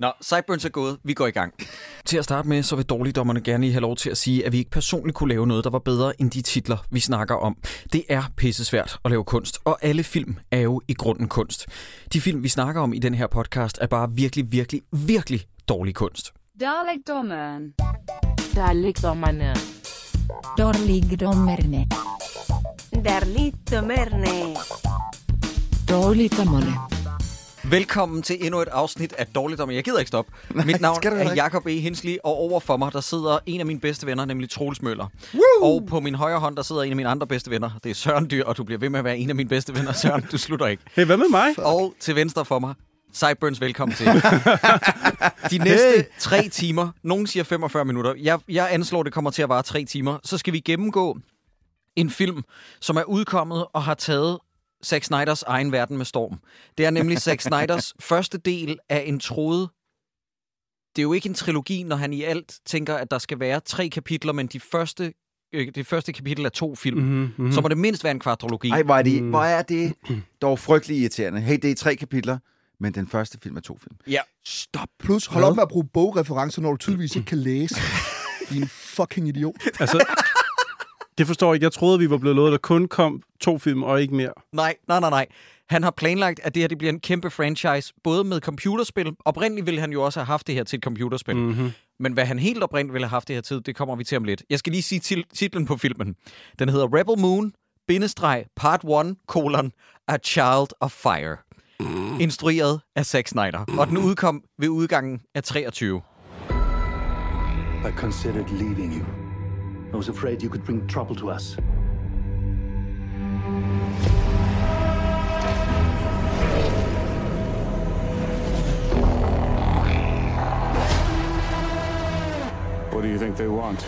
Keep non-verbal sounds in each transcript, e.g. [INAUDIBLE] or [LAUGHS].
Nå, Sideburns er gået. Vi går i gang. Til at starte med, så vil dårligdommerne gerne have lov til at sige, at vi ikke personligt kunne lave noget, der var bedre end de titler, vi snakker om. Det er pissesvært at lave kunst, og alle film er jo i grunden kunst. De film, vi snakker om i den her podcast, er bare virkelig, virkelig, virkelig dårlig kunst. Dårligdommeren. Dårligdommerne. Dårligdommerne. Dårligdommerne. Dårligdommerne. Velkommen til endnu et afsnit af Dårligdom. Jeg gider ikke stoppe. Mit navn er. Jakob E. Hensley, og over for mig, der sidder en af mine bedste venner, nemlig Troels Møller. Woo! Og på min højre hånd, der sidder en af mine andre bedste venner. Det er Søren Dyr, og du bliver ved med at være en af mine bedste venner. Søren, du slutter ikke. Hey, hvad med mig? Og til venstre for mig, Sideburns, velkommen til. [LAUGHS] De næste Hey. tre timer, nogen siger 45 minutter, jeg, jeg anslår, det kommer til at vare tre timer, så skal vi gennemgå en film, som er udkommet og har taget Zack Snyders egen verden med storm. Det er nemlig Zack Snyders [LAUGHS] første del af en troet... Det er jo ikke en trilogi, når han i alt tænker, at der skal være tre kapitler, men de første, øh, det første kapitel er to film. Mm-hmm. Mm-hmm. Så må det mindst være en kvadrologi. Ej, hvor er, det, Mm. hvor er det dog frygtelig irriterende. Hey, det er tre kapitler, men den første film er to film. Ja. Stop. Plus, hold op med at bruge bogreferencer, når du tydeligvis ikke kan læse. [LAUGHS] Din fucking idiot. Altså, det forstår jeg ikke. Jeg troede, vi var blevet lovet, at der kun kom to film og ikke mere. Nej, nej, nej, nej. Han har planlagt, at det her det bliver en kæmpe franchise, både med computerspil. Oprindeligt ville han jo også have haft det her til et computerspil. Mm. Mm-hmm. Men hvad han helt oprindeligt ville have haft det her til, det kommer vi til om lidt. Jeg skal lige sige til, titlen på filmen. Den hedder Rebel Moon, bindestreg, part 1, colon, A Child of Fire. Instrueret af Zack Snyder. Og den udkom ved udgangen af 23. I considered leaving you. I was afraid you could bring trouble to us. What do you think they want?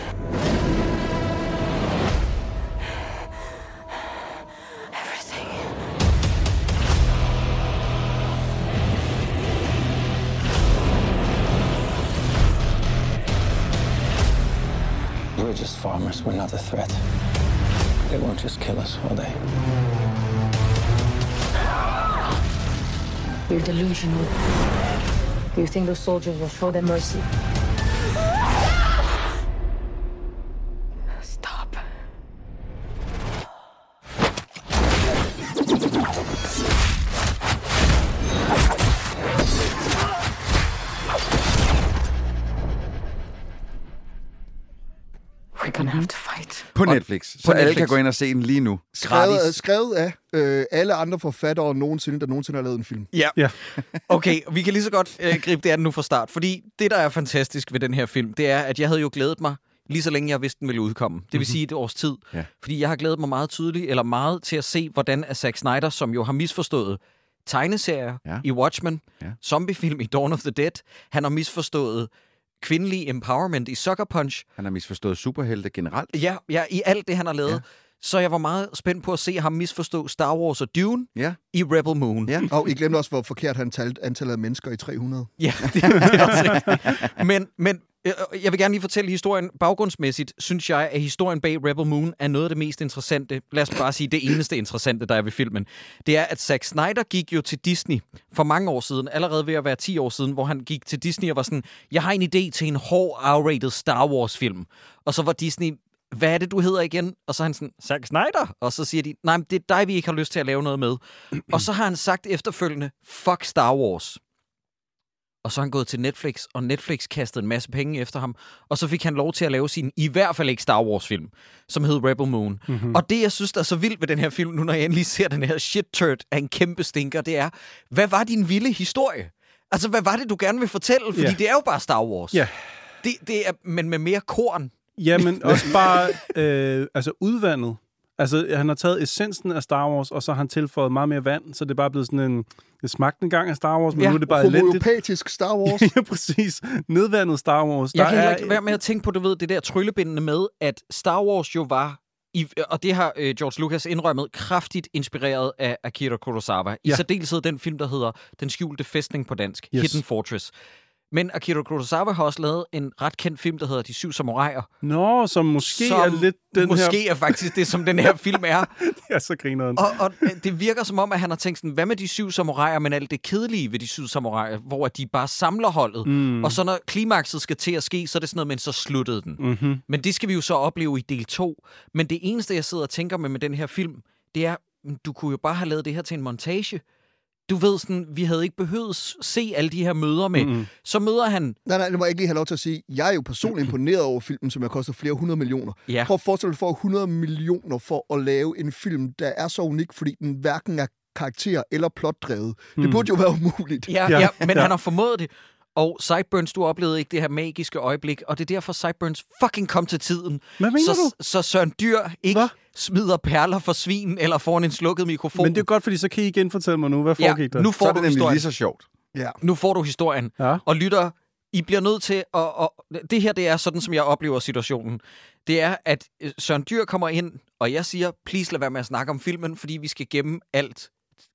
We're just farmers. We're not a threat. They won't just kill us, will they? You're delusional. You think those soldiers will show them mercy? På Netflix. Så alle Netflix. kan gå ind og se den lige nu. Skrevet, Gratis. skrevet af øh, alle andre forfattere nogensinde, der nogensinde har lavet en film. Ja. Ja. [LAUGHS] Okay, vi kan lige så godt øh, gribe det an nu fra start. Fordi det, der er fantastisk ved den her film, det er, at jeg havde jo glædet mig lige så længe jeg vidste, den ville udkomme. Det vil sige et års tid. Ja. Fordi jeg har glædet mig meget tydeligt, eller meget til at se, hvordan at Zack Snyder, som jo har misforstået tegneserier Ja. i Watchmen, Ja. zombiefilm i Dawn of the Dead, han har misforstået kvindelig empowerment i Sucker Punch, Han har misforstået superhelte generelt. ja, ja i alt det, han har lavet. Ja. Så jeg var meget spændt på at se ham misforstå Star Wars og Dune Ja. i Rebel Moon. Ja. Og I glemte også, hvor forkert han talte antallet af mennesker i 300. Ja, det, [LAUGHS] det er også rigtigt. Men, men Øh, øh, jeg vil gerne lige fortælle historien. Baggrundsmæssigt synes jeg, at historien bag Rebel Moon er noget af det mest interessante. Lad os bare sige, det eneste interessante, der er ved filmen. Det er, at Zack Snyder gik jo til Disney for mange år siden, allerede ved at være 10 år siden, hvor han gik til Disney og var sådan, jeg har en idé til en hård, R-rated Star Wars-film. Og så var Disney, hvad er det, du hedder igen? Og så er han sådan, Zack Snyder? Og så siger de, nej, men det er dig, vi ikke har lyst til at lave noget med. og så har han sagt efterfølgende, fuck Star Wars. Og så er han gået til Netflix, og Netflix kastede en masse penge efter ham. Og så fik han lov til at lave sin, i hvert fald ikke Star Wars-film, som hed Rebel Moon. Mm-hmm. Og det, jeg synes, der er så vildt ved den her film, nu når jeg endelig ser den her shit turd af en kæmpe stinker, det er, hvad var din vilde historie? Altså, hvad var det, du gerne vil fortælle? Fordi Ja. det er jo bare Star Wars. Ja. Det, det er, men med mere korn. Jamen, også bare øh, altså udvandet. Altså, han har taget essensen af Star Wars, og så har han tilføjet meget mere vand, så det er bare blevet sådan en... Det smagte en gang af Star Wars, men Ja, nu er det bare elendigt. Homoeopatisk Star [LAUGHS] Wars. ja, præcis. Nedvandet Star Wars. Jeg Der kan er- ikke være med at tænke på, du ved, det der tryllebindende med, at Star Wars jo var i, og det har øh, George Lucas indrømmet, kraftigt inspireret af Akira Kurosawa. I Ja. særdeleshed den film, der hedder Den skjulte fæstning på dansk, Yes. Hidden Fortress. Men Akira Kurosawa har også lavet en ret kendt film, der hedder De Syv Samuraier. Nå, som måske som er lidt den måske her... er faktisk det, som den her film er. [LAUGHS] Ja, så griner den. Og, og øh, det virker som om, at han har tænkt sådan, hvad med de syv samuraier, men alt det kedelige ved de syv samuraier, hvor de bare samler holdet. Mm. Og så når klimakset skal til at ske, så er det sådan noget, men så sluttede den. Mm-hmm. Men det skal vi jo så opleve i del 2. Men det eneste, jeg sidder og tænker med med den her film, det er, du kunne jo bare have lavet det her til en montage. Du ved sådan, vi havde ikke behøvet se alle de her møder med. Mm. Så møder han... Nej, nej, det må jeg ikke lige have lov til at sige. Jeg er jo personligt imponeret over filmen, som har kostet flere hundrede millioner. Ja. Prøv at forestille dig for 100 millioner for at lave en film, der er så unik, fordi den hverken er karakter eller plotdrevet. Det burde jo være umuligt. Ja, Ja, ja, ja men ja. han har formået det. Og Sideburns, du oplevede ikke det her magiske øjeblik, og det er derfor Sideburns fucking kom til tiden. Hvad mener så, du? Så Søren Dyr ikke Hvad? smider perler for svin eller foran en slukket mikrofon. Men det er godt, fordi så kan I igen fortælle mig nu, hvad ja, foregik der? nu Så får er du det nemlig historien. lige så sjovt. Ja. Nu får du historien. Ja. Og lytter, I bliver nødt til at... Og, det her, det er sådan, som jeg oplever situationen. Det er, at øh, Søren Dyr kommer ind, og jeg siger, please lad være med at snakke om filmen, fordi vi skal gemme alt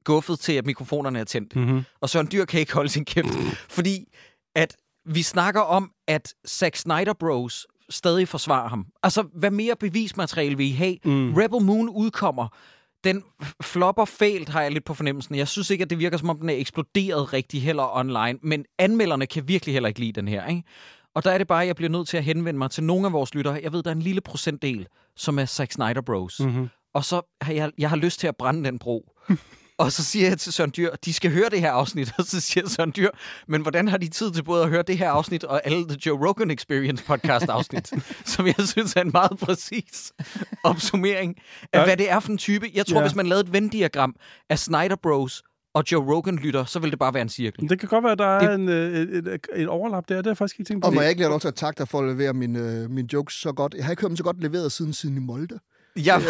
guffet til, at mikrofonerne er tændt. Mm-hmm. Og Søren Dyr kan ikke holde sin kæft, fordi at vi snakker om, at Zack Snyder Bros stadig forsvarer ham. Altså, hvad mere bevismateriale vil I have? Mm. Rebel Moon udkommer. Den flopper fælt, har jeg lidt på fornemmelsen. Jeg synes ikke, at det virker, som om den er eksploderet rigtig heller online. Men anmelderne kan virkelig heller ikke lide den her, ikke? Og der er det bare, at jeg bliver nødt til at henvende mig til nogle af vores lyttere. Jeg ved, der er en lille procentdel, som er Zack Snyder Bros. Mm-hmm. Og så har jeg, jeg har lyst til at brænde den bro. [LAUGHS] Og så siger jeg til Søren Dyr, de skal høre det her afsnit. [LAUGHS] Og så siger Søren Dyr, men hvordan har de tid til både at høre det her afsnit og alle The Joe Rogan Experience podcast afsnit? [LAUGHS] som jeg synes er en meget præcis opsummering af, Ja. hvad det er for en type. Jeg tror, Ja. hvis man lavede et Venn-diagram af Snyder Bros og Joe Rogan lytter, så vil det bare være en cirkel. Det kan godt være, at der er Det- en, øh, et, et, et overlap der. Det har jeg faktisk ikke tænkt på. Og må jeg ikke lige have lov til at takke dig for at levere mine, øh, mine jokes så godt. Jeg har ikke hørt dem så godt leveret siden siden i Molde. Jeg,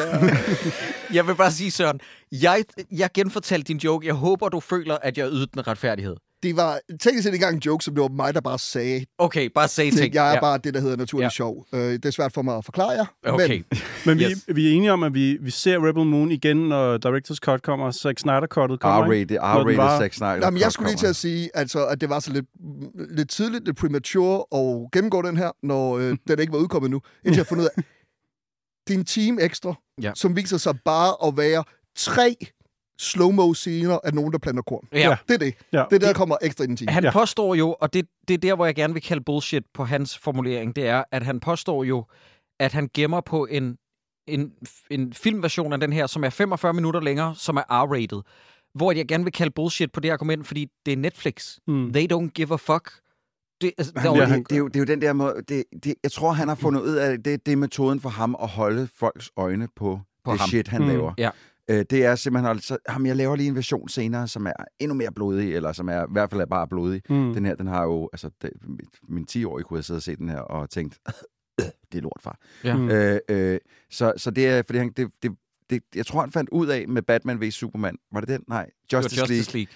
[LAUGHS] jeg vil bare sige, Søren, jeg, jeg genfortalte din joke. Jeg håber, du føler, at jeg ydede den retfærdighed. Det var teknisk set ikke engang en joke, som det var mig, der bare sagde. Okay, bare say ting. Jeg er Ja. bare det, der hedder naturlig Ja. sjov. Øh, det er svært for mig at forklare jer. Okay. Men [LAUGHS] Men vi, Yes. vi er enige om, at vi, vi ser Rebel Moon igen, når Director's Cut kommer, Zack Snyder-cuttet kommer, ikke? R-rated, den var- R-rated Zack Snyder. Jamen, jeg skulle lige til at sige, altså, at det var så lidt, lidt tidligt, lidt premature at gennemgå den her, når øh, [LAUGHS] den ikke var udkommet nu, indtil jeg fundet ud af, det er en time ekstra, Ja. som viser sig bare at være tre slow-mo scener af nogen, der planter korn. Ja. Det er det. Ja. Det er der, der kommer ekstra i en time. Han ja. påstår jo, og det, det er der, hvor jeg gerne vil kalde bullshit på hans formulering, det er, at han påstår jo, at han gemmer på en, en, en filmversion af den her, som er 45 minutter længere, som er R-rated. Hvor jeg gerne vil kalde bullshit på det argument, fordi det er Netflix. Mm. They don't give a fuck. Det, altså, Ja, ja, han- det, er jo, det er jo den der måde, det, det, jeg tror, han har fundet ud af, det, det er metoden for ham at holde folks øjne på, På det ham. shit, han Mm. laver. Ja. Øh, det er simpelthen, altså, ham, jeg laver lige en version senere, som er endnu mere blodig, eller som er i hvert fald er bare blodig. Mm. Den her, den har jo, altså, det, min 10-årige kunne have siddet og set den her og tænkt, [COUGHS] det er lort, far. Ja. Mm. Øh, øh, så, så det er, fordi han, det, det, det, jeg tror, han fandt ud af med Batman vs. Superman, var det den? Nej, Justice, League, Justice League.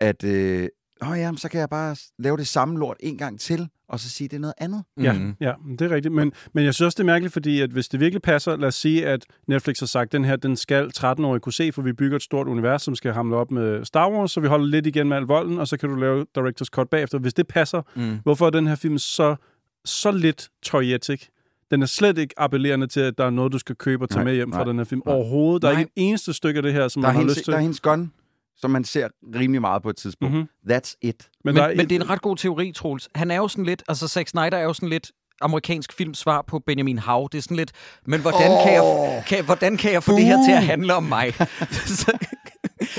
at, øh, åh ja, så kan jeg bare lave det samme lort en gang til, og så sige, det er noget andet. Ja, Mhm. ja, det er rigtigt. Men, men jeg synes også, det er mærkeligt, fordi at hvis det virkelig passer, lad os sige, at Netflix har sagt, den her, den skal 13-årige kunne se, for vi bygger et stort univers, som skal hamle op med Star Wars, så vi holder lidt igen med al volden, og så kan du lave Director's Cut bagefter. Hvis det passer, Mm. hvorfor er den her film så, så lidt toyetic? Den er slet ikke appellerende til, at der er noget, du skal købe og tage Nej, med hjem fra nej, den her film. nej. Overhovedet. Der er Nej. ikke et eneste stykke af det her, som Der er, man har hendes, lyst til. der er hendes gun, som man ser rimelig meget på et tidspunkt. Mhm. That's it. Men, men, men det er en ret god teori, Troels. Han er jo sådan lidt, altså Zack Snyder er jo sådan lidt amerikansk filmsvar på Benjamin Hav. Det er sådan lidt, men hvordan, oh. kan, jeg, kan, hvordan kan jeg få det her til at handle om mig? [LAUGHS]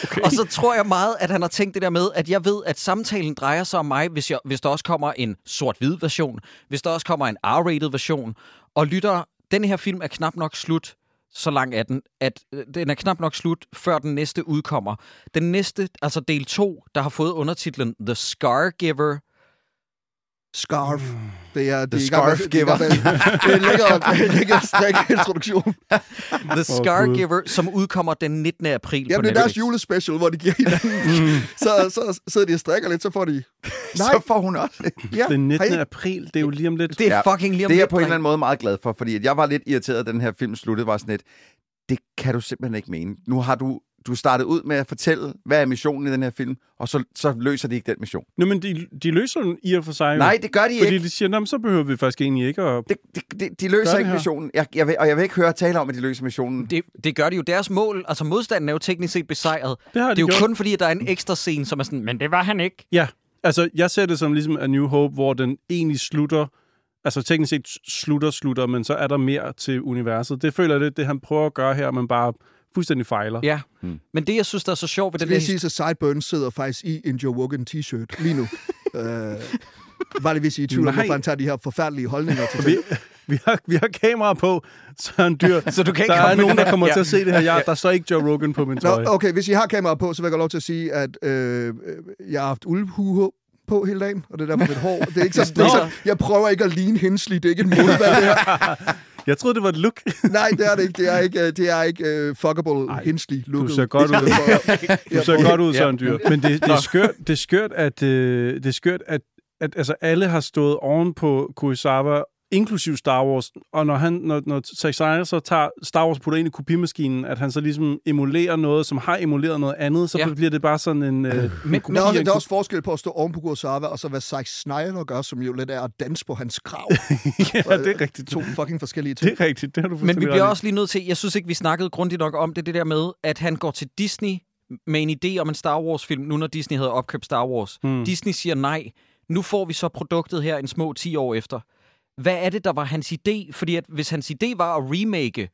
okay. Og så tror jeg meget, at han har tænkt det der med, at jeg ved, at samtalen drejer sig om mig, hvis, jeg, hvis der også kommer en sort-hvid version, hvis der også kommer en R-rated version, og lytter, den her film er knap nok slut, så lang er den, at øh, den er knap nok slut, før den næste udkommer. Den næste, altså del 2, der har fået undertitlen The Scar Giver, Scarf. Det er, det The Scarf er med- Det er en lækker, lækker strik introduktion. The Scar Gud. Giver, som udkommer den 19. april Jamen, på det er deres julespecial, hvor de giver [LAUGHS] hinanden. så, så sidder de og strikker lidt, så får de... Nej, Så får hun også. ja. Den 19. Har I- april, det er jo lige om lidt. Det er fucking lige om Det er jeg lidt, på en eller anden måde meget glad for, fordi at jeg var lidt irriteret, at den her film sluttede, var sådan lidt, det kan du simpelthen ikke mene. Nu har du du startede ud med at fortælle, hvad er missionen i den her film, og så, så løser de ikke den mission. Nå, men de, de løser den i og for sig. Nej, det gør de Fordi ikke. de siger, "Nå, så behøver vi faktisk egentlig ikke at... Det, det, det, de løser ikke missionen. Jeg, jeg vil, og jeg vil ikke høre tale om, at de løser missionen. Det, det gør de jo. Deres mål, altså modstanden er jo teknisk set besejret. Det har de det er jo gjort. kun fordi, at der er en ekstra scene, som er sådan, men det var han ikke. Ja, altså jeg ser det som ligesom A New Hope, hvor den egentlig slutter, altså teknisk set slutter, slutter, men så er der mere til universet. Det føler jeg lidt, det han prøver at gøre her, men bare fuldstændig fejler. Ja, men det, jeg synes, der er så sjovt ved Det det vil der... sige, at Sideburns sidder faktisk i en Joe Rogan t-shirt lige nu. [LAUGHS] øh, bare lige hvis I er i tvivl om, hvorfor han tager de her forfærdelige holdninger til Vi, ting. vi, har, vi har kamera på, så han dyr. [LAUGHS] Så du kan ikke der komme er med nogen, der kommer her- til at se det her. Jeg, der står ikke Joe Rogan på min Nå, trøje. okay, hvis I har kamera på, så vil jeg godt lov til at sige, at øh, øh, jeg har haft uldhue på hele dagen, og det er derfor mit hår. Det er ikke så, det er så, jeg prøver ikke at ligne Hensley, det er ikke en modvalg, det her. [LAUGHS] Jeg troede, det var et look. [LAUGHS] Nej, det er det ikke. Det er ikke, øh, det er ikke uh, fuckable Hensley look. [LAUGHS] du ser godt ud. Du ser godt ud, Søren Dyr. Men det, det, er skørt, det er skørt, at, øh, det er skørt, at, at altså, alle har stået oven på Kurosawa, inklusiv Star Wars, og når, han, når, når Zack Snyder så tager Star Wars og putter ind i kopimaskinen, at han så ligesom emulerer noget, som har emuleret noget andet, så Ja. bliver det bare sådan en... Øh, Men- en Der er, også, der er også forskel på at stå oven på Kurosawa, og så hvad Zack Snyder gør, som jo lidt er at danse på hans krav. [LAUGHS] ja, det er rigtigt. To fucking forskellige ting. Det er rigtigt, det har du Men vi bliver også lige nødt til, jeg synes ikke, vi snakkede grundigt nok om det, det der med, at han går til Disney med en idé om en Star Wars-film, nu når Disney havde opkøbt Star Wars. Hmm. Disney siger nej. Nu får vi så produktet her en små 10 år efter. Hvad er det, der var hans idé? Fordi at hvis hans idé var at remake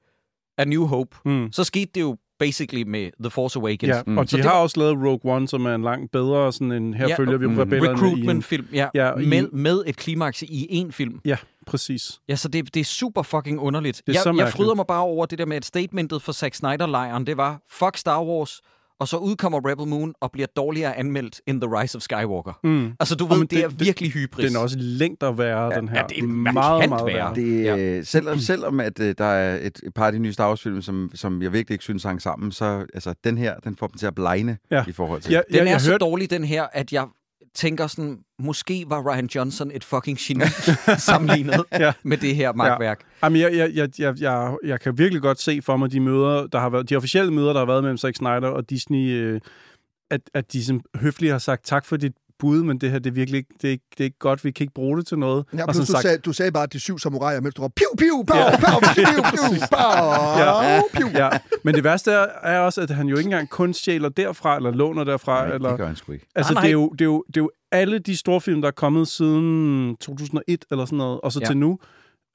A New Hope, Mm. så skete det jo basically med The Force Awakens. Ja, og Så de det har var- også lavet Rogue One, som er en langt bedre, sådan en, her Ja, følger vi mm, rebellerne i en... Recruitment-film, ja, Ja, i med, en- med et klimaks i én film. Ja, præcis. Ja, så det, det er super fucking underligt. Det er jeg, så jeg fryder mig bare over det der med, at statementet for Zack Snyder-lejren, det var, fuck Star Wars, og så udkommer Rebel Moon og bliver dårligere anmeldt end The Rise of Skywalker. Mm. Altså, du ved, det, det er virkelig hybris. Den er også længder værre, den her. ja, det er meget, meget værre. værre. Det, Ja. ja. selvom, selvom at, øh, der er et, et par af de nye Star Wars-film, som, som jeg virkelig ikke synes hang sammen, så altså, den her, den får dem til at blegne Ja. ja. i forhold til. Ja, Den jeg, er jeg så hørte, dårlig, den her, at jeg tænker sådan, måske var Ryan Johnson et fucking geni [LAUGHS] sammenlignet Ja. med det her magtværk. Jamen, jeg, jeg, jeg, jeg, jeg, jeg kan virkelig godt se for mig de møder, der har været, de officielle møder, der har været mellem Zack Snyder og Disney, øh, at, at de sådan høfligt har sagt tak for dit bud, men det her, det er virkelig ikke, det er ikke, det er ikke godt, vi kan ikke bruge det til noget. Ja, og du, sagde, du sagde bare, at de syv samuraier, mens du råbte, piu, piu, pow, Ja. pow, piu, piu, [LAUGHS] pow, piu. ja, men det værste er, er også, at han jo ikke engang kun stjæler derfra, eller låner derfra. Nej, eller, det gør han sgu ikke. Altså, Nej, det er, nej. jo, det, er jo, det er jo alle de store film, der er kommet siden 2001 eller sådan noget, og så ja. til nu,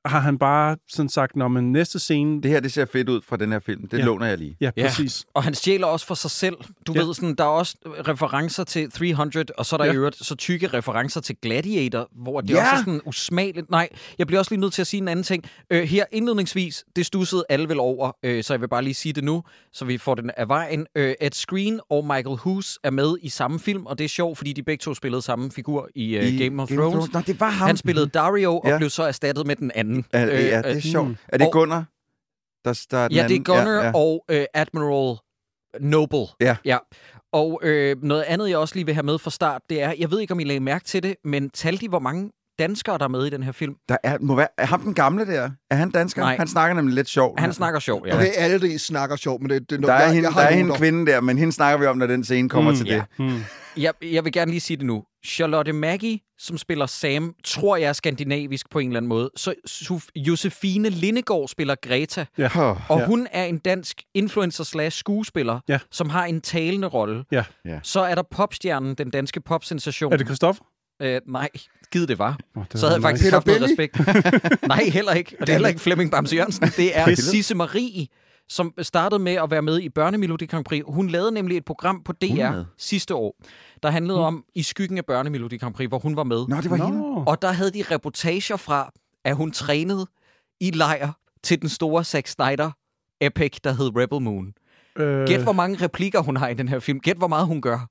har han bare sådan sagt, når men næste scene... Det her, det ser fedt ud fra den her film. Det Ja. ja. låner jeg lige. Ja, Ja. præcis. Og han stjæler også for sig selv. Du Ja. ja. ved, sådan, der er også referencer til 300, og så er der Ja. ja. i øvrigt så tykke referencer til Gladiator, hvor det Ja. også er sådan usmageligt. Nej, jeg bliver også lige nødt til at sige en anden ting. Øh, her indledningsvis, det stussede alle vel over, øh, så jeg vil bare lige sige det nu, så vi får den af vejen. Øh, Ed Screen og Michael Hughes er med i samme film, og det er sjovt, fordi de begge to spillede samme figur i, øh, I Game of Thrones. Nå, det var ham. Han spillede Dario og Ja. blev så erstattet med den anden. Ja, ja, det øh, er sjovt. mm. Er det Og- Gunnar? Der, der er den Ja, det er anden? Gunnar Ja, ja, og øh, Admiral Noble. Ja. ja. Og øh, noget andet, jeg også lige vil have med fra start, det er, jeg ved ikke, om I lagde mærke til det, men talte de, hvor mange danskere, der er med i den her film? Der er, må være, er ham den gamle der? Er han dansker? Nej. Han snakker nemlig lidt sjovt. Han snakker sjovt, ja. Okay, alle de snakker sjovt, men det, det Der er, jeg, hende, jeg har der er hende kvinde der, men hende snakker vi om, når den scene kommer Mm. til Ja. det. Hmm. Jeg, jeg vil gerne lige sige det nu. Charlotte Maggie, som spiller Sam, tror jeg er skandinavisk på en eller anden måde. Så Josefine Lindegård spiller Greta, Ja. og Ja. hun er en dansk influencer slash skuespiller, Ja. som har en talende rolle. Ja. Ja. Så er der popstjernen, den danske popsensation. Er det Christoffer? Øh, nej, givet det var. Oh, det så havde jeg faktisk Peter haft noget respekt. [LAUGHS] Nej, heller ikke. Og det er heller ikke Flemming Bamse Jørgensen. [LAUGHS] Det er Sisse Marie, som startede med at være med i Børnemelodi Grand Prix. Hun lavede nemlig et program på DR sidste år, der handlede om I skyggen af Børnemelodi Grand Prix, hvor hun var med. Nå, det var hende. Nå. Og der havde de reportager fra, at hun trænede i lejr til den store Zack Snyder epic, der hed Rebel Moon. Øh, Gæt, hvor mange replikker hun har i den her film. Gæt, hvor meget hun gør.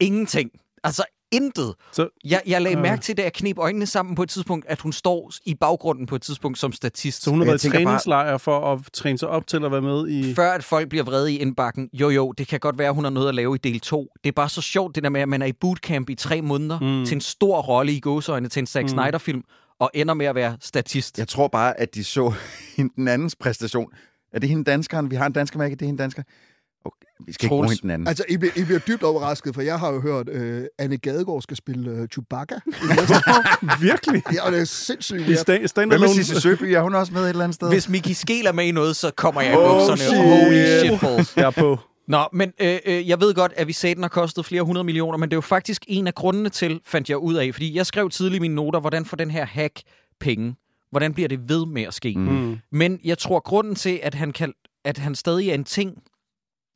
Ingenting. Altså, intet. Så, Jeg, jeg lagde Øh. mærke til, da jeg knep øjnene sammen på et tidspunkt, at hun står i baggrunden på et tidspunkt som statist. så hun har været i bare- træningslejr for at træne sig op til at være med i... Før at folk bliver vrede i indbakken. Jo, jo, det kan godt være, at hun har noget at lave i del 2. Det er bare så sjovt, det der med, at man er i bootcamp i tre måneder mm. til en stor rolle i gåseøjne til en Zack Mm. Snyder-film, og ender med at være statist. Jeg tror bare, at de så [LAUGHS] den andens præstation. Er det hende danskeren? Vi har en dansker, Maggie. Det er hende dansker. Vi skal ikke bruge Troels. hende den anden. Altså, I bliver, I bliver dybt overrasket, for jeg har jo hørt, øh, Anne Gadegaard skal spille øh, Chewbacca. [LAUGHS] Virkelig? ja, og det er sindssygt I sta- stand med alone. Sisse Søby? Er hun også med et eller andet sted? Hvis Mickey Skel er med i noget, så kommer jeg i Oh, bukserne. shit. Holy shit balls. [LAUGHS] Jeg er på. Nå, men øh, øh, jeg ved godt, at vi sagde, den har kostet flere hundrede millioner, men det er jo faktisk en af grundene til, fandt jeg ud af, fordi jeg skrev tidligt i mine noter, hvordan får den her hack penge? Hvordan bliver det ved med at ske? Mm. Men jeg tror, grunden til, at han, kan, at han stadig er en ting,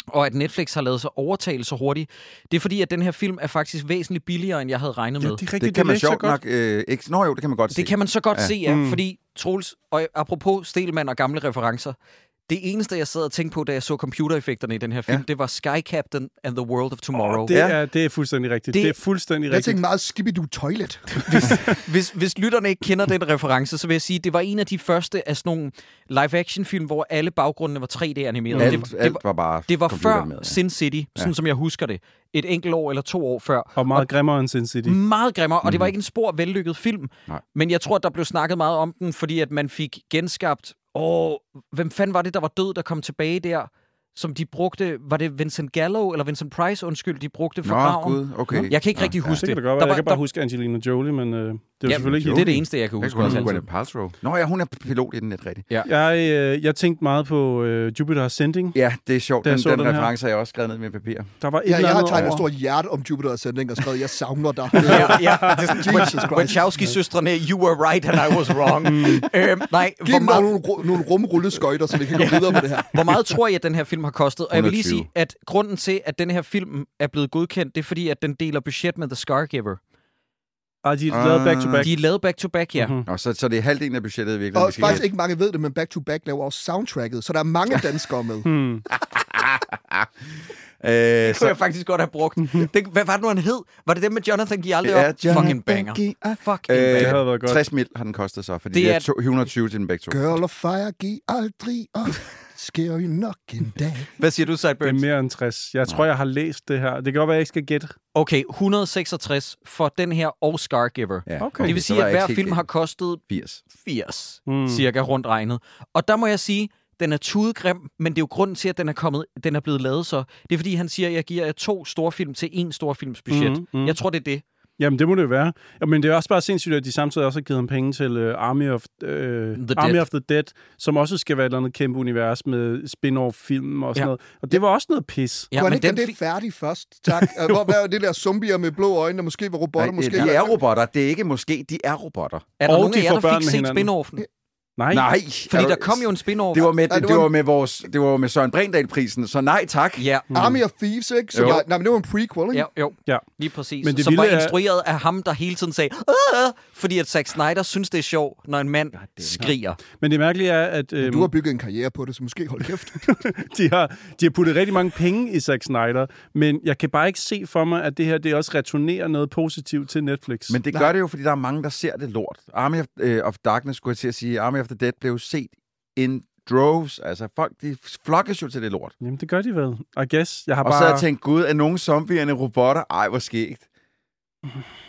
og at Netflix har lavet sig overtale så hurtigt, det er fordi, at den her film er faktisk væsentligt billigere, end jeg havde regnet Ja, med. det er rigtigt, det kan man sjovt godt. nok... Øh, ikke, nå jo, det kan man godt se. Det kan man så godt Ja. ja. se, ja, Mm. mm. fordi Troels, og apropos Stelman og gamle referencer, det eneste, jeg sad og tænkte på, da jeg så computereffekterne i den her film, Ja. ja. det var Sky Captain and the World of Tomorrow. Oh, det, Ja. er, det er fuldstændig rigtigt. Det, Det- er fuldstændig Jeg rigtigt. tænkte meget Skibidoo Toilet. [LAUGHS] hvis, hvis lytterne ikke kender den reference, så vil jeg sige, at det var en af de første af sådan nogle live-action-film, hvor alle baggrundene var 3D-animeret. Alt, det, var- det, alt var, var bare det var før computeranimeret, Sin City, sådan Ja. som jeg husker det. Et enkelt år eller to år før. Og meget grimmere end Sin City. Meget grimmere, og det var Mhm. ikke en spor vellykket film. Nej. Men jeg tror, der blev snakket meget om den, fordi at man fik genskabt... Åh, hvem fanden var det, der var død, der kom tilbage der? Som de brugte... Var det Vincent Gallo eller Vincent Price, undskyld, de brugte for Nå, graven? gud, okay. Jeg kan ikke Nå, rigtig ja. huske Det kan det. godt Der være. Jeg var- kan bare der- huske Angelina Jolie, men øh, det er Ja, selvfølgelig ikke det er det eneste, jeg kan Jeg huske. kunne også, huske Paltrow. Nå ja, hun er pilot i den lidt rigtigt. Jeg, øh, jeg tænkte meget på øh, Jupiter Ascending. Ja, det er sjovt. Da jeg Den, den, den her. reference har jeg også skrevet ned med papir. Der var et Ja, eller jeg har tegnet et stort hjerte om Jupiter Ascending og skrevet, jeg savner dig. [LAUGHS] Ja, ja, [LAUGHS] Jesus Christ. Wachowski-søstrene, you were right and I was wrong. [LAUGHS] øhm, nej, Giv hvor meget, nogle, nogle rumrulleskøjter, så vi kan gå videre med det her. hvor meget tror jeg, at den her film har kostet? Og jeg vil lige 120. sige, at grunden til, at den her film er blevet godkendt, det er fordi, at den deler budget med The Scargiver. Ah, de er lavet back to back. De er lavet back-to-back, ja. Mhm. Og så, så det er halvdelen af budgettet i virkeligheden. Og faktisk have. ikke mange ved det, men Back to Back laver også soundtracket, så der er mange danskere med. Hmm. [LAUGHS] Øh, Det kunne så, jeg faktisk godt have brugt. Det, hvad var det nu, han hed? Var det dem med Jonathan Gialdi? Ja? Jonathan Fucking banger. Gialdi. Fucking Øh, Det banger. havde været godt. 60 mil har den kostet så, fordi Det det er, er- to, 120 til den begge to. Girl of fire, giv aldrig op. Sker jo nok en [LAUGHS] dag. Hvad siger du, Det er Sideburns? mere end 60. Jeg tror, jeg har læst det her. Det kan godt være, jeg ikke skal gætte. Okay, 166 for den her og Scargiver. Ja, Okay. Det vil sige, at hver film har kostet 80. 80, Mm. mm. cirka rundt regnet. Og der må jeg sige, den er tudegrim, men det er jo grunden til, at den er, kommet, den er blevet lavet så. Det er fordi, han siger, at jeg giver jer to store film til én stor films budget. Mhm, mhm. Jeg tror, det er det. Jamen, det må det jo være. Ja, men det er også bare sindssygt, at de samtidig også har givet ham penge til uh, Army, of, uh, Army Dead. of the Dead, som også skal være et eller andet kæmpe univers med spin-off-film og sådan Ja. noget. Og det var også noget pis. Ja, Kunne men ikke den det færdigt først? Tak. Øh, [LAUGHS] Hvor hvad er det der zombier med blå øjne, der måske var robotter, Nej, måske... de er robotter. Det er ikke måske, de er robotter. Er der Og nogen de af jer, får der fik set spin-offen? Nej. Nej. Fordi er der kom jo en spin-off. Det var med, det det var- med, vores, det var med Søren Brindal-prisen, så nej tak. Ja, Army of Thieves, ikke? Så Jo. var, nej, men det var en prequel, ikke? ja, jo. Ja. Lige præcis. Men det som var er- instrueret af ham, der hele tiden sagde, "Åh!" fordi at Zack Snyder synes, det er sjovt, når en mand skriger. Men det mærkelige er, at øhm, Du har bygget en karriere på det, så måske hold kæft. [LAUGHS] de, har, de har puttet rigtig mange penge i Zack Snyder, men jeg kan bare ikke se for mig, at det her det også returnerer noget positivt til Netflix. Men det gør det jo, fordi der er mange, der ser det lort. Army of, uh, of Darkness, skulle jeg til at sige, Army the Dead blev set in droves. Altså, folk, de flokkes jo til det lort. Jamen, det gør de vel. I guess. Jeg har Og bare... så har jeg tænkt, gud, er nogen zombierne robotter? Ej, hvor skægt.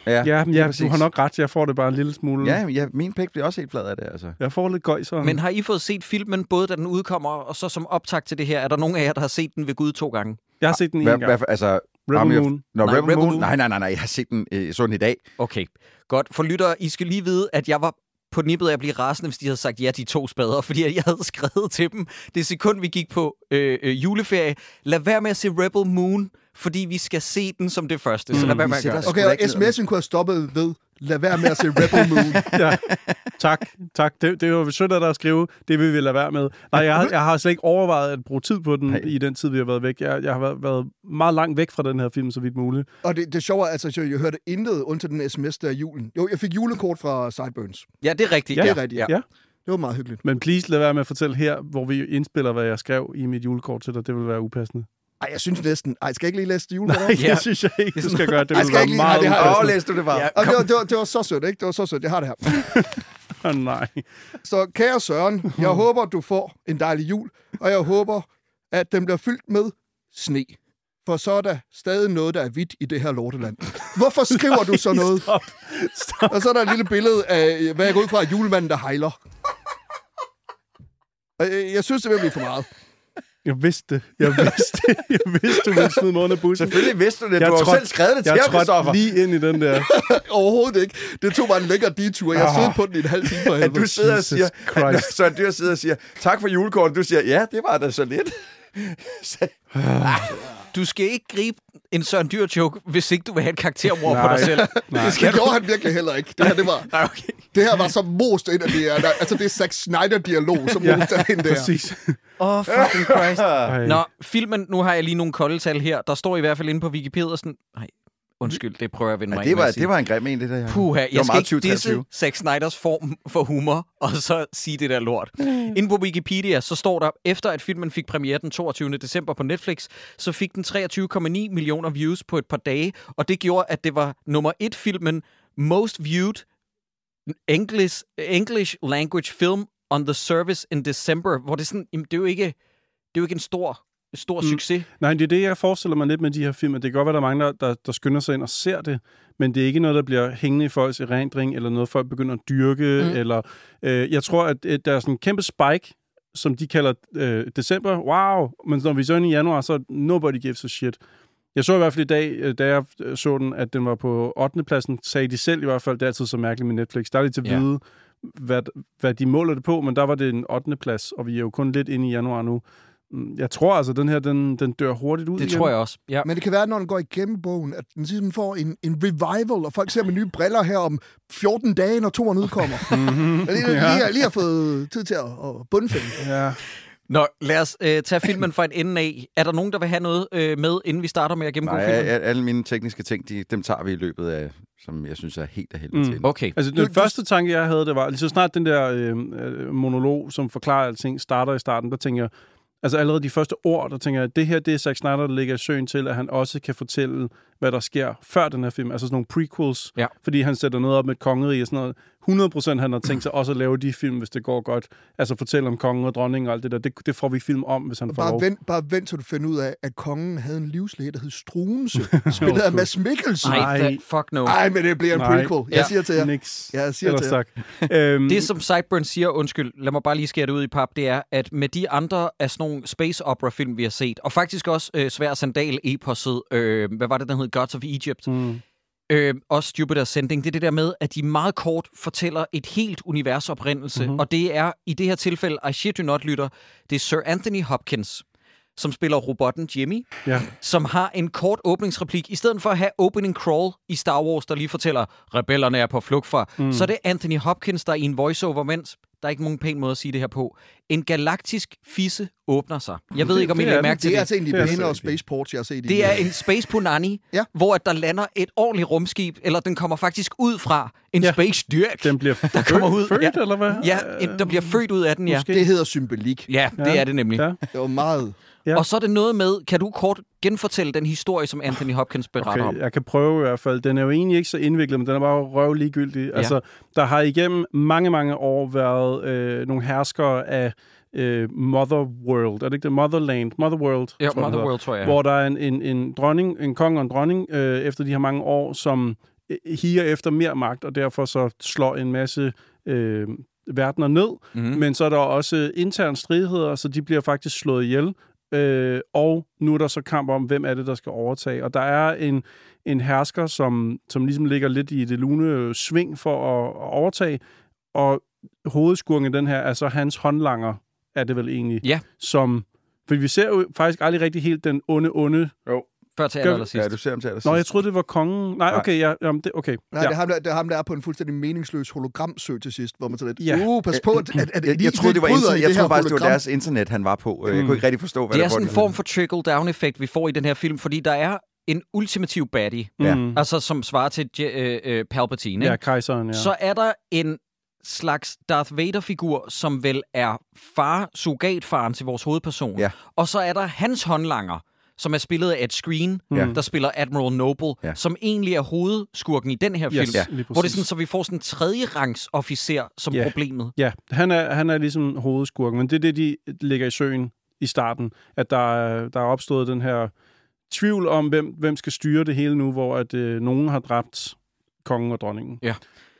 Ja, Ja, ja, du har nok ret. Jeg får det bare en lille smule. Ja, ja, min pæk bliver også helt flad af det, altså. Jeg får lidt gøj sådan. Men har I fået set filmen, både da den udkommer, og så som optag til det her? Er der nogen af jer, der har set den ved Gud to gange? jeg har set den en gang. hvad, altså, Rebel Army of- Moon. Nå, Nej, Rebel, Rebel Moon? Moon. Nej, nej, nej, nej, jeg har set den øh, sådan i dag. Okay, godt. For lyttere, I skal lige vide, at jeg var på nippet af at blive rasende, hvis de havde sagt ja, de to spader, [LAUGHS] fordi jeg havde skrevet til dem det sekund, vi gik på øh, øh, juleferie. Lad være med at se Rebel Moon, fordi vi skal se den som det første. Så lad være vi med at gøre det. Okay, og sms'en kunne have stoppet ved, lad være med at se Rebel [LAUGHS] Moon. ja. Tak, tak. Det, det var sødt af dig at skrive. Det vil vi lade være med. Nej, jeg har, jeg har slet ikke overvejet at bruge tid på den Nej. i den tid, vi har været væk. Jeg, jeg har været, været meget langt væk fra den her film, så vidt muligt. Og det, det sjove er, altså, jeg, jeg hørte intet undtil den sms der i julen. Jo, jeg fik julekort fra Sideburns. Ja, det er rigtigt. Ja, Det er rigtigt. Ja. Det var meget hyggeligt. Men please lad være med at fortælle her, hvor vi indspiller, hvad jeg skrev i mit julekort til dig. Det vil være upassende. Ej, jeg synes næsten... Ej, skal jeg ikke lige læse det julekort? Nej, op? det synes jeg ikke, du skal gøre. Det Ej, skal ikke lige- meget Nej, det har jeg- læste du det bare? Ja. Og det var, det, var, det var så sødt, ikke? Det var så sødt. Jeg har det her. Åh, nej. Så kære Søren, jeg håber, du får en dejlig jul, og jeg håber, at den bliver fyldt med sne. For så er der stadig noget, der er hvidt i det her lorteland. Hvorfor skriver du så noget? Stop. Stop. Og så er der et lille billede af, hvad jeg går ud fra, julemanden, der hejler. Og Jeg, jeg synes, det vil blive for meget. Jeg vidste det. Jeg vidste det. Jeg vidste, du ville smide mig under bussen. Selvfølgelig vidste du det. Jeg Du har selv skrevet det til Jeg ham, Christoffer. lige ind i den der. [LAUGHS] Overhovedet ikke. Det tog mig en længere detur. Jeg har siddet på den i en halv time for At helvede. du sidder og siger, at Søren Dyr sidder og siger, tak for julekortet. Du siger, ja, det var da så lidt. [LAUGHS] Så- Du skal ikke gribe en Søren Dyr joke, hvis ikke du vil have et karaktermord på dig selv. [LAUGHS] Nej. Det gjorde han virkelig heller ikke. Det her, det var, [LAUGHS] Nej, okay. det her var så most ind af det her. Altså, det er Zack Snyder-dialog, som ja, most er ind der. Præcis. Åh, oh, fucking Christ. Ej. Nå, filmen, nu har jeg lige nogle kolde tal her. Der står i hvert fald inde på Wikipedia sådan... Nej, undskyld, det prøver jeg at vende Ja, mig det, var, at sige. det var en grim en, det der. Jacob. Puha, det jeg skal meget ikke disse 2023. Zack Snyders form for humor, og så sige det der lort. Inde på Wikipedia, så står der, efter at filmen fik premiere den 22. december på Netflix, så fik den 23,9 millioner views på et par dage, og det gjorde, at det var nummer et filmen most viewed English, English language film on the service in December, hvor det er sådan, jamen, det er jo ikke, det er jo ikke en stor, stor Mm. succes. Nej, det er det, jeg forestiller mig lidt med de her film. Det kan godt være, der er mange, der, der, der skynder sig ind og ser det, men det er ikke noget, der bliver hængende i folks erindring, eller noget, folk begynder at dyrke. Mm. Eller, øh, jeg tror, at der er sådan en kæmpe spike, som de kalder øh, december. Wow! Men når vi så ind i januar, så nobody gives a shit. Jeg så i hvert fald i dag, øh, da jeg øh, så den, at den var på 8. pladsen, sagde de selv i hvert fald, det er altid så mærkeligt med Netflix. Der er lidt til at Ja. vide, hvad, hvad de måler det på, men der var det en 8. plads, og vi er jo kun lidt inde i januar nu. Jeg tror altså, den her, den, den dør hurtigt ud Det igen. tror jeg også. Ja. Men det kan være, når den går igennem bogen, at den ligesom får en, en revival, og folk ser med nye briller her om 14 dage, når toren udkommer. [LAUGHS] Mhm. lige, lige, lige, lige har fået tid til at, at bundfælde. Ja. Nå, lad os øh, tage filmen fra en ende af. Er der nogen, der vil have noget øh, med, inden vi starter med at gennemgå Nej, filmen? al- alle mine tekniske ting, de, dem tager vi i løbet af, som jeg synes er helt af helvede Mm. til. Okay. Altså, den første tanke, jeg havde, det var, lige så snart den der øh, monolog, som forklarer alting, starter i starten, der tænker jeg, altså allerede de første ord, der tænker jeg, at det her, det er Zack Snyder, der ligger i søen til, at han også kan fortælle, hvad der sker før den her film, altså sådan nogle prequels, Ja. fordi han sætter noget op med et kongerige og sådan noget. 100% han har tænkt sig også at lave de film, hvis det går godt. Altså fortælle om kongen og dronningen og alt det der. Det, det får vi film om, hvis han får Bare lov. vent, bare vent, så du finder ud af, at kongen havde en livslæge, der hed Struense, [LAUGHS] spillet af Mads Mikkelsen. Nej, Nej. fuck no. Ej, men det bliver en Nej. prequel. Jeg Ja. siger til jer. Niks. Ja, jeg siger Ellers til jer. øhm, Det, som Sideburn siger, undskyld, lad mig bare lige skære det ud i pap, det er, at med de andre af sådan nogle space opera film, vi har set, og faktisk også øh, Svær Sandal eposet, øh, hvad var det, den hed? Gods of Egypt, mm, øh, også Jupiter Sending, det er det der med, at de meget kort fortæller et helt univers oprindelse, Mhm. mm-hmm. og det er i det her tilfælde, I shit you not, lytter, det er Sir Anthony Hopkins, som spiller robotten Jimmy, ja. som har en kort åbningsreplik. I stedet for at have opening crawl i Star Wars, der lige fortæller, rebellerne er på flugt fra, mm. så er det Anthony Hopkins, der i en voiceover, mens der er ikke nogen pæn måde at sige det her på. En galaktisk fisse åbner sig. Jeg ved ikke, om I det lægger er mærke til Det er det. altså en af Det er de pænere spaceports, jeg har set i. Det er en Space Punani, [LAUGHS] Ja. hvor at der lander et ordentligt rumskib, eller den kommer faktisk ud fra en Ja. Space Dirk. Den bliver der kommer ud. født, ja. eller hvad? Ja, en, der bliver født ud af den, ja. Måske. Det hedder symbolik. Ja, det er det nemlig. Ja. Det var meget... Ja. Og så er det noget med, kan du kort genfortælle den historie, som Anthony Hopkins beretter om? Okay, jeg kan prøve i hvert fald. Den er jo egentlig ikke så indviklet, men den er bare røv ligegyldig. Ja. Altså, der har igennem mange, mange år været øh, nogle herskere af øh, Motherworld. Er det ikke det? Motherland? Motherworld, Ja, tror. Motherworld, tror jeg. Hvor der er en, en, en dronning, en kong og en dronning, øh, efter de her mange år, som øh, higer efter mere magt, og derfor så slår en masse øh, verdener ned. Mm. Men så er der også interne stridigheder, så de bliver faktisk slået ihjel. Øh, og nu er der så kamp om, hvem er det, der skal overtage. Og der er en, en hersker, som, som ligesom ligger lidt i det lune sving for at, at overtage. Og hovedskurken den her er så hans håndlanger, er det vel egentlig. Ja. Som, for vi ser jo faktisk aldrig rigtig helt den onde, onde... Før til Gør- aller sidst. Ja, du ser ham til allersidst. Nå, jeg troede, det var kongen. Nej, okay, ja, jamen, det, okay. Nej, ja. det, er ham, der, det er ham, der er på en fuldstændig meningsløs hologramsø til sidst, hvor man så lidt, Ja. uh, pas på, at, at, at jeg, jeg troede, det var internet. Jeg det troede faktisk, det var deres internet, han var på. Jeg Mm. kunne ikke rigtig forstå, hvad Det er der sådan en form for trickle-down-effekt, vi får i den her film, fordi der er en ultimativ baddie, Ja. Mm. altså som svarer til øh, øh, Palpatine. Ja, kejseren, ja. Så er der en slags Darth Vader-figur, som vel er far, surrogatfaren til vores hovedperson. Ja. Og så er der hans håndlanger, som er spillet af Ed Screen, Ja. der spiller Admiral Noble, Ja. som egentlig er hovedskurken i den her film. Yes, Ja. Hvor det er sådan, så vi får sådan en tredje rangs officer som Ja. problemet. Ja, han er, han er ligesom hovedskurken, men det er det, de ligger i søen i starten, at der, er- der er opstået den her tvivl om, hvem, hvem skal styre det hele nu, hvor at øh, nogen har dræbt kongen og dronningen.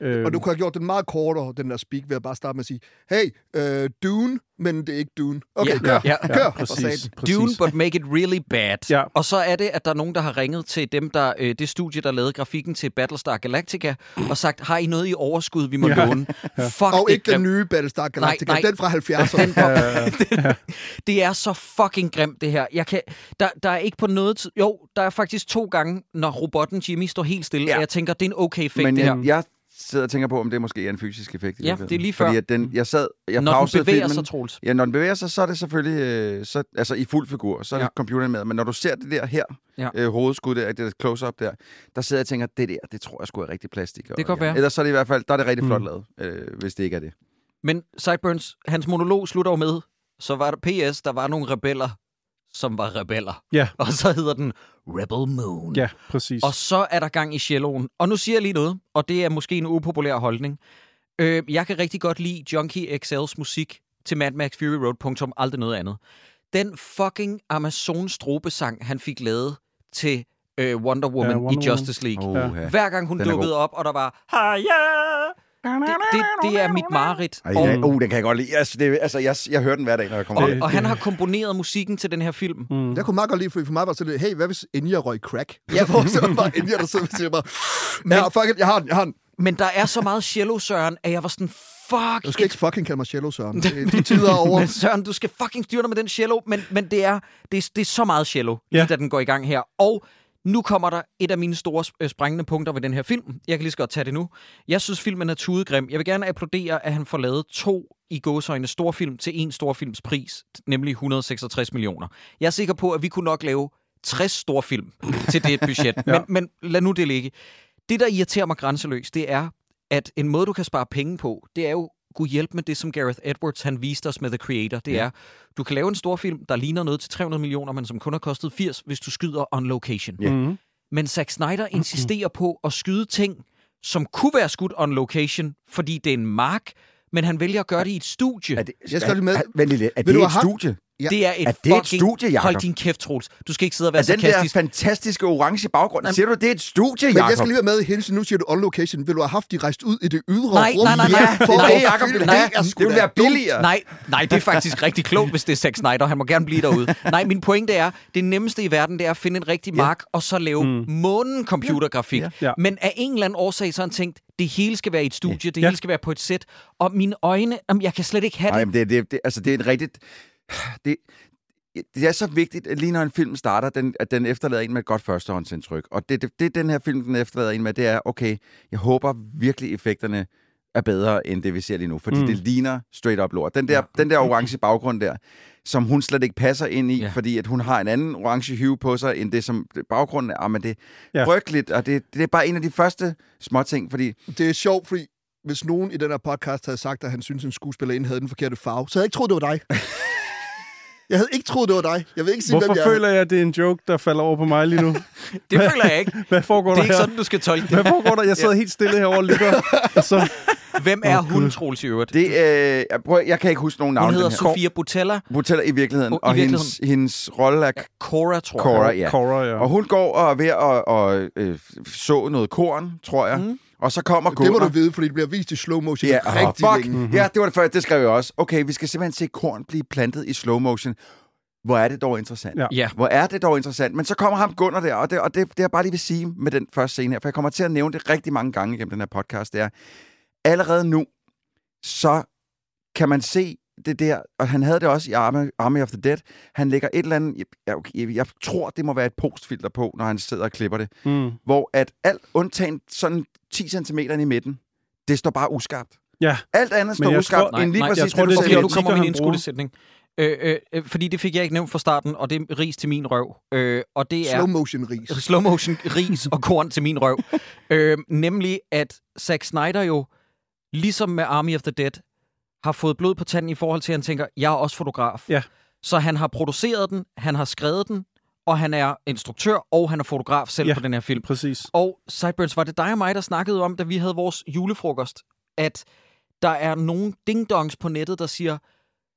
Øh, Og du kunne have gjort den meget kortere, den der speak, ved at bare starte med at sige, hey, øh, Dune, men det er ikke Dune. Okay, Ja, kør, ja, kør. præcis, for satan. præcis. Dune, but make it really bad. Ja. Og så er det, at der er nogen, der har ringet til dem, der øh, det studie, der lavede grafikken til Battlestar Galactica, og sagt, har I noget i overskud, vi må Ja. låne? Fuck, Og det ikke den grimt. nye Battlestar Galactica, Nej, nej. den fra 70'erne. [LAUGHS] [LAUGHS] Det er så fucking grimt, det her. Jeg kan, der, der er ikke på noget tid... Jo, der er faktisk to gange, når robotten Jimmy står helt stille, ja. Ja. og jeg tænker, det er en okay effekt, Men det her. jeg sidder og tænker på, om det måske er en fysisk effekt. Ja, det er lige før. Fordi at den, jeg sad, jeg når den pausede bevæger filmen. sig, Troels. Ja, når den bevæger sig, så er det selvfølgelig øh, så, altså i fuld figur, så er Ja. computeren med. Men når du ser det der her, Ja. øh, hovedskud der, det der close-up der, der sidder jeg og tænker, det der, det tror jeg skulle er rigtig plastik. Det kan godt være. Ellers så er det i hvert fald, der er det rigtig flot Mm. lavet, øh, hvis det ikke er det. Men Sideburns, hans monolog slutter jo med, så var der PS, der var nogle rebeller, som var rebeller. Ja. Og så hedder den Rebel Moon. Ja, præcis. Og så er der gang i celloen. Og nu siger jeg lige noget, og det er måske en upopulær holdning. Øh, jeg kan rigtig godt lide Junkie XL's musik til Mad Max Fury Road, punktum, aldrig noget andet. Den fucking Amazon strobesang, han fik lavet til øh, Wonder Woman Ja, ja, Wonder i Justice League. Oh, Ja. ja. Hver gang hun Den dukkede op, og der var, Haja! Det, det, det er mit mareridt. Ej, Og, ja, uh, den kan jeg godt lide. Altså, det, altså jeg, jeg hører den hver dag, når jeg kommer og, og han har komponeret musikken til den her film. mm. Jeg kunne meget godt lide, for for mig var det sådan lidt, hey, hvad hvis Enya røg crack? Ja. Så forestiller jeg bare Enya, der sidder og siger bare, ja, fuck it, jeg har den, jeg har den. Men der er så meget cello, Søren, at jeg var sådan, fuck, Du skal ikke fucking kalde mig cello, Søren. Det- De tider er [LAUGHS] over. Men Søren, du skal fucking styre dig med den cello, men, men det, er, det, er, det er så meget cello, Ja. lige da den går i gang her. Og nu kommer der et af mine store øh, sprængende punkter ved den her film. Jeg kan lige så godt tage det nu. Jeg synes, filmen er tudegrim. Jeg vil gerne applaudere, at han får lavet to i gåsøjne storfilm til en storfilms pris, nemlig 166 millioner. Jeg er sikker på, at vi kunne nok lave 60 storfilm til det budget. [LAUGHS] ja. men, men lad nu det ligge. Det, der irriterer mig grænseløst, det er, at en måde, du kan spare penge på, det er jo kunne hjælpe med det, som Gareth Edwards han viste os med The Creator. Det er, du kan lave en stor film, der ligner noget til 300 millioner, men som kun har kostet 80, hvis du skyder on location. Ja. Mm. Men Zack Snyder insisterer på at skyde ting, som kunne være skudt on location, fordi det er en mark, men han vælger at gøre det i et studie. Er det, Jeg skal lige med- Er, vent lidt. Er Vil det et studie? Ja. Det er et Er det et fucking... studie, Jacob? Hold din kæft, Troels. Du skal ikke sidde og være Er den der sarkastisk. fantastiske orange baggrund? Siger du, det er et studie, Men jeg Jacob? skal lige være med i hele tiden. Nu siger du on location. Vil du have haft de rejst ud i det ydre Nej, rum? nej, nej, nej. Ja, for Nej, at Jacob, det det? er sgu være billigere. Nej, nej, det er faktisk rigtig klogt, hvis det er Zack Snyder. Han må gerne blive derude. Nej, min pointe er, det nemmeste i verden, det er at finde en rigtig mark, og så lave mm. månen computergrafik. Ja. Ja. Men af en eller anden årsag, så har han tænkt, det hele skal være i et studie, det Ja. hele skal være på et sæt. Og mine øjne, jamen, jeg kan slet ikke have Nej, det. men det, det, det, altså, det er et rigtigt... Det, det er så vigtigt, at lige når en film starter, den, at den efterlader en med et godt førstehåndsindtryk. Og det, det, det, den her film, den efterlader en med, det er, okay, jeg håber virkelig, effekterne er bedre, end det, vi ser lige nu. Fordi Mm. det ligner straight up lort. Den der, ja. den der orange baggrund der, som hun slet ikke passer ind i, Ja. fordi at hun har en anden orange hue på sig, end det, som baggrunden er. Ah, men det er Ja. ja. frygteligt, og det, det er bare en af de første små ting, fordi Det er sjovt, fordi hvis nogen i den her podcast havde sagt, at han synes, at en skuespillerinde havde den forkerte farve, så havde jeg ikke troet, det var dig. [LAUGHS] Jeg havde ikke troet, det var dig. Jeg ved ikke sige, Hvorfor hvem jeg føler jeg, at det er en joke, der falder over på mig lige nu? [LAUGHS] [LAUGHS] Det føler jeg ikke. [LAUGHS] Hvad foregår Det der er ikke her? sådan, du skal tolke Hvad det. foregår der? Jeg sidder helt stille herovre og lytter. Og så, Hvem er Åh, hun. Troels, i øvrigt? det, øh, jeg, prøver, jeg kan ikke huske nogen navne. Hun hedder. Sofia Butella. Butella i virkeligheden, Oh, i og virkeligheden. hendes, hendes rolle er Cora, tror jeg. Cora, ja. Cora, ja. Og hun går og er ved at, at, øh, så noget korn, tror jeg. Mm. Og så kommer Det må Gunnar. du vide, fordi det bliver vist i slow motion Ja, rigtig oh, fuck. længe. Mm-hmm. Ja, det var det før, det skrev jeg også. Okay, vi skal simpelthen se korn blive plantet i slow motion. Hvor er det dog interessant. Ja. Ja. Hvor er det dog interessant. Men så kommer ham Gunnar der, og det, og det, det jeg bare lige vil sige med den første scene her, for jeg kommer til at nævne det rigtig mange gange gennem den her podcast, det er, allerede nu, så kan man se det der, og han havde det også i Army, Army of the Dead, han lægger et eller andet, jeg, jeg, jeg tror, det må være et postfilter på, når han sidder og klipper det, Mm. hvor at alt undtagen sådan 10 cm i midten, det står bare uskarpt. Ja, Alt andet står uskarpt, tror- end lige nej, præcis jeg tror, det, det du nu optikker, kommer min indskudte sætning. Øh, øh, øh, fordi det fik jeg ikke nævnt fra starten, og det er ris til min røv. Øh, og det er Slow motion ris. [LAUGHS] slow motion ris og korn til min røv. [LAUGHS] øh, nemlig at Zack Snyder jo, ligesom med Army of the Dead, har fået blod på tanden i forhold til, at han tænker, jeg er også fotograf. Ja. Så han har produceret den, han har skrevet den, og han er instruktør, og han er fotograf selv Ja. på den her film. præcis. Og Sideburns, var det dig og mig, der snakkede om, da vi havde vores julefrokost, at der er nogle dingdongs på nettet, der siger,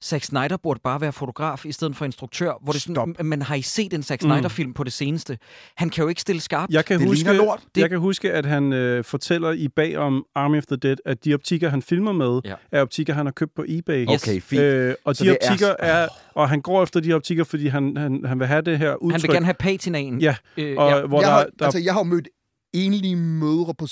Zack Snyder burde bare være fotograf i stedet for instruktør. Hvor det Stop. sådan, men har I set en Zack Snyder-film på det seneste? Han kan jo ikke stille skarpt. Jeg kan, Det huske, lort. jeg kan huske, at han øh, fortæller i bag om Army of the Dead, at de optikker, han filmer med, Ja. er optikker, han har købt på eBay. Yes. Okay, fint. Øh, og Så de det er- optikker er, og han går efter de optikker, fordi han, han, han vil have det her udtryk. Han vil gerne have patinaen. Ja, Øh, og ja. hvor jeg, der, har, der altså, jeg har jo mødt enlige mødre på,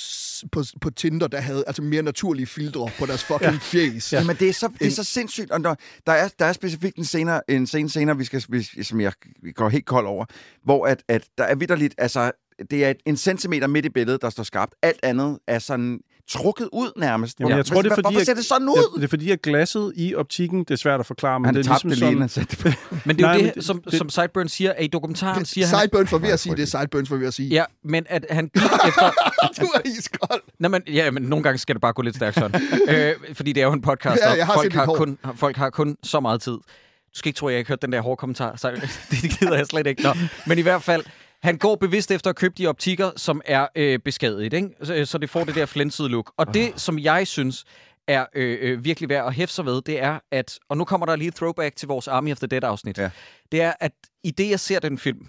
på, på Tinder, der havde altså mere naturlige filtre på deres fucking ja. fjes. Ja. Jamen, det er så, det er så sindssygt. Og når, der, er, der er specifikt en, senere, en scene senere, vi skal, vi, som jeg går helt kold over, hvor at, at der er vidderligt, altså, det er et, en centimeter midt i billedet, der står skarpt. Alt andet er sådan trukket ud nærmest. Jamen, jeg tror, det er fordi, Hvorfor ser det sådan Ja, ud? det er fordi, at glasset i optikken, det er svært at forklare, men Han det er tabte ligesom det lige, sådan... han satte det på. Men det er jo Nej, det, det- som, det- som Sideburn siger, at i dokumentaren siger han... Sideburns var ved at sige det, Sideburns var ved at sige. Ja, men at han gik [LAUGHS] efter... [LAUGHS] Du er iskold. Nå, men, ja, men nogle gange skal det bare gå lidt stærkt sådan. [LAUGHS] øh, fordi det er jo en podcast, Ja, og jeg har folk, har kun, folk har kun så meget tid. Du skal ikke tro, at jeg ikke hørte den der hårde kommentar. Så, det gider jeg slet ikke. Nå. Men i hvert fald, han går bevidst efter at købe de optikker, som er øh, beskadiget, ikke? Så, så det får det der flænsede look. Og det, som jeg synes er øh, øh, virkelig værd at hæfte sig ved, det er, at... Og nu kommer der lige et throwback til vores Army of the Dead-afsnit. Ja. Det er, at i det, jeg ser den film,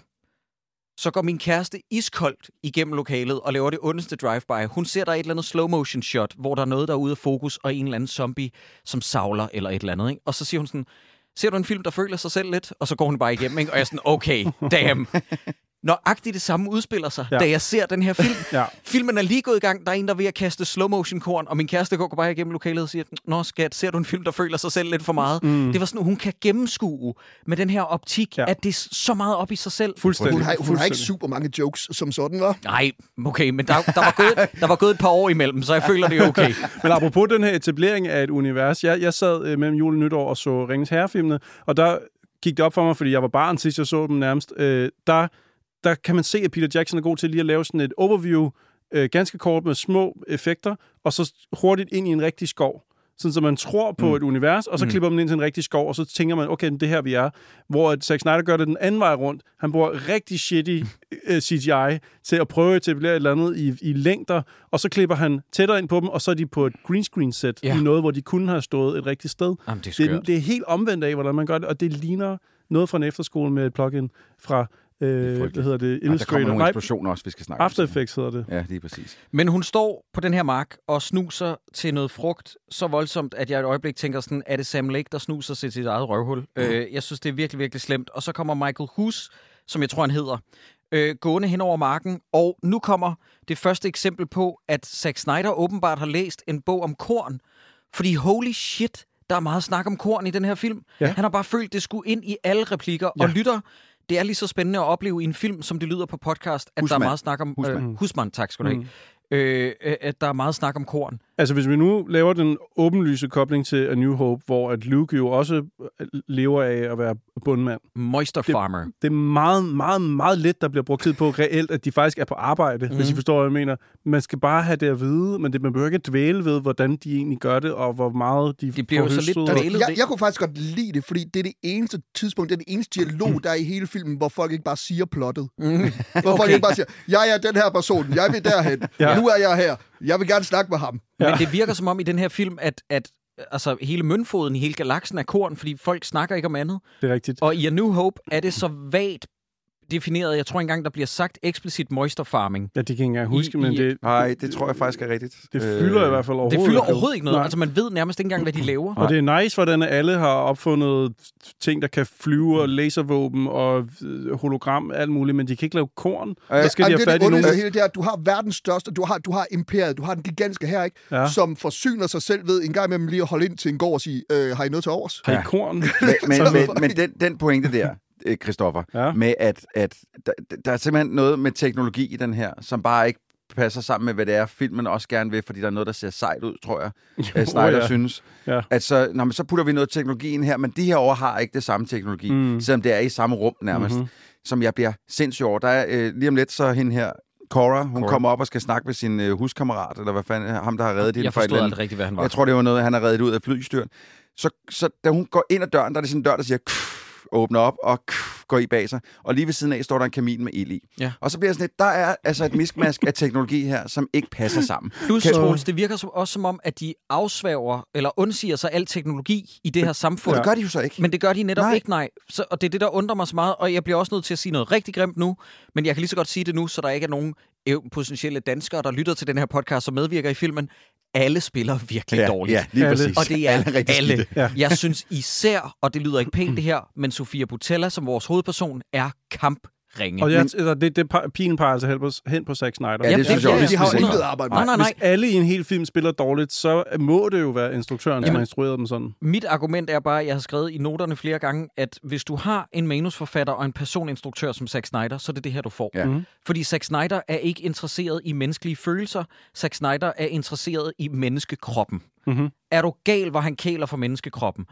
så går min kæreste iskoldt igennem lokalet og laver det ondeste drive-by. Hun ser der et eller andet slow-motion shot, hvor der er noget, der er ude af fokus, og en eller anden zombie, som savler eller et eller andet. Ikke? Og så siger hun sådan, ser du en film, der føler sig selv lidt? Og så går hun bare igennem, ikke? og jeg er sådan, okay, damn. [LAUGHS] Nøjagtigt det samme udspiller sig, ja. Da jeg ser den her film. [LAUGHS] Ja. Filmen er lige gået i gang, der er en, der er ved at kaste slow-motion-korn, og min kæreste går bare igennem lokalet og siger, Nå skat, ser du en film, der føler sig selv lidt for meget? Mm. Det var sådan, hun kan gennemskue med den her optik, ja. At det er så meget op i sig selv. Fuldstændig. Hun har, hun har ikke fuldstændig. super mange jokes som sådan, var. Nej, okay, men der, der, var gået, der var gået et par år imellem, så jeg føler, det er okay. [LAUGHS] Men apropos den her etablering af et univers, jeg, jeg sad øh, mellem jul og nytår og så Ringens Herrefilmene, og der gik det op for mig, fordi jeg var barn sidst, jeg så dem nærmest, øh, der, der kan man se, at Peter Jackson er god til lige at lave sådan et overview, øh, ganske kort med små effekter, og så hurtigt ind i en rigtig skov. Sådan, så man tror på mm. et univers, og så mm. klipper man ind til en rigtig skov, og så tænker man, okay, det er her vi er. Hvor at Zack Snyder gør det den anden vej rundt. Han bruger rigtig shitty [LAUGHS] øh, CGI til at prøve at etablere et eller andet i, i længder, og så klipper han tættere ind på dem, og så er de på et green screen set Ja. i noget, hvor de kunne have stået et rigtigt sted. Jamen, det er det, skørt. det er helt omvendt af, hvordan man gør det, og det ligner noget fra en efterskole med et plugin fra, øh, hvad hedder det, Og der kommer Illustrator. nogle eksplosioner også, vi skal snakke. After Effects hedder det. Ja, lige præcis. Men hun står på den her mark og snuser til noget frugt så voldsomt, at jeg et øjeblik tænker sådan, er det Sam Lake, der snuser til sit eget røvhul? Mm. Øh, jeg synes, det er virkelig, virkelig slemt. Og så kommer Michael Hus, som jeg tror, han hedder, øh, gående hen over marken. Og nu kommer det første eksempel på, at Zack Snyder åbenbart har læst en bog om korn. Fordi holy shit, der er meget snak om korn i den her film. Ja. Han har bare følt, det skulle ind i alle replikker. Ja. Og lytter, det er lige så spændende at opleve i en film, som det lyder på podcast, at der er meget snak om... Husmand. Øh, husmand, tak skal du have. Øh, øh, at der er meget snak om korn. Altså, hvis vi nu laver den åbenlyse kobling til A New Hope, hvor at Luke jo også øh, lever af at være bundmand. Moisture Det- Farmer. Det er meget, meget, meget lidt, der bliver brugt tid på reelt, at de faktisk er på arbejde, mm. hvis I forstår, hvad jeg mener. Man skal bare have det at vide, men det, man behøver ikke at dvæle ved, hvordan de egentlig gør det, og hvor meget de Det bliver jo så lidt dvælet. Jeg, jeg kunne faktisk godt lide det, fordi det er det eneste tidspunkt, det er det eneste dialog, der er i hele filmen, hvor folk ikke bare siger plottet. Mm. Hvor folk Okay. ikke bare siger, jeg er den her person, jeg vil derhen, Ja. Nu er jeg her, jeg vil gerne snakke med ham. Ja. Men det virker som om i den her film, at, at altså, hele møntfoden i hele galaksen er korn, fordi folk snakker ikke om andet. Det er rigtigt. Og i A New Hope er det så vagt defineret. Jeg tror engang, der bliver sagt eksplicit moisture farming. Ja, det kan jeg ikke engang huske, I- men i- det, Nej, det tror jeg faktisk er rigtigt. det fylder i hvert fald overhovedet Det fylder overhovedet ikke noget. Nej. Altså, man ved nærmest ikke engang, hvad de laver. Og det er nice, hvordan alle har opfundet ting, der kan flyve, og laservåben og øh, hologram, alt muligt, men de kan ikke lave korn. Øh, Så skal de have det er fat det i nogen... hele, det er, at du har verdens største, du har, du har imperiet, du har den gigantiske her, ikke? Ja. Som forsyner sig selv ved en gang imellem lige at holde ind til en gård og sige, øh, har I noget til overs? Har I korn? [LAUGHS] Men, men, men, men den, den pointe der, øh, Christoffer, Ja. med at, at der, der er simpelthen noget med teknologi i den her, som bare ikke passer sammen med, hvad det er, filmen også gerne vil, fordi der er noget, der ser sejt ud, tror jeg, jo, Snyder ja. synes. Ja. At så, nå, men så putter vi noget teknologi ind her, men de her over har ikke det samme teknologi, mm. selvom det er i samme rum nærmest, Mhm. mm-hmm. som jeg bliver sindssygt over. Der er øh, lige om lidt, så hende her, Cora, hun Cora. kommer op og skal snakke med sin øh, huskammerat, eller hvad fanden, ham der har reddet hende Jeg fra et forstod eller andet. rigtigt, hvad han var. Jeg tror, det var noget, han har reddet ud af flystyrt. Så, så da hun går ind ad døren, der er det sådan en dør, der siger, "Kff", åbner op, og går i bag sig, og lige ved siden af står der en kamin med ild i. Ja. Og så bliver sådan lidt, der er altså et miskmask af teknologi her, som ikke passer sammen. [LAUGHS] Plus, Kan- Troels, det virker som, også som om, at de afsværger eller undsiger sig al teknologi i det her samfund. Det gør de jo så ikke. Men det gør de netop Nej. ikke, nej. Så, og det er det, der undrer mig så meget, og jeg bliver også nødt til at sige noget rigtig grimt nu, men jeg kan lige så godt sige det nu, så der ikke er nogen øh, potentielle danskere, der lytter til den her podcast, som medvirker i filmen. Alle spiller virkelig ja, dårligt. Ja, lige Alle. præcis. Og det er Alle alle. rigtig alle. skidte. Ja. Jeg synes især, og det lyder ikke pænt det her, men Sofia Butella som vores hovedperson er kampringe. Og jeg, altså, det, det, pilen peger altså hen på, hen på Zack Snyder. Ja, det synes jeg ja, også. De har intet arbejde med. Nej, nej, nej. Hvis alle i en hel film spiller dårligt, så må det jo være instruktøren, som Jamen- har instrueret dem sådan. Mit argument er bare, at jeg har skrevet i noterne flere gange, at hvis du har en manusforfatter og en personinstruktør som Zack Snyder, så er det det her, du får. Ja. Mhm. Fordi Zack Snyder er ikke interesseret i menneskelige følelser. Zack Snyder er interesseret i menneskekroppen. Mhm. Er du gal, hvor han kæler for menneskekroppen?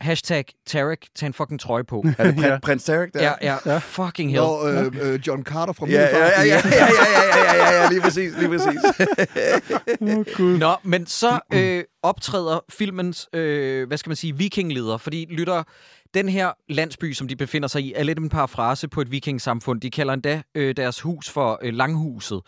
Hashtag Tarek, tag en fucking trøje på. [LAUGHS] Er det Ja. prin- prins Tarek der? Ja, ja, fucking hell. Når øh, øh, John Carter fra Ja, ja, ja, ja, ja, ja, ja, ja, ja, ja, lige præcis, lige præcis. [LAUGHS] Oh, Gud. Nå, men så øh, optræder filmens, øh, hvad skal man sige, vikingleder. Fordi lytter, den her landsby, som de befinder sig i, er lidt en parafrase på et vikingsamfund. De kalder endda øh, deres hus for øh, Langhuset.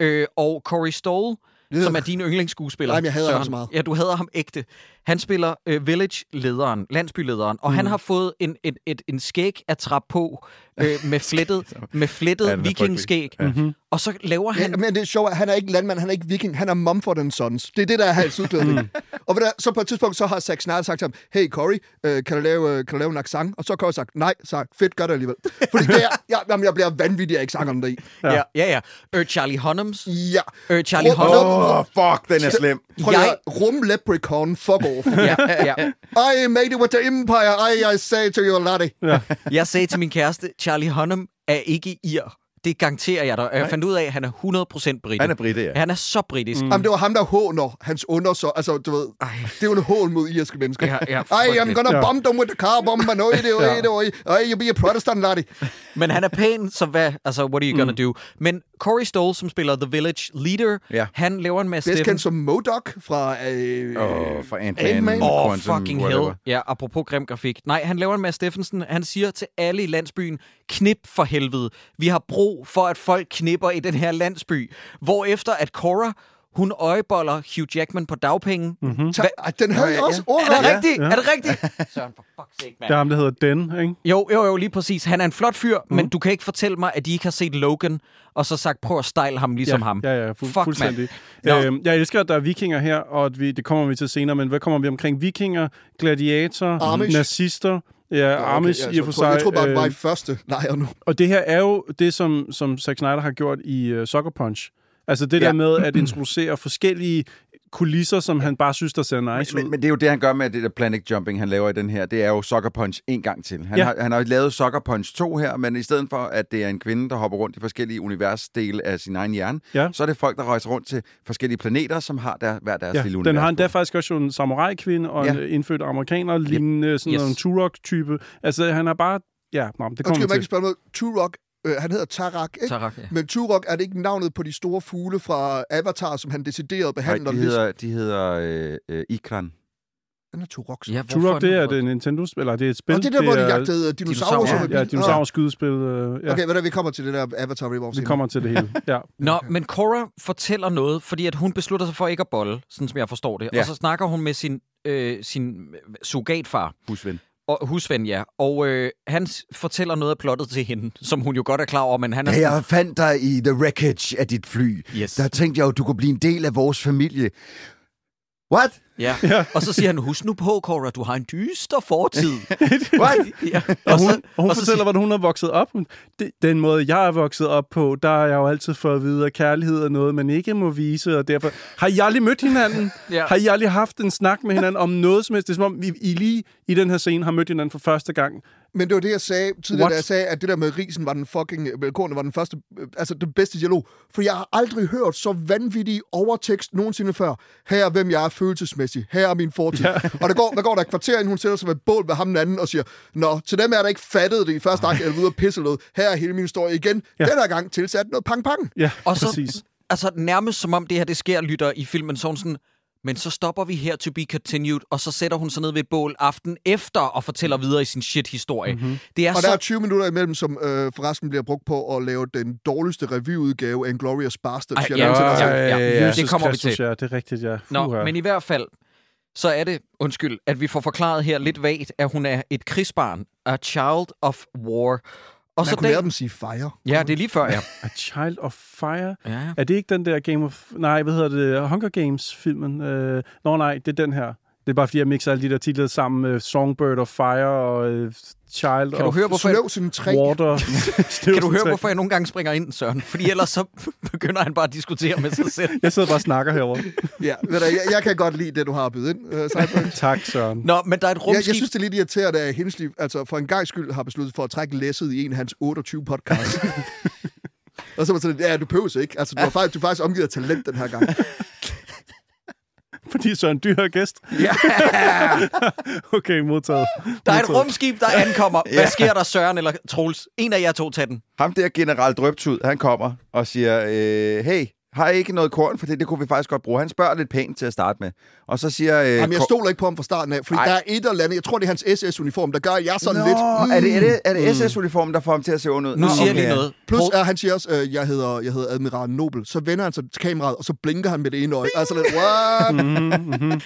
Øh, og Corey Stoll, Ja. som er din yndlingsskuespiller. Nej, jeg hader ham Søren. så meget. Ja, du hader ham ægte. Han spiller øh, Village-lederen, landsbylederen, og mm. han har fået en, et, et, en skæg at trappe på øh, [LAUGHS] med flettet, med flettet Ja, vikingskæg. Mhm. Og så laver han... Ja, men det er sjovt, at han er ikke landmand, han er ikke viking, han er Mumford Sons. Det er det, der er hans udklædning. [LAUGHS] og ved du, hvad, så på et tidspunkt, så har Zack Snyder sagt til ham, hey Corey, øh, kan, du lave, øh, kan du lave en accent? Og så har Corey sagt, nej, så fedt, gør det alligevel. Fordi det er, [LAUGHS] ja, jamen, jeg bliver vanvittig af accenterne deri. Ja, ja. ja. Øh, Charlie Hunnams. Ja. Øh, Charlie Rum- Hunnam. Åh, oh, fuck, den er slem. Prøv jeg... Rum leprechaun, fuck off. Ja, ja. I made it with the empire, I, I say to you, laddie. Jeg sagde til min kæreste, Charlie Hunnam er ikke ir. Det garanterer jeg dig. Jeg fandt ud af, at han er 100% britte. Han er brite, ja. Han er så britisk. Mm. Jamen, det var ham, der håner hans under, så, altså, du ved, Ej. det er jo en hån mod irske mennesker. Ja, ja, I am frygteligt. gonna Ja. bomb them with the car bomb, and oi, det, oi, det, oi, oi, you be a protestant, laddie. Men han er pæn, så hvad? Altså, what are you gonna do? Men Corey Stoll, som spiller The Village Leader, Ja. han laver en masse... Bedst kendt som Modok fra... Øh, oh, for Ant-Man. Åh, oh, Quantum, fucking whatever. hell. Ja, apropos grim grafik. Nej, han laver en masse Steffensen. Han siger til alle i landsbyen, knip for helvede. Vi har brug for, at folk knipper i den her landsby. Hvorefter at Cora, hun øjeboller Hugh Jackman på dagpenge. Mm-hmm. Ej, den havde jeg ja, også ja. Er det ordret. Ja. rigtigt? Er det rigtigt? Søren, for fuck's sake, Der er mand. ham, der hedder Den, ikke? Jo, jo, jo, lige præcis. Han er en flot fyr, Mhm. mm. men du kan ikke fortælle mig, at de ikke har set Logan, og så sagt, prøv at style ham ligesom ja, ham. Ja, ja, fu- Fuck, fuldstændig. Nå. Øhm, jeg elsker, at der er vikinger her, og at vi, det kommer vi til senere, men hvad kommer vi omkring? Vikinger, gladiator, Amish. nazister, ja, Okay, Amish ja, i og for så- Jeg sig. tror bare, det var i øh, første lejr nu. Og det her er jo det, som, som Zack Snyder har gjort i uh, Sucker Punch. Altså det Ja. der med at introducere forskellige kulisser, som han bare synes, der ser nice Men, ud. men det er jo det, han gør med det der planet jumping, han laver i den her. Det er jo Sucker Punch en gang til. Han, Ja. har, han har jo lavet Sucker Punch 2 her, men i stedet for, at det er en kvinde, der hopper rundt i forskellige universdele af sin egen hjerne, Ja. så er det folk, der rejser rundt til forskellige planeter, som har der, hver deres Ja, lille den univers. har endda faktisk også jo en samurai-kvinde og en Ja. øh, indfødt amerikaner, lignende sådan Yes. en Turok-type. Altså, han har bare... Ja, nå, det kommer Undskyld, vi man ikke til. spørge noget. Turok, øh, han hedder Tarak, ikke? Tarak, ja. Men Turok, er det ikke navnet på de store fugle fra Avatar, som han decideret Nej, behandler? de ligesom- hedder, de hedder øh, øh, Ikran. Han er Turok. Ja, Turok, det er det Nintendo-spil, eller det er et spil. Og det er der, hvor de jagtede dinosaurer. som Ja, er ja, bil. dinosaurskydespil. Øh, ja. Okay, hvad der, vi kommer til det der Avatar Revolve. Vi kommer til det hele. [LAUGHS] Ja. Nå, men Cora fortæller noget, fordi at hun beslutter sig for ikke at bolle, sådan som jeg forstår det. Ja. Og så snakker hun med sin, øh, sin surrogatfar, Husven. Og husven, ja. Og øh, han fortæller noget af plottet til hende, som hun jo godt er klar over, men han er Da jeg fandt dig i the wreckage af dit fly, Yes. der tænkte jeg jo, du kunne blive en del af vores familie. What? Ja. Og så siger han, husk nu på, Cora, du har en dyster fortid. [LAUGHS] What? ja. Og hun, og hun og så fortæller, siger- hvordan hun er vokset op. Det, den måde, jeg er vokset op på, der har jeg jo altid fået at vide, at kærlighed er noget, man ikke må vise, og derfor... Har I aldrig mødt hinanden? Ja. Har I aldrig haft en snak med hinanden om noget som helst? Det er som om, I, I lige i den her scene har mødt hinanden for første gang. Men det var det, jeg sagde tidligere, What? da jeg sagde, at det der med risen var den fucking, kornet var den første, øh, altså den bedste dialog. For jeg har aldrig hørt så vanvittig overtekst nogensinde før. Her er, hvem jeg er følelsesmæssigt. Her er min fortid. Ja. Og der går, der går der et kvarter, inden hun sætter sig ved et bål ved ham den anden og siger, Nå, til dem er der ikke fattet det i første akt, eller ude og pisse noget. Her er hele min historie igen. Ja. Den her gang tilsat noget pang-pang. Ja, Og så, præcis. altså nærmest som om det her, det sker, lytter i filmen sådan sådan, men så stopper vi her to be continued, og så sætter hun sig ned ved et bål aften efter og fortæller videre i sin shit-historie. Mm-hmm. Det er Og så... der er 20 minutter imellem, som øh, forresten bliver brugt på at lave den dårligste revyudgave af Inglourious Basterds. Ej, ja, ja, ja, ja. Jesus det kommer vi Kristus, til. Ja, det er rigtigt, ja. Nå, men i hvert fald, så er det, undskyld, at vi får forklaret her lidt vagt, at hun er et krigsbarn, a child of war. Og Man så kunne lære den... dem sige fire. Ja, det er lige før, ja. A Child of Fire? ja. Er det ikke den der Game of... Nej, hvad hedder det? Hunger Games-filmen? Øh, nå nej, det er den her. Det er bare fordi, jeg mixer alle de der titler sammen med Songbird of Fire og øh, Child Kan du høre, hvorfor jeg, Sløv sin træ. Water. [LAUGHS] kan du høre, hvorfor jeg nogle gange springer ind, Søren? Fordi ellers så [LAUGHS] begynder han bare at diskutere med sig selv. Jeg sidder bare og snakker herovre. [LAUGHS] Ja, ved du, jeg, jeg kan godt lide det, du har bydet ind, uh. Tak, Søren. Nå, men der er et Jeg, rumskib. jeg synes, det er lidt irriterende, at Hensley altså, for en gang skyld har besluttet for at trække læsset i en af hans 28 podcasts. Og så var det sådan, ja, du pøves ikke. Altså, du, var faktisk, du er faktisk omgivet af talent den her gang. Fordi Søren Dyr er gæst. Ja. [LAUGHS] Okay, modtaget. Der er et rumskib, der ankommer. [LAUGHS] Hvad sker der, Søren eller Troels? En af jer to tager den. Ham der general Drøbtud, han kommer og siger, øh, hey, har I ikke noget korn? For det, det kunne vi faktisk godt bruge. Han spørger lidt pænt til at starte med. Og så siger... Øh, Jamen, jeg stoler ikke på ham fra starten af, fordi Ej. der er et eller andet, jeg tror, det er hans SS-uniform, der gør, at jeg sådan Nå, lidt... Mm. er det, er det, er det SS-uniformen, der får ham til at se ond ud? Nu siger jeg okay. lige noget. Plus, er, han siger også, øh, jeg, hedder, jeg hedder Admiral Nobel. Så vender han sig til kameraet, og så blinker han med det ene øje. Altså lidt, what?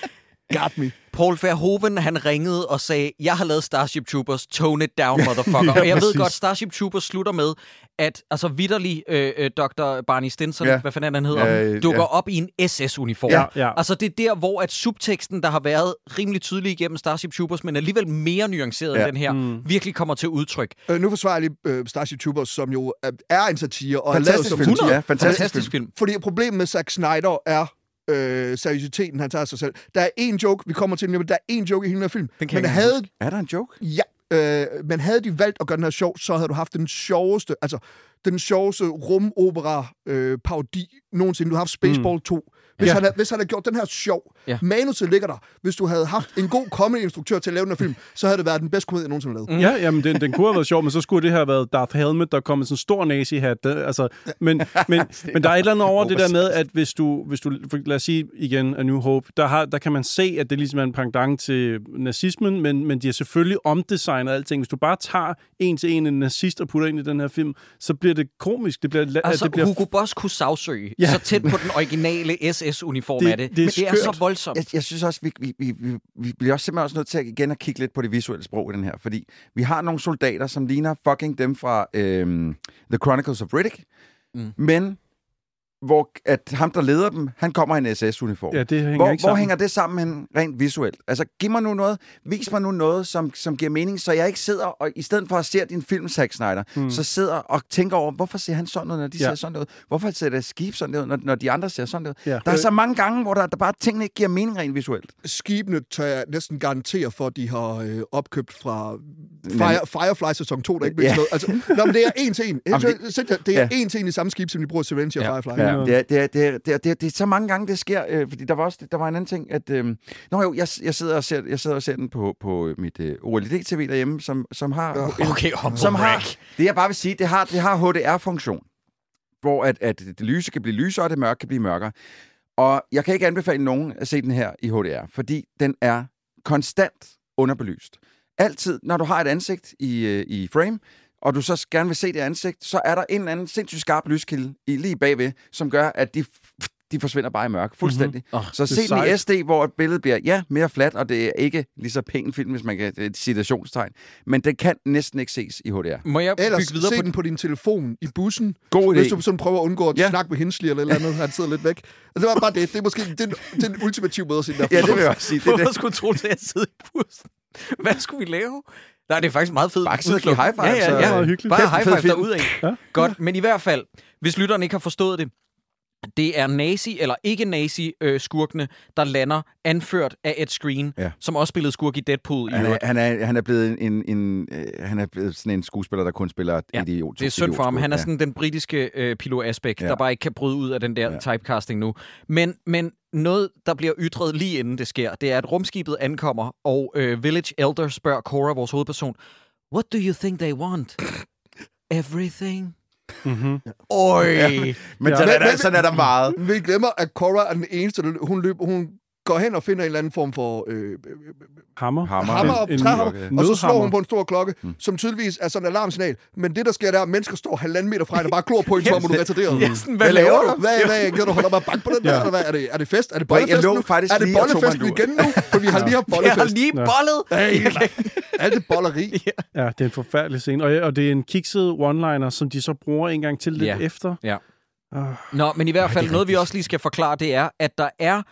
Got me. Paul Verhoeven, han ringede og sagde, jeg har lavet Starship Troopers, tone it down, motherfucker. [LAUGHS] og jeg ved godt, Starship Troopers slutter med, at altså vidderlig øh, øh, Dr. Barney Stinson, Ja. hvad fanden han hedder, Ja, øh, dukker ja. op i en SS-uniform. Ja, ja. Altså det er der, hvor at subteksten, der har været rimelig tydelig igennem Starship Troopers, men alligevel mere nuanceret Ja. end den her, mm. virkelig kommer til udtryk. Øh, nu forsvarer jeg lige øh, Starship Troopers, som jo er, en satire. Og er lavet Fantastisk som film. 100. Ja, fantastisk, Fantastisk film. film. Fordi problemet med Zack Snyder er øh, seriøsiteten, han tager sig selv. Der er en joke, vi kommer til, men der er en joke i hele den her film. Den men havde, Er der en joke? ja, øh, men havde de valgt at gøre den her sjov, så havde du haft den sjoveste, altså den sjoveste rumopera øh, parodi nogensinde. Du har haft Spaceball mm. 2. Hvis, Ja. han havde, hvis han havde gjort den her sjov, Ja. manuset ligger der. Hvis du havde haft en god comedy-instruktør til at lave den her film, så havde det været den bedste komedie, jeg nogensinde har lavet. Ja, jamen, den, den kunne have været sjov, men så skulle det have været Darth Helmet, der kom med sådan en stor nazi-hat. Altså, men, men, [LAUGHS] men der er et eller andet over det der med, at hvis du, hvis du lad os sige igen, A New Hope, der, har, der kan man se, at det ligesom er en pendant til nazismen, men, men de har selvfølgelig omdesignet alting. Hvis du bare tager en til en en nazist og putter ind i den her film, så bliver det komisk. Det bliver, Altså, det bliver Hugo Boss kunne sagsøge Ja. så tæt på den originale [LAUGHS] SS-uniform Det- af det. det er men det er skørt. så voldsomt. Jeg, jeg synes også, vi, vi, vi, vi, vi bliver også simpelthen også nødt til at igen at kigge lidt på det visuelle sprog i den her, fordi vi har nogle soldater, som ligner fucking dem fra øhm, The Chronicles of Riddick, mm. men hvor at ham, der leder dem, han kommer i en SS-uniform. Ja, det hænger hvor, ikke hvor sammen. hænger det sammen hen rent visuelt? Altså, giv mig nu noget, vis mig nu noget, som, som giver mening, så jeg ikke sidder og, i stedet for at se din film, Zack Snyder, mm. så sidder og tænker over, hvorfor ser han sådan noget, når de Ja. ser sådan noget? Hvorfor ser det skib sådan noget, når, når de andre ser sådan noget? Ja. Der er så mange gange, hvor der, der bare tingene ikke giver mening rent visuelt. skibene tør jeg næsten garantere for, at de har øh, opkøbt fra Fire, Firefly sæson 2, der ikke bliver Ja. ja. Altså, nå, men det er en til en. [LAUGHS] Det, det er ja. en til en i samme skib, som de bruger i Serenity Ja. og Firefly. Ja, det, er, det, er, det, er, det, er, det, er, det er så mange gange, det sker. Øh, fordi der var også der var en anden ting, at... Øh, nå jo, jeg, jeg, sidder og ser, jeg sidder og ser den på, på mit øh, OLED-TV derhjemme, som, som har... Okay, humble som har, det jeg bare vil sige, det har, det har HDR-funktion, hvor at, at det lyse kan blive lysere, og det mørke kan blive mørkere. Og jeg kan ikke anbefale nogen at se den her i HDR, fordi den er konstant underbelyst. Altid, når du har et ansigt i, øh, i frame, og du så gerne vil se det ansigt, så er der en eller anden sindssygt skarp lyskilde i, lige bagved, som gør, at de, de forsvinder bare i mørke. Fuldstændig. Åh, Mm-hmm. så det er se den i. SD, hvor et billede bliver, ja, mere fladt, og det er ikke lige så pæn film, hvis man kan det er et citationstegn. Men den kan næsten ikke ses i HDR. Må jeg Ellers bygge videre se på den på din telefon i bussen, God idé. hvis du sådan prøver at undgå at Ja. snakke med Hensley eller et eller andet, han sidder lidt væk. Og det var bare det. Det er måske det er, det er en ultimativ måde at se den der Ja, det vil jeg også sige. Det er Hvorfor det. skulle tro, at jeg sidder i bussen? Hvad skulle vi lave? Nej, det er faktisk meget fedt. Bare sidde og give high five, Ja, så- ja, ja. Meget hyggeligt. Bare high five derudad. Ja. Ja. Godt, men i hvert fald, hvis lytteren ikke har forstået det, det er nazi eller ikke nazi øh, skurkene, der lander, anført af Ed Screen, Ja. som også spillede skurk i Deadpool. I Han er, øvrigt. han, er, han er blevet en, en, øh, han er blevet sådan en skuespiller, der kun spiller Ja, idiot. Det er synd for ham. Han er Ja. sådan den britiske øh, Pilo Asbæk, Ja. ja. der bare ikke kan bryde ud af den der Ja. ja. typecasting nu. Men, men noget, der bliver ytret lige inden det sker, det er, at rumskibet ankommer, og øh, Village Elder spørger Cora, vores hovedperson, What do you think they want? [LAUGHS] Everything? Mm-hmm. Oj! Men Ja. sådan, er Men- der, men- sådan er der meget. Vi glemmer, at Cora er den eneste, hun løber, hun går hen og finder en eller anden form for øh, Hammer. Hammer. hammer En- og en- træhammer, en og så slår hun på en stor klokke, mm. som tydeligvis er sådan en alarmsignal. Men det, der sker der, er, at mennesker står halvanden meter fra hende og bare glor på hende, som om hun er retarderet. Ja, sådan, hvad laver du? Hvad, hvad, kan du holde op og banke på den der, eller hvad? Er det, er det fest? Er det bollefest nu? faktisk er det mig en bollefest igen nu? For vi har lige haft Jeg har bollefest. lige bollet. Alt [LAUGHS] det bolleri. [LAUGHS] Ja, det er en forfærdelig scene. Og, og det er en kikset one-liner, som de så bruger en gang til lidt efter. Ja. Ah. Nå, men i hvert fald noget, vi også lige skal forklare, det er, at der er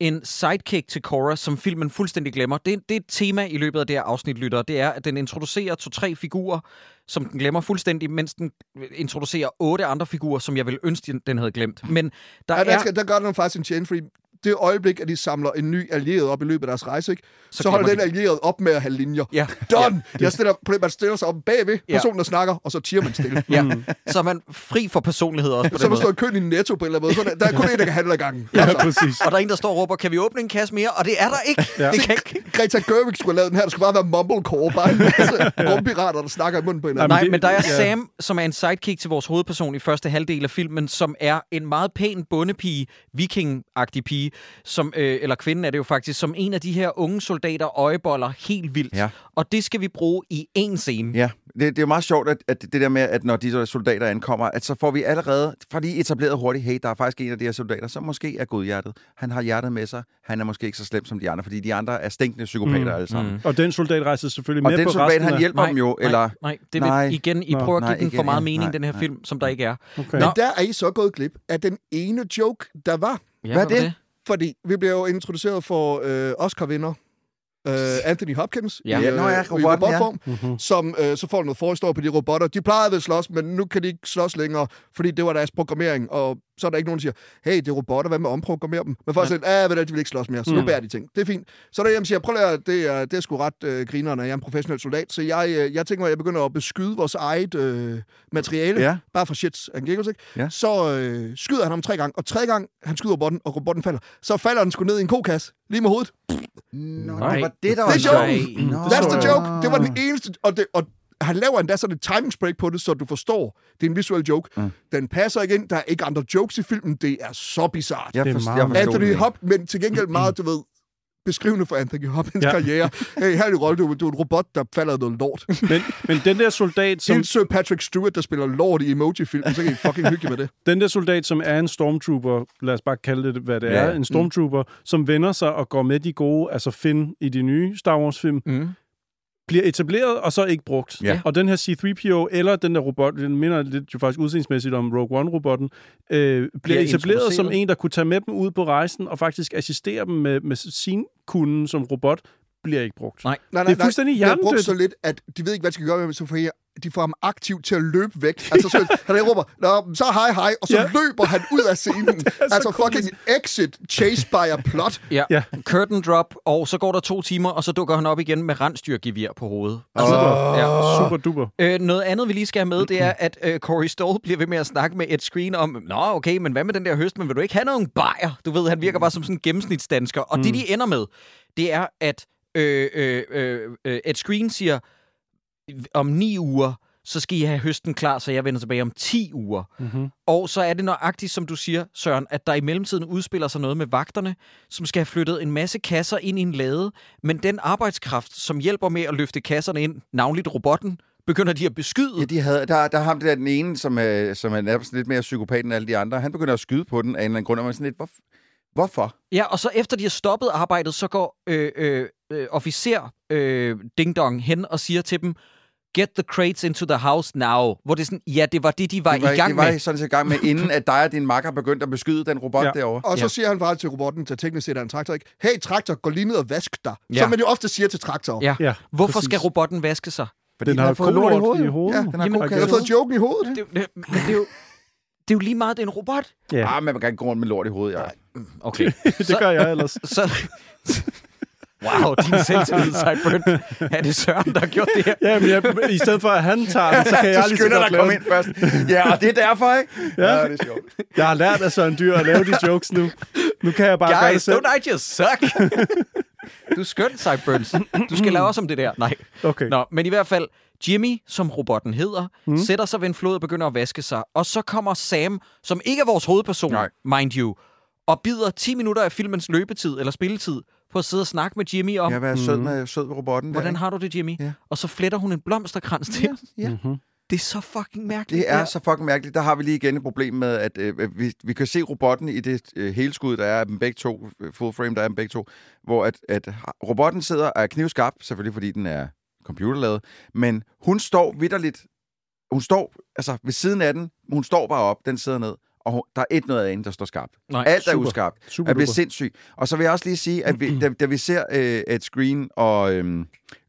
en sidekick til Cora, som filmen fuldstændig glemmer. Det, det er et tema i løbet af det her afsnit, lytter. Det er, at den introducerer to-tre figurer, som den glemmer fuldstændig, mens den introducerer otte andre figurer, som jeg vil ønske, den havde glemt. Men der Ja, der, er... skal, der gør den faktisk en tjene, fordi det øjeblik, at de samler en ny allieret op i løbet af deres rejse, ikke? så, så holder den glemmer allieret op med at have linjer. Ja. Done! Jeg stiller, man stiller sig op bagved Ja. personen, der snakker, og så tiger man stille. Ja, så er man fri for personlighed også på Så den man måde. står i køen i netto på en eller anden måde. Så der, der er kun en, der kan handle ad gangen. Ja, præcis. Og der er en, der står og råber, kan vi åbne en kasse mere? Og det er der ikke. Ja. Det kan ikke. [LAUGHS] Greta Gerwig skulle have lavet den her. Der skulle bare være mumblecore. Bare en masse rumpirater, der snakker i munden på hinanden. Nej, det- men der er ja. Sam, som er en sidekick til vores hovedperson i første halvdel af filmen, som er en meget pæn bondepige, viking-agtig pige, som, øh, eller kvinden er det jo faktisk, som en af de her unge soldater øjeboller helt vildt. Ja. Og det skal vi bruge i én scene. Ja, det, det er jo meget sjovt, at, at det der med, at når de soldater ankommer, at så får vi allerede, fra de etableret hurtigt, hey, der er faktisk en af de her soldater, som måske er godhjertet. Han har hjertet med sig. Han er måske ikke så slem som de andre, fordi de andre er stinkende psykopater mm. alle sammen. Mm. Og den soldat rejser selvfølgelig Og med den på soldat, resten han af... hjælper dem jo, eller... Nej, nej, det vil Nej. igen, I prøver at nej, give den ikke for meget mening, Nej, den her nej. film, som der ikke er. Okay. Men der er I så gået glip af den ene joke, der var. Ja, Hvad er var det? Fordi vi bliver jo introduceret for øh, Oscar-vinder. Uh, Anthony Hopkins Ja. i, Ja, nå ja, øh, i robotten, ja. robotform, Mhm. som øh, så får noget forhistorie på de robotter. De plejede at slås, men nu kan de ikke slås længere, fordi det var deres programmering, og så er der ikke nogen, der siger, hey, det er robotter, hvad med at omprogrammere dem? Men folk siger, ah, ved du, de vil ikke slås mere, så nu Mm. bærer de ting. Det er fint. Så der hjemme siger, prøv lige at, det er, det er sgu ret øh, grinerende, jeg er en professionel soldat, så jeg, øh, jeg tænker mig, at jeg begynder at beskyde vores eget øh, materiale, Ja. bare for shits and giggles, ikke? Ja. Så øh, skyder han ham tre gange, og tredje gang, han skyder robotten, og robotten falder, så falder den sgu ned i en kokasse, lige med hovedet. Nå, Nej. det var det, der Det er var. Nå. That's the joke. Det var den eneste... Og, det, og han laver endda sådan et timingsbreak på det, så du forstår, det er en visuel joke. Mm. Den passer igen. Der er ikke andre jokes i filmen. Det er så bizart. Jeg, Det er forstår, meget jeg forstod Anthony det. Hop, men til gengæld meget, du ved, beskrivende for Anthony Hopkins Ja. karriere. Hey, her er rolle, du, du er en robot, der falder noget lort. Men, men den der soldat, som, Helt Sir Patrick Stewart, der spiller lort i Emoji-filmen, så kan I fucking hygge med det. [LAUGHS] den der soldat, som er en stormtrooper, lad os bare kalde det, hvad det Ja. er, en stormtrooper, som vender sig og går med de gode, altså Finn i de nye Star Wars-film, Mm. Bliver etableret og så ikke brugt. Ja. Og den her C-3PO, eller den der robot, den minder lidt jo faktisk udseendsmæssigt om Rogue One-robotten, øh, bliver, etableret som en, der kunne tage med dem ud på rejsen og faktisk assistere dem med, med sin kunden som robot, bliver ikke brugt. Nej. Nej, Det er fuldstændig Det er brugt så lidt, at de ved ikke, hvad de skal gøre med ham, så får jeg- de får ham aktivt til at løbe væk. Altså, så, [LAUGHS] han råber, Nå, så hej hej, og så Ja. løber han ud af scenen. [LAUGHS] så altså fucking exit, chase by a plot. [LAUGHS] Ja. Ja. Curtain drop, og så går der to timer, og så dukker han op igen med rensdyrgevir på hovedet. Altså, Super, ja. super duper. Øh, noget andet, vi lige skal have med, det er, at øh, Corey Stoll bliver ved med at snakke med Ed Screen om, Nå, okay, men hvad med den der høst, men vil du ikke have nogen bajer? Du ved, han virker bare som sådan en gennemsnitsdansker. Og mm. det, de ender med, det er, at øh, øh, øh, øh, Ed Screen siger, om ni uger, så skal I have høsten klar, så jeg vender tilbage om 10 uger. Mm-hmm. Og så er det nøjagtigt, som du siger, Søren, at der i mellemtiden udspiller sig noget med vagterne, som skal have flyttet en masse kasser ind i en lade, men den arbejdskraft, som hjælper med at løfte kasserne ind, navnligt robotten, begynder de at beskyde. Ja, de havde, der, der er ham der den ene, som, er, som er nærmest lidt mere psykopat end alle de andre. Han begynder at skyde på den af en eller anden grund, og man er sådan lidt, hvor, hvorfor? Ja, og så efter de har stoppet arbejdet, så går øh, øh, øh, officer øh, Ding Dong hen og siger til dem, get the crates into the house now. Hvor det er sådan, ja, det var det, de var, det var, i gang det var med. I sådan set i gang med, inden at dig og din makker begyndte at beskyde den robot Ja. derovre. Og så Ja. siger han bare til robotten, der teknisk set er en traktor, ikke? Hey, traktor, gå lige ned og vask dig. Ja. Som man jo ofte siger til traktorer. Ja. Ja, Hvorfor præcis. skal robotten vaske sig? Fordi Den har fået lort kolort i hovedet. Ja, den har Jamen, kasse. har fået joken i hovedet. Det, det, men det er jo... Det er jo lige meget, det er en robot. Ja, Ah, man kan ikke gå rundt med lort i hovedet, ja. Okay. [LAUGHS] det gør jeg ellers. Så... Wow, din [LAUGHS] selvtillid, Sideburn. Er det Søren, der har gjort det her? Ja, men jeg, i stedet for at han tager den, [LAUGHS] så kan jeg lige så godt lave ind først. Ja, og det er derfor, ikke? Ja. ja det er sjovt. Jeg har lært af Søren Dyr at lave de jokes nu. Nu kan jeg bare gøre det Guys, selv. don't I just suck? [LAUGHS] du er skøn, Sideburns. Du skal lave også om det der. Nej. Okay. Nå, men i hvert fald, Jimmy, som robotten hedder, mm. sætter sig ved en flod og begynder at vaske sig. Og så kommer Sam, som ikke er vores hovedperson, Nej. mind you, og bider 10 minutter af filmens løbetid eller spilletid på at sidde og snakke med Jimmy om, Jeg vil være sød med, sød med robotten. hvordan der, har du det, Jimmy? Ja. Og så fletter hun en blomsterkrans til. ja, ja. Mm-hmm. Det er så fucking mærkeligt. Det er så fucking mærkeligt. Der har vi lige igen et problem med, at øh, vi, vi kan se robotten i det øh, helskud, der er af dem begge to, øh, full frame, der er af dem begge to, hvor at, at robotten sidder og er knivskarp, selvfølgelig fordi den er computerlavet, men hun står vidderligt, hun står altså ved siden af den, hun står bare op, den sidder ned, og der er ikke noget af hende, der står skarpt. Nej, Alt er super. uskarpt. Super Jeg bliver sindssyg. Og så vil jeg også lige sige, at vi, da, da vi ser øh, Ed Screen og øh,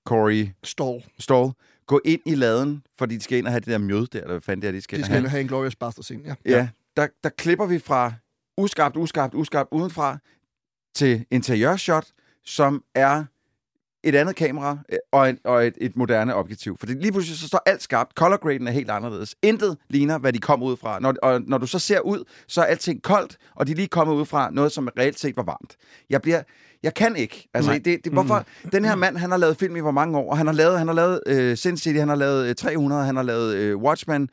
Corey Stall. Stall gå ind i laden, fordi de skal ind og have det der mjød der, eller hvad fanden det er, de skal, De skal have. have en Glorious Bastard scene, ja. Ja, der, der klipper vi fra uskarpt, uskarpt, uskarpt udenfra til interiørshot, som er et andet kamera øh, og, et, og et, et moderne objektiv. Fordi lige pludselig så står alt skarpt. Color graden er helt anderledes. Intet ligner, hvad de kom ud fra. Når, og når du så ser ud, så er alting koldt, og de er lige kommet ud fra noget, som reelt set var varmt. Jeg bliver... Jeg kan ikke. Altså, Nej. det, det, hvorfor? Den her mand, han har lavet film i hvor mange år, og han har lavet, han har lavet uh, Sin City, han har lavet uh, 300, han har lavet uh, Watchmen,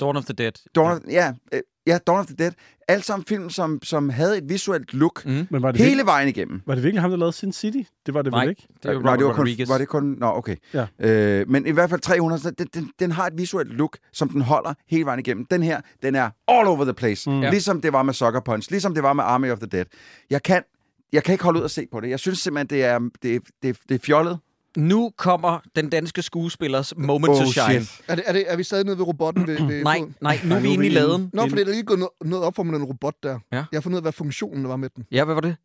Dawn of the Dead. Dawn of, ja, øh, ja, Dawn of the Dead. Alt sammen film, som, som havde et visuelt look Mm. Men var det, hele virkelig, vejen igennem. var det virkelig ham, der lavede Sin City? Det var det Nej, vel ikke? det jo Nej, det var kun, var det kun... Nå, okay. Ja. Øh, men i hvert fald 300, så den, den, den har et visuelt look, som den holder hele vejen igennem. Den her, den er all over the place. Mm. Mm. Ja. Ligesom det var med Sucker Punch, ligesom det var med Army of the Dead. Jeg kan, jeg kan ikke holde ud og se på det. Jeg synes simpelthen, det er, det, det, det er fjollet. Nu kommer den danske skuespillers moment to shine. shit. Er, det, er, det, er vi stadig nede ved robotten? Ved, ved [CLEARS THROAT] Nej, nej, nu er vi inde i laden. Nå, fordi der er lige gået noget, op for med den robot der. Ja. Jeg har fundet ud af, hvad funktionen var med den. Ja, hvad var det?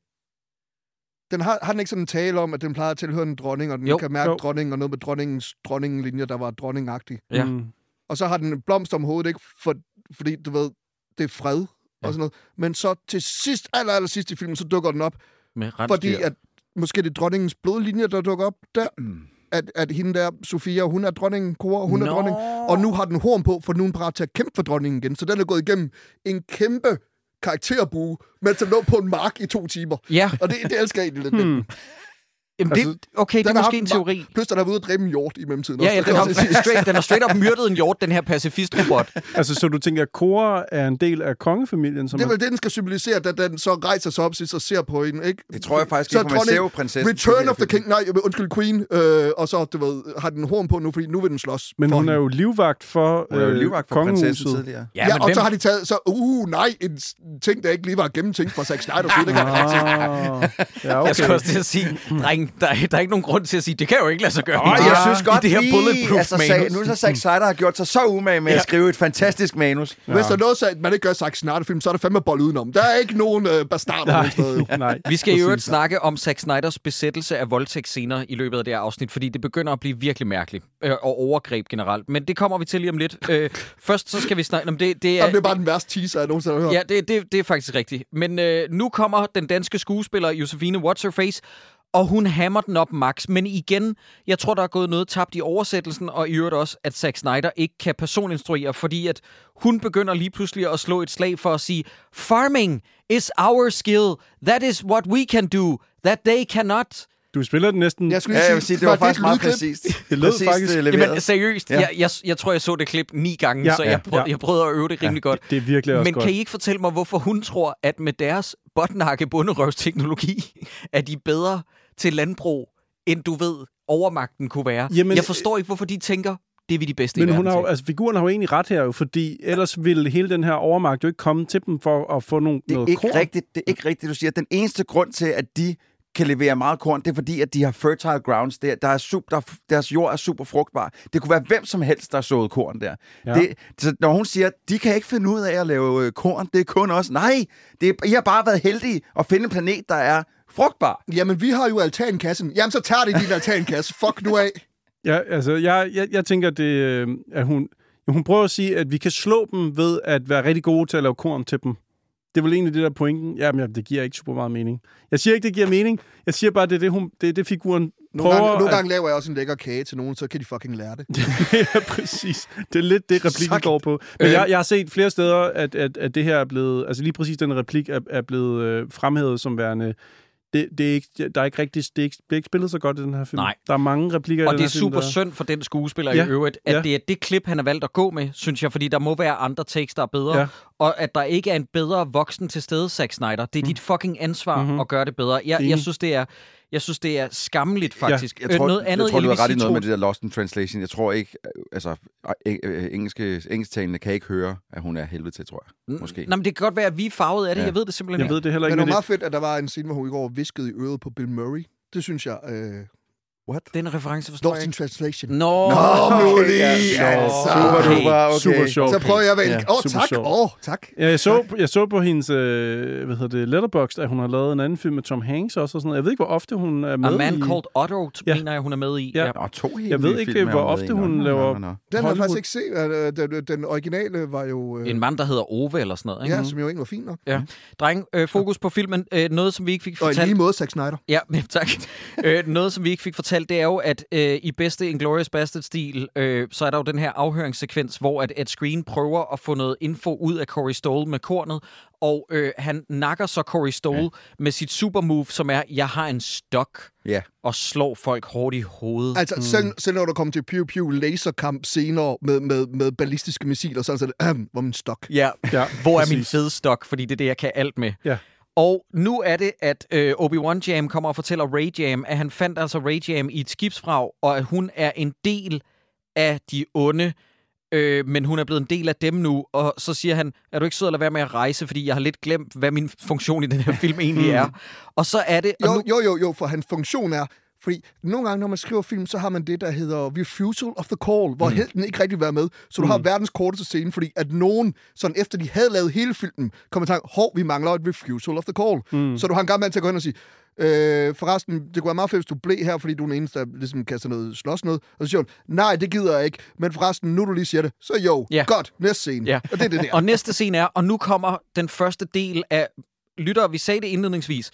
Den har, har den ikke sådan en tale om, at den plejer at tilhøre en dronning, og den Jo. kan mærke Jo. dronningen, og noget med dronningens dronningelinje, der var dronningagtig. Ja. Mm. Og så har den en blomst om hovedet, ikke? For, fordi, du ved, det er fred Ja. og sådan noget. Men så til sidst, aller, aller sidst i filmen, så dukker den op, Med fordi rensdyr. at måske det dronningens blodlinje, der dukker op der. Mm. At, at hende der, Sofia, hun er dronningen, Cora, hun Nå. er dronning. Og nu har den horn på, for nu er den parat til at kæmpe for dronningen igen. Så den er gået igennem en kæmpe karakterbue, mens den lå på en mark i to timer. Ja, Og det, det elsker jeg egentlig lidt. Hmm. Jamen, det, Altså, okay, det er måske en teori. Plus, den har været ude at dræbe en hjort i mellemtiden. Ja, ja, Det den har, [LAUGHS] straight, den har straight up myrdet en hjort, den her pacifist-robot. [LAUGHS] Altså, så du tænker, at Cora er en del af kongefamilien? Som Det er vel det, den skal symbolisere, da den så rejser sig op sidst og ser på hende, ikke? Det tror jeg faktisk Så ikke, for er man ser jo dronning- prinsessen. Return of the King, nej, undskyld, Queen, øh, og så, du ved, har den horn på nu, fordi nu vil den slås. Men hun hende. er jo livvagt for, Hun er jo øh, livvagt for prinsessen kongehuset. tidligere. Ja, ja men og hvem- så har de taget, så, uh, nej, en ting, der ikke lige var gennemtænkt fra Zack Snyder. det. Ah, ja, [LAUGHS] okay. Jeg skal også til at sige, dreng, der, er- der er ikke nogen grund til at sige, det kan jo ikke lade sig gøre. Ej, i jeg det- synes godt i det her bulletproof altså, manus. sag, nu er så Zack Snyder har gjort sig så umage med at skrive et fantastisk manus. Hvis der er noget, så man ikke gør Zack Snyder-film, så er der fandme bold udenom. Der er ikke nogen øh, bastarder steder. jo. [LAUGHS] Nej, [LAUGHS] Vi skal i øvrigt snakke om Zack Snyders besættelse af voldtægt senere i løbet af det her afsnit, fordi det begynder at blive virkelig mærkeligt. Øh, og overgreb generelt. Men det kommer vi til lige om lidt. Øh, først så skal vi snakke om det. Det er, Jamen, det er bare den værste teaser, jeg nogensinde har hørt. Ja, det, det, det er faktisk rigtigt. Men øh, nu kommer den danske skuespiller Josefine What's Her Face, og hun hammer den op max. Men igen, jeg tror, der er gået noget tabt i oversættelsen, og i øvrigt også, at Zack Snyder ikke kan personinstruere, fordi at hun begynder lige pludselig at slå et slag for at sige, farming is our skill. That is what we can do. That they cannot. Du spiller den næsten... Jeg skulle Ja, lige jeg vil sige, det var et faktisk meget lydklip? præcist. [LAUGHS] Det lød præcist, faktisk- øh, Jamen, leveret. seriøst, Ja. ja. jeg, jeg, jeg tror, jeg så det klip ni gange, Ja, ja, så jeg, ja, prøv, ja. jeg prøvede at øve det rimelig godt. Det er virkelig også Men godt. kan I ikke fortælle mig, hvorfor hun tror, at med deres botnakke bunderøvsteknologi, [LAUGHS] er de bedre til landbrug, end du ved, overmagten kunne være? Jamen, jeg forstår ikke, hvorfor de tænker, det er vi de bedste Men i hun verden har jo, til. altså, figuren har jo egentlig ret her, jo, fordi ellers ville hele den her overmagt jo ikke komme til dem for at få nogle, Det er noget ikke korn. rigtigt, det er ikke rigtigt, du siger. Den eneste grund til, at de kan levere meget korn, det er fordi, at de har fertile grounds. Der, der er super, der, deres jord er super frugtbar. Det kunne være hvem som helst, der såede korn der. Ja. Ja. Det, så når hun siger, de kan ikke finde ud af at lave øh, korn, det er kun os. Nej, det er, I har bare været heldige at finde en planet, der er frugtbar. Jamen, vi har jo altankassen. Jamen, så tager de din altankasse. [LAUGHS] Fuck nu af. Ja, altså, jeg, jeg, jeg tænker, det, øh, at hun, hun prøver at sige, at vi kan slå dem ved at være rigtig gode til at lave korn til dem. Det er vel egentlig det der er pointen. Jamen, ja, det giver ikke super meget mening. Jeg siger ikke, det giver mening. Jeg siger bare, det er det, hun, det, er det figuren Nogle prøver gange, nogle at- gange laver jeg også en lækker kage til nogen, så kan de fucking lære det. [LAUGHS] ja, præcis. Det er lidt det, replikken går på. Men Øh. jeg, jeg har set flere steder, at, at, at det her er blevet... Altså lige præcis den replik er, er blevet øh, fremhævet som værende det, det er ikke, der er ikke rigtig, det er ikke, det er ikke spillet så godt i den her film. Nej. Der er mange replikker i Og den det er film, super der... synd for den skuespiller Ja, i øvrigt, at ja. det er det klip, han har valgt at gå med, synes jeg, fordi der må være andre takes, der er bedre. Ja. Og at der ikke er en bedre voksen til stede, Zack Snyder. Det er dit fucking ansvar Mhm. at gøre det bedre. Jeg, jeg, synes, det er, jeg synes, det er skammeligt, faktisk. Jeg tror, noget andet, jeg tror du har ret i noget med det der Lost in Translation. Jeg tror ikke, øh, altså, øh, øh, engelske, engelsktalende kan ikke høre, at hun er helvede til, tror jeg. Måske. Nå, men det kan godt være, at vi er farvet af det. Ja. Jeg ved det simpelthen Jeg ikke. ved det heller ikke. Men det var meget fedt, at der var en scene, hvor hun i går viskede i øret på Bill Murray. Det synes jeg... Øh, What? Den reference forstår jeg Lost in ikke. Translation. Nå, Nå, nu lige, altså. Super Okay. duper, okay. Super sjovt. Så prøver jeg at vælge. Åh, Ja, oh, tak. Åh, oh, tak. Ja, jeg så, jeg så på hendes øh, hvad hedder det, Letterboxd, at hun har lavet en anden film med Tom Hanks også. Og sådan noget. Jeg ved ikke, hvor ofte hun er med A Man i... Called Otto, Ja. mener jeg, hun er med i. Ja. Nå, to helt Jeg ved ikke, film hvor ofte i. Hun nå, laver- nå, nå. Den har jeg faktisk ikke set. Den, den originale var jo... Øh, En mand, der hedder Ove eller sådan noget. Ikke? ja, som jo egentlig var fint nok. Ja. Dreng, øh, fokus på filmen. Øh, noget, som vi ikke fik Og i fortalt. lige måde Zack Snyder. Ja, [LAUGHS] men tak. øh, noget, som vi ikke fik fortalt, det er jo, at øh, i bedste Inglourious Bastard-stil, øh, så er der jo den her afhøringssekvens, hvor at Ed Screen prøver at få noget info ud af Corey Stoll med kornet, og øh, han nakker så Corey Stoll ja. med sit supermove, som er, jeg har en stok, Ja. og slår folk hårdt i hovedet. Altså, mm. selv, selv når der kommer til Pew Pew laserkamp senere med, med, med ballistiske missiler, så er det sådan, øh, [CLEARS THROAT] hvor min stok. Ja, Ja, hvor er min fede stok, fordi det er det, jeg kan alt med. Ja. Og nu er det, at øh, Obi-Wan Jam kommer og fortæller Ray Jam, at han fandt altså Ray Jam i et skibsfrag, og at hun er en del af de onde, øh, men hun er blevet en del af dem nu. Og så siger han, er du ikke sød at lade være med at rejse, fordi jeg har lidt glemt, hvad min funktion i den her film egentlig er. Og så er det... Og Jo, nu, jo, jo, jo, for hans funktion er, fordi nogle gange, når man skriver film, så har man det, der hedder refusal of the call, hvor mm. helten ikke rigtig vil være med. Så du har verdens korteste scene, fordi at nogen, sådan efter de havde lavet hele filmen, kommer til at tænke, hov, vi mangler et refusal of the call. Mm. Så du har en gammel mand til at gå hen og sige, Øh, forresten, det kunne være meget fedt, hvis du blev her, fordi du er den eneste, der ligesom kaster noget slås noget. Og så siger hun, nej, det gider jeg ikke. Men forresten, nu du lige siger det, så jo, Ja. godt, næste scene. Ja. Og det er det der. [LAUGHS] Og næste scene er, og nu kommer den første del af... Lytter, vi sagde det indledningsvis.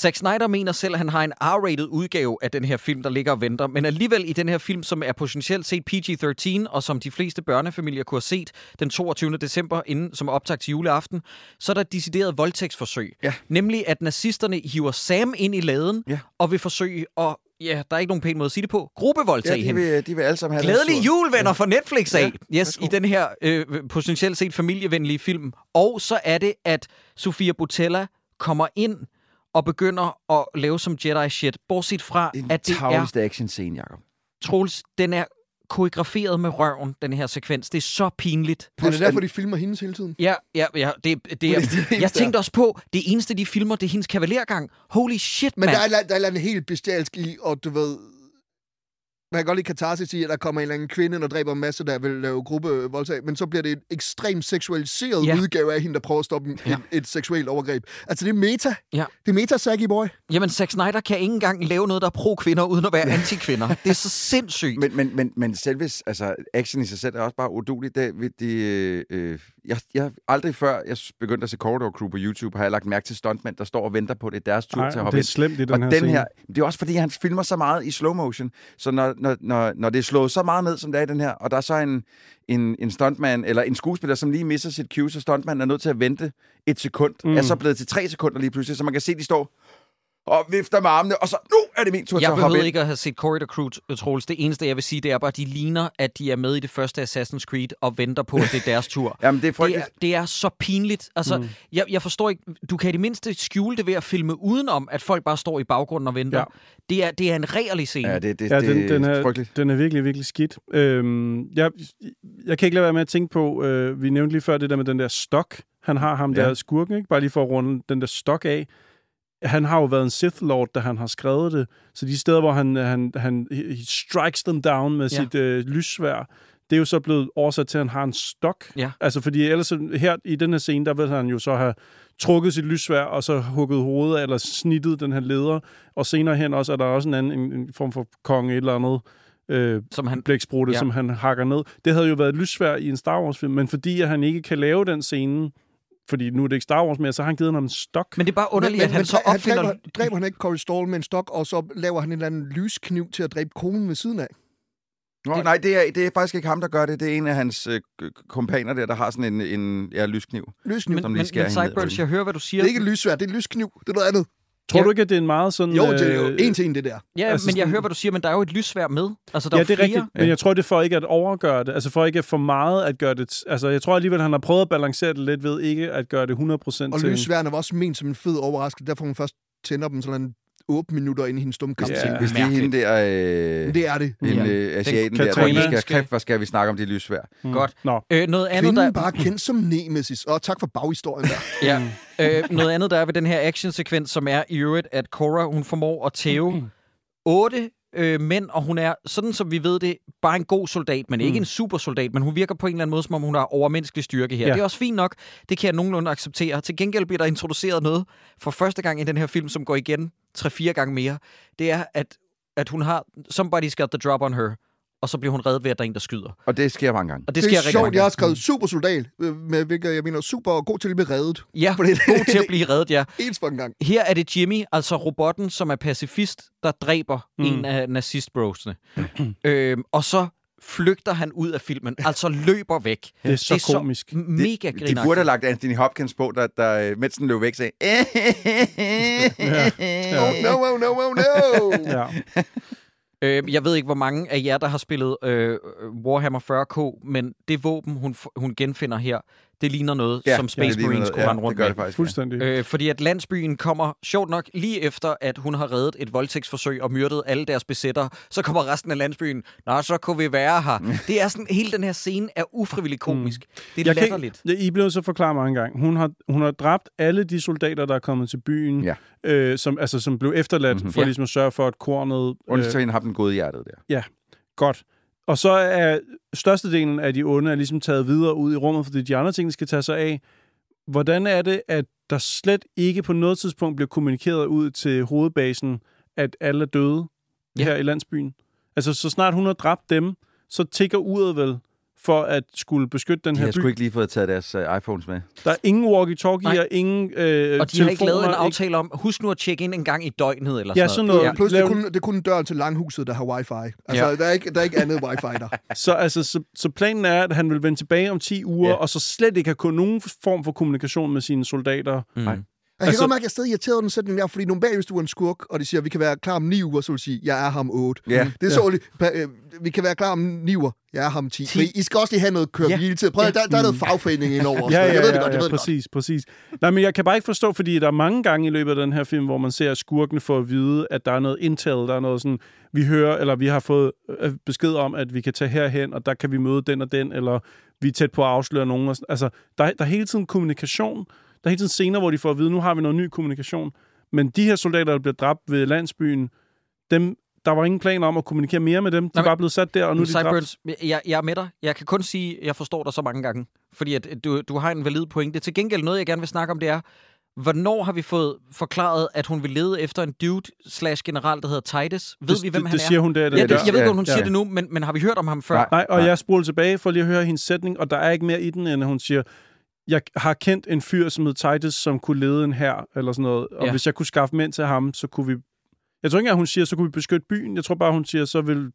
Zack Snyder mener selv, at han har en R-rated udgave af den her film, der ligger og venter. Men alligevel i den her film, som er potentielt set PG-13, og som de fleste børnefamilier kunne have set den 22. december, inden, som optag til juleaften, så er der et decideret voldtægtsforsøg. Ja. Nemlig, at nazisterne hiver Sam ind i laden, Ja. og vil forsøge at, ja, der er ikke nogen pæn måde at sige det på, gruppevoldtage Ja, de hende. vil, de vil alle sammen have Glædelig jul, venner, fra Netflix af. Ja, Yes, i den her øh, potentielt set familievenlige film. Og så er det, at Sofia Butella kommer ind og begynder at lave som Jedi-shit. Bortset fra, Den at det er, action-scene, Jacob. Troels, den er koreograferet med røven, den her sekvens. Det er så pinligt. Er det derfor, de filmer hendes hele tiden? Ja, ja, ja. Det, det er, det eneste jeg tænkte også på, det eneste, de filmer, det er hendes kavalergang. Holy shit, Men mand. der er, der er et eller andet helt bestialsk i, og du ved... Man kan godt lide katarsis i, at der kommer en eller anden kvinde, der dræber en masse, der vil lave gruppevoldtag, men så bliver det en ekstremt seksualiseret Ja. udgave af hende, der prøver at stoppe en, Ja. et, et seksuelt overgreb. Altså, det er meta. Ja. Det er meta, saggy boy. Jamen, Zack Snyder kan ikke engang lave noget, der er pro-kvinder, uden at være [LAUGHS] anti-kvinder. Det er så sindssygt. Men, men, men, men selve altså, action i sig selv er også bare uduligt. Det, ved de, øh, øh, jeg, jeg aldrig før jeg begyndte at se Corridor Crew på YouTube, har jeg lagt mærke til stuntmænd, der står og venter på, det er deres tur Nej, til at det hoppe er ind. slemt i den og her den scene. her, det er også fordi, han filmer så meget i slow motion, så når, når, når, når det er slået så meget ned, som det er i den her, og der er så en, en, en stuntman, eller en skuespiller, som lige misser sit cue, så stuntmanden er nødt til at vente et sekund, mm. er så blevet til tre sekunder lige pludselig, så man kan se, de står og vifter med armene, og så nu er det min tur til Jeg at hoppe behøvede ind. ikke at have set Corridor Crew, Troels. Det eneste, jeg vil sige, det er bare, at de ligner, at de er med i det første Assassin's Creed og venter på, at det er deres tur. [LAUGHS] Jamen, det er det, frygteligt. er, det er så pinligt. Altså, mm. jeg, jeg forstår ikke... Du kan i det mindste skjule det ved at filme udenom, at folk bare står i baggrunden og venter. Ja. Det, er, det er en regerlig scene. Ja, det, det, Ja, det den, den, er er, frygteligt. den er virkelig, virkelig skidt. Øhm, jeg, jeg kan ikke lade være med at tænke på, øh, vi nævnte lige før det der med den der stok, han har ham Ja. der skurken, ikke? bare lige for at runde den der stok af. Han har jo været en Sith Lord, da han har skrevet det, så de steder, hvor han, han, han he strikes them down med Ja. sit øh, lyssvær, det er jo så blevet oversat til, at han har en stok. Ja. Altså, fordi ellers her i den her scene, der vil han jo så have trukket sit lyssvær, og så hugget hovedet, eller snittet den her leder. Og senere hen også, er der også en anden en, en form for konge, et eller andet øh, Som han... blæksprutte, Ja. som han hakker ned. Det havde jo været et lyssvær i en Star Wars-film, men fordi at han ikke kan lave den scene, fordi nu er det ikke Star Wars mere, så har han givet ham en stok. Men det er bare underligt, at han så dræ- opfinder... dræber, dræber han ikke Corey Stoll med en stok, og så laver han en eller anden lyskniv til at dræbe konen ved siden af? Nå, nej, det er, det er faktisk ikke ham, der gør det. Det er en af hans øh, kompaner der, der har sådan en, en ja, lyskniv. Lyskniv. Som Men, lige men, men Sideburns, jeg hører, hvad du siger. Det er ikke et lyssvær, det er et lyskniv. Det er noget andet. Tror Ja. du ikke, at det er en meget sådan... Jo, det er jo øh, en til en, det der. Ja, Altså men jeg sådan- hører, hvad du siger, men der er jo et lysvær med. Altså, der Ja, er det er flere. rigtigt. Men jeg tror, det er for ikke at overgøre det. Altså for ikke for meget at gøre det... Altså jeg tror alligevel, han har prøvet at balancere det lidt ved ikke at gøre det 100% Og til... lysværene var også ment som en fed overraskelse. Derfor hun først tænder dem sådan 8 minutter ind i hendes dumme kamp. Ja. Hvis det er hende der... Øh, det er det. hende, øh, asiaten Den der, hvor vi skal, kæft, hvor skal vi snakke om det lysvær. Mm. Godt. Nå, Øh, noget andet, Kvinden der... bare kendt som Nemesis. Og tak for baghistorien der. [LAUGHS] Ja. Øh, noget andet, der er ved den her actionsekvens, som er i øvrigt, at Cora, hun formår at tæve otte øh, mænd, og hun er, sådan som vi ved det, bare en god soldat, men ikke en supersoldat, men hun virker på en eller anden måde, som om hun har overmenneskelig styrke her. Ja. Det er også fint nok, det kan jeg nogenlunde acceptere. Til gengæld bliver der introduceret noget for første gang i den her film, som går igen 3-4 gange mere. Det er, at, at hun har, somebody's got the drop on her, og så bliver hun reddet ved, at der er en, der skyder. Og det sker mange gange. Og det, Det, sker er sjovt, mange jeg har skrevet supersoldat, øh, med hvilket jeg mener super og god til at blive reddet. Ja, Fordi det- god til at blive reddet, ja. [LAUGHS] Ens for en gang. Her er det Jimmy, altså robotten, som er pacifist, der dræber mm. en af nazistbrosene. [CLEARS THROAT] øhm, og så flygter han ud af filmen, altså løber væk. det er så komisk. Så mega De, de burde have lagt Anthony Hopkins på, der, der øh, mens den løb væk, sagde... [LAUGHS] Oh no, oh no, oh no! [LAUGHS] Ja. Øh, jeg ved ikke, hvor mange af jer, der har spillet øh, Warhammer 40k, men det våben, hun, hun genfinder her, det ligner noget, Ja, som ja, Space ligner Marines kunne Ja, rende rundt det gør med. det faktisk. Fuldstændig. Øh, fordi at landsbyen kommer, sjovt nok, lige efter, at hun har reddet et voldtægtsforsøg og myrdet alle deres besættere, så kommer resten af landsbyen, nå, så kunne vi være her. Det er sådan, hele den her scene er ufrivillig komisk. Det er Jeg kan latterligt. ikke, I blev så forklaret mange gange. Hun har, hun har dræbt alle de soldater, der er kommet til byen, Ja. øh, som, altså, som blev efterladt mm-hmm. for Ja. ligesom at sørge for, at kornet... Undtagen hende har den gode hjertet der. Godt. Og så er størstedelen af de onde er ligesom taget videre ud i rummet, fordi de andre ting, de skal tage sig af. Hvordan er det, at der slet ikke på noget tidspunkt bliver kommunikeret ud til hovedbasen, at alle er døde Ja. her i landsbyen? Altså, så snart hun har dræbt dem, så tigger uret vel for at skulle beskytte den De her har by. sgu ikke lige fået taget deres uh, iPhones med. Der er ingen walkie-talkie Nej. og ingen øh, Og de har ikke lavet en aftale om, husk nu at tjekke ind en gang i døgnet eller Ja, sådan noget. noget. Plus, det er, kun, det er kun døren til langhuset, der har wifi. Altså, Ja. der, er ikke, der er ikke andet wifi der. [LAUGHS] Så, altså, så, så planen er, at han vil vende tilbage om 10 uger, Ja. og så slet ikke have kun nogen form for kommunikation med sine soldater. Mm. Jeg kan Altså- godt mærke, at jeg er stadig irriteret den sætning der, fordi normalt, hvis du er en skurk, og de siger, at vi kan være klar om 9 uger, så vil du sige, jeg er ham 8. Ja. Det er så øh, Vi kan være klar om 9 uger, jeg er ham 10. 10. Men I skal også lige have noget køre Ja. til. Prøv, at- der, der er noget fagforening indover. [LAUGHS] Ja, ja, jeg ved det ja, godt, jeg ja ved det godt. præcis, præcis. Nej, men jeg kan bare ikke forstå, fordi der er mange gange i løbet af den her film, hvor man ser at skurkene få at vide, at der er noget intel, der er noget sådan, vi hører, eller vi har fået øh, besked om, at vi kan tage herhen, og der kan vi møde den og den, eller vi er tæt på at afsløre nogen. Altså, der, der er hele tiden kommunikation. Der er hele tiden scener, hvor de får at vide, nu har vi noget ny kommunikation. Men de her soldater, der bliver dræbt ved landsbyen, dem, der var ingen planer om at kommunikere mere med dem. De er bare blevet sat der, og nu er de dræbt. Cyburns, jeg, jeg er med dig. Jeg kan kun sige, at jeg forstår dig så mange gange. Fordi at du, du har en valid pointe. Til gengæld noget, jeg gerne vil snakke om, det er, hvornår har vi fået forklaret, at hun vil lede efter en dude slash general, der hedder Titus? Ved det, vi, hvem det, han det er? siger hun der. Ja, det, jeg ved Ja, ikke, om hun ja. siger det nu, men, men har vi hørt om ham før? Nej. Nej, og Nej. jeg spoler tilbage for lige at høre hendes sætning, og der er ikke mere i den, end at hun siger, jeg har kendt en fyr, som hed Titus, som kunne lede en her eller sådan noget, og Ja. hvis jeg kunne skaffe mænd til ham, så kunne vi... Jeg tror ikke engang, hun siger, så kunne vi beskytte byen. Jeg tror bare, hun siger, så vil...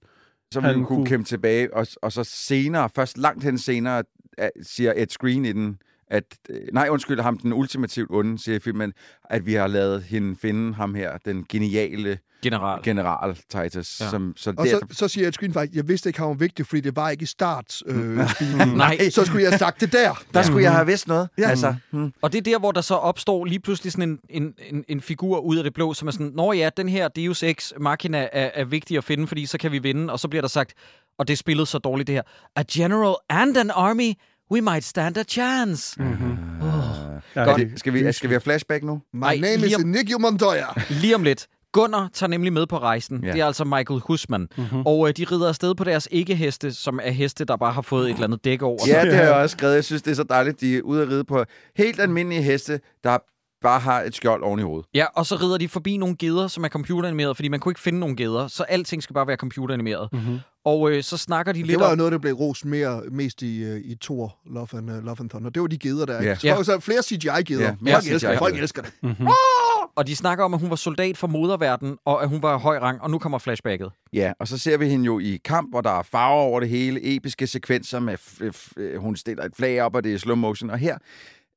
Så vil hun kunne kunne- kæmpe tilbage, og, og så senere, først langt hen senere, at, siger Ed Screen i den, at, øh, nej, undskyld, ham den ultimativt onde, siger filmen, at vi har lavet hende finde ham her, den geniale General. general Titus. Ja. Ja. Som, så Og der, så, så siger jeg screen faktisk, jeg vidste ikke, han var vigtig, fordi det var ikke i start. Øh, speeden. [LAUGHS] Nej. Så skulle jeg have sagt det der. der skulle jeg have vidst noget. Ja. Altså, hmm. Og det er der, hvor der så opstår lige pludselig sådan en, en, en, en figur ud af det blå, som er sådan, når ja, den her Deus Ex Machina er, er vigtig at finde, fordi så kan vi vinde. Og så bliver der sagt, og det er spillet så dårligt det her, a general and an army, we might stand a chance. Mm-hmm. Ja, Godt. det- Skal, vi, skal vi have flashback nu? My Ej, name is lige om- Inigo Montoya. Lige om lidt. Gunnar tager nemlig med på rejsen. Ja. Det er altså Michael Husman. Mm-hmm. Og øh, de rider afsted på deres ikke-heste, som er heste, der bare har fået et eller andet dæk over. Ja, det har jeg også skrevet. Jeg synes, det er så dejligt, de er ude at ride på helt almindelige heste, der bare har et skjold oven i hovedet. Ja, og så rider de forbi nogle geder, som er computeranimeret, fordi man kunne ikke finde nogle geder, så alting skal bare være computeranimeret. Mm-hmm. Og øh, så snakker de lidt Det var jo noget, der blev rost mere, mest i, øh, i Thor, Love and, uh, Love and Thunder. Det var de geder der. Ja. Ja. Så flere CGI-geder. Mere folk, elsker det. Folk elsker det. Og de snakker om, at hun var soldat for moderverden, og at hun var høj rang, og nu kommer flashbacket. Ja, og så ser vi hende jo i kamp, hvor der er farver over det hele, episke sekvenser med, f- f- øh, hun stiller et flag op, og det er slow motion. Og her,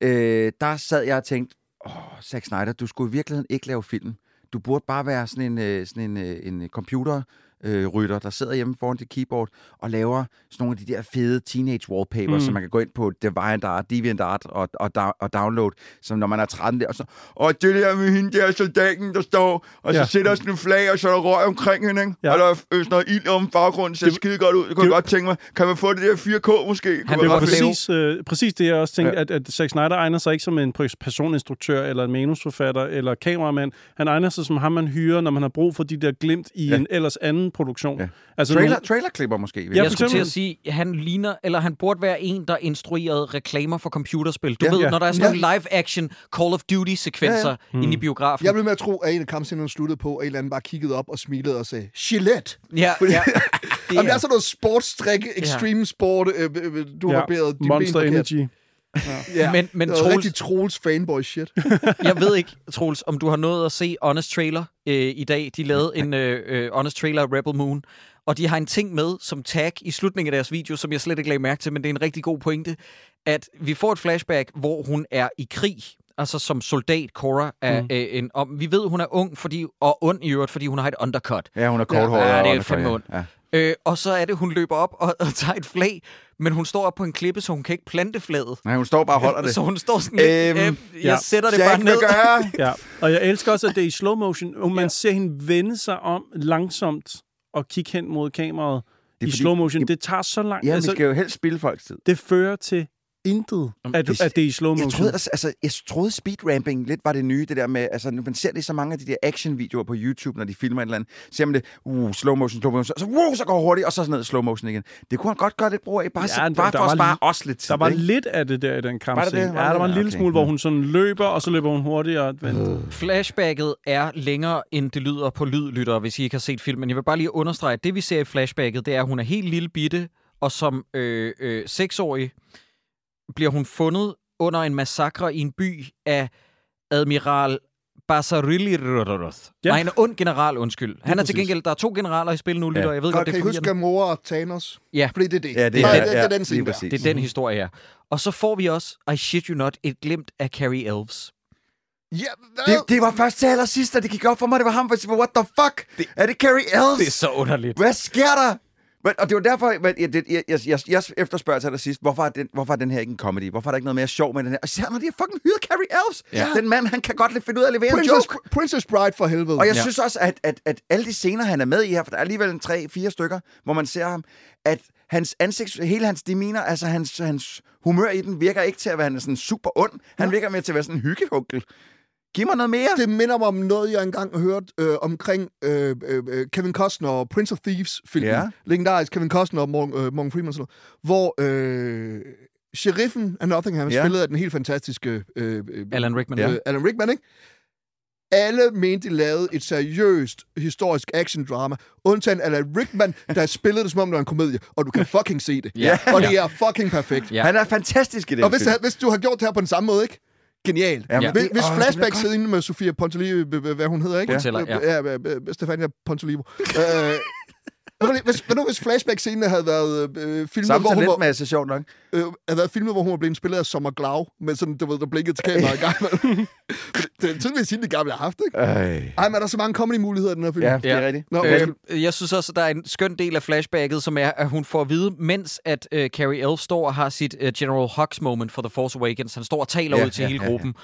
øh, der sad jeg og tænkte, åh, Zack Snyder, du skulle i virkeligheden ikke lave film. Du burde bare være sådan en, øh, sådan en, øh, en computer øh, rytter, der sidder hjemme foran dit keyboard og laver sådan nogle af de der fede teenage wallpapers, mm. som man kan gå ind på DeviantArt, DeviantArt og, og, og download, som når man er 13 der, og så, og det der med hende der soldaten, der står, og så Ja. sætter sådan en flag, og så er der røg omkring hende, ikke? Ja. Og der er sådan noget ild om baggrunden, ser Det- skide godt ud. Det kunne jeg det- godt tænke mig. Kan man få det der 4K måske? Han Det var præcis, øh, præcis det, jeg også tænkte, Ja. at, at Zack Snyder egner sig ikke som en personinstruktør, eller en manusforfatter, eller kameramand. Han egner sig som ham, man hyrer, når man har brug for de der glimt i ja. en ellers anden produktion. Ja. Altså Trailer, nogle- trailerklipper måske. Ja, jeg skulle til at sige, at han ligner, eller han burde være en, der instruerede reklamer for computerspil. Du Ja. ved, Ja. når der er sådan nogle live-action Call of Duty-sekvenser Ja, ja, ja. inde i biografen. Jeg blev med at tro, at en af kampscenerne sluttede på, at en eller anden bare kiggede op og smilede og sagde, Gillette! Ja, ja. [LAUGHS] Det Jamen, det er sådan noget sportsstrik, extreme sport, øh, øh, øh, du har ja, barberet dine Monster ben forkert. Energy. [LAUGHS] Ja. Men, men det var Troels, rigtig Troels fanboy shit. [LAUGHS] jeg ved ikke, Troels, om du har nået at se Honest Trailer øh, i dag. De lavede en øh, øh, Honest Trailer af Rebel Moon, og de har en ting med som tag i slutningen af deres video, som jeg slet ikke lagde mærke til, men det er en rigtig god pointe, at vi får et flashback, hvor hun er i krig, altså som soldat, Cora, er, mm. øh, en, og vi ved, hun er ung fordi, og ond i øvrigt, fordi hun har et undercut. Ja, hun er korthåret. Ja, det er og- fandme ondt. Ja. Øh, og så er det, hun løber op og, og tager et flag, men hun står op på en klippe, så hun kan ikke plante flaget. Nej, hun står bare og holder [LAUGHS] det. Så hun står sådan lidt, Øhm, øh, jeg ja. sætter det Jack bare ned. gøre. [LAUGHS] Ja, og jeg elsker også, at det er i slow motion, og man ser hende vende sig om langsomt og kigge hen mod kameraet Det er i fordi- slow motion. Det tager så lang Ja, altså, vi skal jo helst spille folks tid. Det fører til intet, at, det- at det er i slow motion. Jeg troede, altså, altså, jeg troede speedramping lidt var det nye, det der med, altså, når man ser det i så mange af de der action-videoer på YouTube, når de filmer et eller andet, ser man det, uh, slow motion, slow motion, så, uh, så går det hurtigt, og så sådan noget slow motion igen. Det kunne han godt gøre lidt brug af, bare, Ja, bare der for at var spare os lidt tid, Der var ikke? lidt af det der i den kampscene. det? Var Ja, det der var en det? lille Okay. smule, hvor hun sådan løber, og så løber hun hurtigere. Men, Flashbacket er længere, end det lyder på lydlyttere, hvis I ikke har set filmen. Jeg vil bare lige understrege, at det vi ser i flashbacket, det er, at hun er helt lille bitte, og som øh, øh, seksårig bliver hun fundet under en massakre i en by af admiral Basariliroroth. Ja. Ja. Nej, en ond general, undskyld. Han er til gengæld, der er to generaler i spil nu, lytter. Ja. Jeg ved Og godt, det kan I er huske. Gamora og Thanos? Ja. Fordi det er det. Ja, det er, det, ja, det er den scene der. Det er den historie her. Og så får vi også, I shit you not, et glimt af Carrie Elves. Ja? Det, det var først til allersidst, da det gik op for mig, det var ham, for what the fuck? Det, er det Carrie Elves? Det er så underligt. Hvad sker der? Men, og det var derfor, men, jeg, jeg, jeg, jeg, jeg efterspørger til allersidst, hvorfor er, den, hvorfor er den her ikke en comedy? Hvorfor er der ikke noget mere sjov med den her? Og især når de har fucking hyret Carrie Elves. Ja. Den mand, han kan godt lidt finde ud af at levere en Princess, joke. Princess Bride for helvede. Og jeg Ja. synes også, at, at, at alle de scener, han er med i her, for der er alligevel en tre-fire stykker, hvor man ser ham, at hans ansigt, hele hans demeanor, altså hans, hans humør i den, virker ikke til at være sådan super ond. Han virker mere til at være sådan en hyggehunkel. Giv mig noget mere. Det minder mig om noget, jeg engang hørte øh, omkring øh, øh, øh, Kevin Costner og Prince of Thieves-filmen. Ja. Legendarisk Kevin Costner og Morgan, øh, Morgan Freeman. og Sådan noget, hvor øh, sheriffen af Nottingham, Ja. ja. spillet af den helt fantastiske øh, øh, Alan Rickman. Ja. øh, Alan Rickman, ikke? Alle mente, de lavede et seriøst historisk action-drama, undtagen Alan Rickman, der [LAUGHS] spillede det, som om det var en komedie, og du kan fucking se det. Ja. Og det er fucking perfekt. Ja. Han er fantastisk i den Og hvis, det, hvis du har gjort det her på den samme måde, ikke? Genial. Jamen, Ja, det- hvis, hvis bliver flashback sidder inde med Sofia Pontolivo, hvad hun hedder, ikke? Pontella, ja. ja. ja, ja Stefania Pontolivo. øh, [LAUGHS] hvis, hvad nu hvis flashback-scenen havde været øh, filmet, Samme hvor hun var, talentmasse, sjovt nok. øh, havde været filmet, hvor hun var blevet spillet af Sommer Glau, med sådan, du ved, der blinkede til kameraet i gang. imellem. [LAUGHS] det er tydeligvis hende, de gamle har haft, ikke? Øj. Ej, men er der så mange comedy-muligheder i den her film? Ja, det er Ja. rigtigt. Nå, Øh, jeg synes også, at der er en skøn del af flashbacket, som er, at hun får at vide, mens at uh, Carrie Elves står og har sit uh, General Hux moment for The Force Awakens, han står og taler Ja, ud til ja, hele ja, gruppen,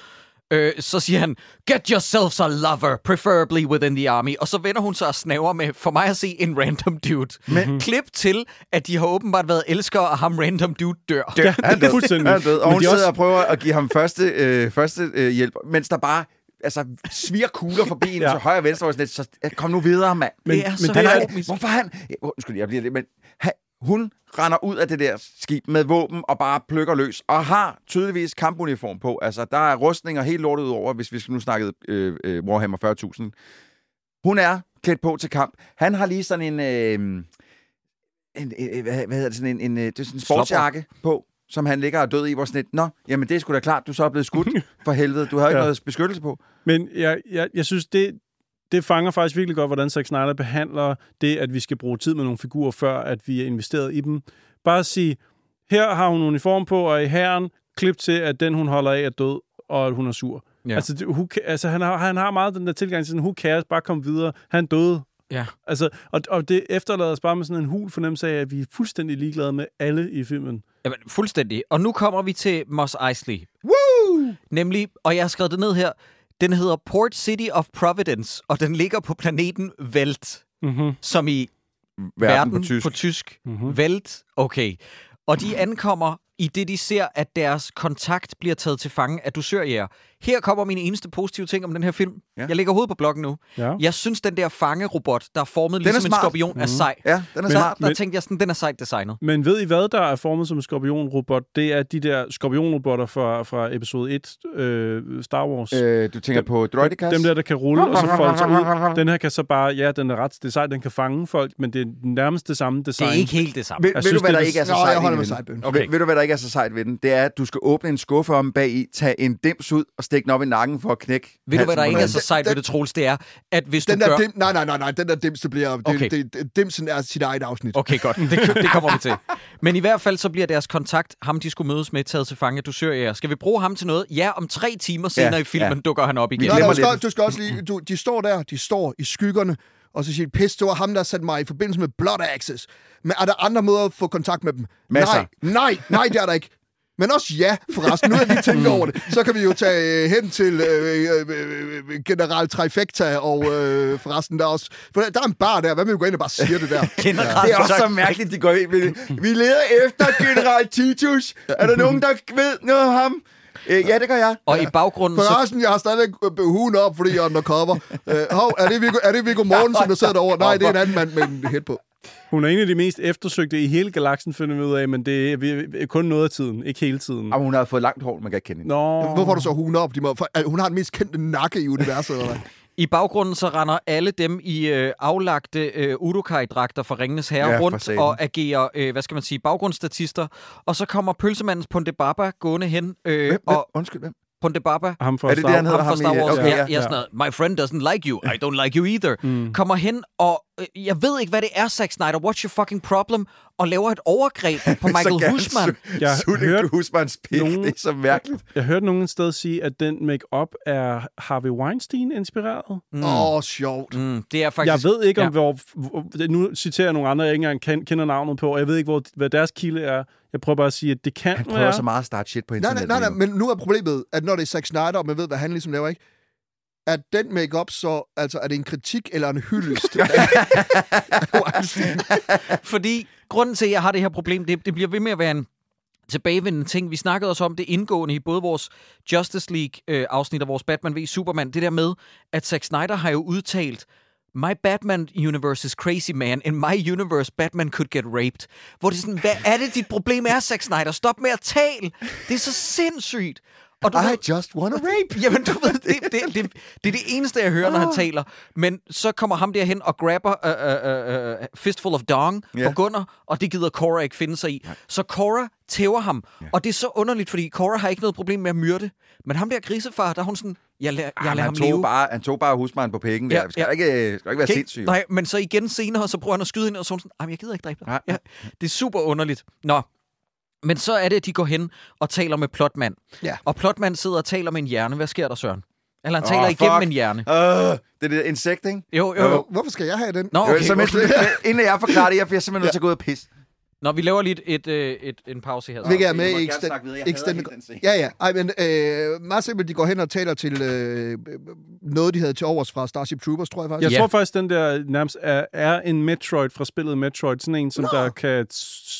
Øh, så siger han, get yourselves a lover, preferably within the army. Og så vender hun sig og snaver med, for mig at se, en random dude. Men klip til, at de har åbenbart været elskere, og ham random dude dør. Ja, Han det død. fuldstændig. Han er død. Og Men hun de er sidder også- og prøver at give ham første, øh, første øh, hjælp, mens der bare altså, sviger kugler forbi [LAUGHS] hende Ja. til højre og venstre. Og sådan lidt, så øh, kom nu videre, mand. Men- det er men så det er- hvorfor han... Ja, Undskyld, jeg bliver det, men han, hun render ud af det der skib med våben og bare plukker løs, og har tydeligvis kampuniform på. Altså, der er rustninger helt lortet ud over, hvis vi skal nu snakke øh, øh, Warhammer 40.000. Hun er klædt på til kamp. Han har lige sådan en... Øh, en øh, hvad, hvad hedder det? Sådan en, en, øh, det er sådan en sportsjakke på, som han ligger og død i, hvor sådan et, Nå, jamen det er sgu da klart, du så er blevet skudt [LAUGHS] for helvede. Du har ikke Ja. noget beskyttelse på. Men jeg, jeg, jeg synes, det, det fanger faktisk virkelig godt, hvordan Zack Snyder behandler det, at vi skal bruge tid med nogle figurer, før at vi er investeret i dem. Bare at sige, her har hun uniform på, og i herren, klip til, at den, hun holder af, er død, og at hun er sur. Ja. Altså, det, who, ca- altså han, har, han har meget den der tilgang til sådan, who cares, bare kom videre. Han døde. Ja. Altså, og, og det efterlader os bare med sådan en hul fornemmelse af, at vi er fuldstændig ligeglade med alle i filmen. Jamen, fuldstændig. Og nu kommer vi til Mos Eisley. Woo! Nemlig, og jeg har skrevet det ned her, den hedder Port City of Providence, og den ligger på planeten Welt, Mm-hmm. som i Verden på tysk. På tysk. Mhm. Mm-hmm. Welt, okay. Og de ankommer i det, de ser, at deres kontakt bliver taget til fange af dusørjæger. Her kommer min eneste positive ting om den her film. Ja. Jeg lægger hovedet på blokken nu. Ja. Jeg synes, den der fangerobot, der er formet er ligesom en smart. skorpion, er sej. Ja, den er Men- smart. Der, tænkte jeg sådan, den er sejt designet. Men ved I hvad, der er formet som en skorpionrobot? Det er de der skorpionrobotter fra, fra episode 1 øh, Star Wars. Øh, du tænker på Droidicas? Dem der, der kan rulle og så folde sig ud. Den her kan så bare, ja, den er ret det er sejt, den kan fange folk, men det er nærmest det samme Det design. er ikke helt det samme. Ved, Jeg ved synes, du, hvad det der er- ikke er så Nå, sejt jeg holder ved med den? sejbøn. Okay. Ved, ved du, hvad der ikke er så sejt ved den? Det er, at du skal åbne en skuffe om bag i, tage en dims ud og stikke den op i nakken for at knække Ved du, hvad der ikke er den. så sejt ved det, Troels? Det er, at hvis Den du der gør... dim, nej, nej, nej, nej, den der dims, det bliver... Det, Okay. det, det, dimsen er sit eget afsnit. Okay, godt. Det, det kommer vi til. Men i hvert fald så bliver deres kontakt, ham de skulle mødes med, taget til fange. Du søger jer. Skal vi bruge ham til noget? Ja, om tre timer senere Ja, i filmen ja. dukker han op igen. Vi Nej, glemmer nej, du, skal, lidt. du skal også lige... Du, de står der, de står i skyggerne, og så siger de, pis, det var ham, der satte mig i forbindelse med Blood Access. Men er der andre måder at få kontakt med dem? Masser. Nej, nej, nej, det er der ikke. Men også ja, forresten. Nu er jeg lige tænkt over det. Så kan vi jo tage øh, hen til øh, øh, øh, General Trifecta, og øh, forresten der er også... For der, der er en bar der. Hvad med vi gå ind og bare siger det der? [LAUGHS] Generelt Det er også så mærkeligt, de går ind med det. Vi leder efter General Titus. Er der nogen, der ved noget om ham? Øh, ja, det gør jeg. Og i baggrunden, så, Forresten, jeg har stadig huen op, fordi jeg er undercover. Uh, hov, er det Viggo, er det Viggo [LAUGHS] Mortensen, der sidder derovre? Nej, det er en anden mand med en hæt på. Hun er en af de mest eftersøgte i hele galaksen, finder vi ud af, men det er kun noget af tiden, ikke hele tiden. Og hun har fået langt hår, man kan ikke kende hende. Nå. Hvorfor har du så huen op? De må, for, hun har den mest kendte nakke i universet, eller hvad? [LAUGHS] i baggrunden så render alle dem i øh, aflagte øh, Urukai-dragter fra Ringenes Herre Ja, rundt og agerer, øh, hvad skal man sige, baggrundsstatister. Og så kommer pølsemandens Pondebaba gående hen. Øh, Hvem, hvem? og Undskyld, hvem? Pondebaba, Ham fra Er det Star det, han hedder? ham fra Star Wars. okay, ja, ja. ja. sådan noget, My friend doesn't like you. I don't like you either. Mm. Kommer hen, og øh, jeg ved ikke, hvad det er, Zack Snyder. What's your fucking problem? Og laver et overgreb [LAUGHS] på Michael Husman. [LAUGHS] Jeg hørte Husmanns pik. nogen- Det er så mærkeligt. Jeg hørte nogen sted sige, at den make-up er Harvey Weinstein inspireret. Åh, mm. oh, sjovt. Mm, det er faktisk... Jeg ved ikke, om ja. hvor, hvor... Nu citerer jeg nogle andre, jeg ikke engang ken- kender navnet på, og jeg ved ikke, hvor, hvad deres kilde er. Jeg prøver bare at sige, at det kan Han prøver være... så meget at starte shit på Nej, internettet. nej, nej, nej, nu. men nu er problemet, at når det er Zack Snyder, og man ved, hvad han ligesom laver, ikke? at den make-up så, altså er det en kritik eller en hyldest? [LAUGHS] Fordi grunden til, at jeg har det her problem, det, det bliver ved med at være en tilbagevendende ting. Vi snakkede også om det indgående i både vores Justice League-afsnit og vores Batman v Superman. Det der med, at Zack Snyder har jo udtalt, My Batman universe is crazy, man. In my universe, Batman could get raped. Hvor det er sådan, hvad er det, dit problem er, Zack Snyder? Stop med at tale. Det er så sindssygt. Og du ved, I just wanna rape. Jamen, du ved, det, det, det, det er det eneste, jeg hører, når han taler. Men så kommer ham derhen og grabber uh, uh, uh, Fistful of Dong Ja. på Gunnar, og det gider Cora ikke finde sig i. Så Cora tæver ham, og det er så underligt, fordi Cora har ikke noget problem med at myrde. Men ham der grisefar, der er hun sådan, jeg, lader, jeg Jamen, lader ham tog leve. bare, han tog bare husmanden på pækken Ja, der. Vi skal ja. ikke, skal ikke være Okay? sindssyge. Nej, men så igen senere, så prøver han at skyde hende, og så sådan, "Ej, men jeg gider ikke dræbe dig. Nej. Ja, det er super underligt. Nå, men så er det, at de går hen og taler med Plotmand. Ja. Og Plotmand sidder og taler med en hjerne. Hvad sker der, Søren? Eller han Åh, taler igennem fuck. en hjerne. Uh, det er det insekt, ikke? Jo, jo, jo. Hvorfor skal jeg have den? Nå, Okay, okay. så mens, okay. [LAUGHS] inden jeg forklarer det, jeg bliver simpelthen nødt til at gå ud og pisse. Nå, vi laver lige et, et, et, et, en pause her. Hvilket er med I extend, extended... Ja, ja. Ej, men øh, meget simpelt, de går hen og taler til øh, noget, de havde til overs fra Starship Troopers, tror jeg faktisk. Jeg Ja. tror faktisk, den der nærmest er, er en Metroid fra spillet Metroid. Sådan en, som Nå. der kan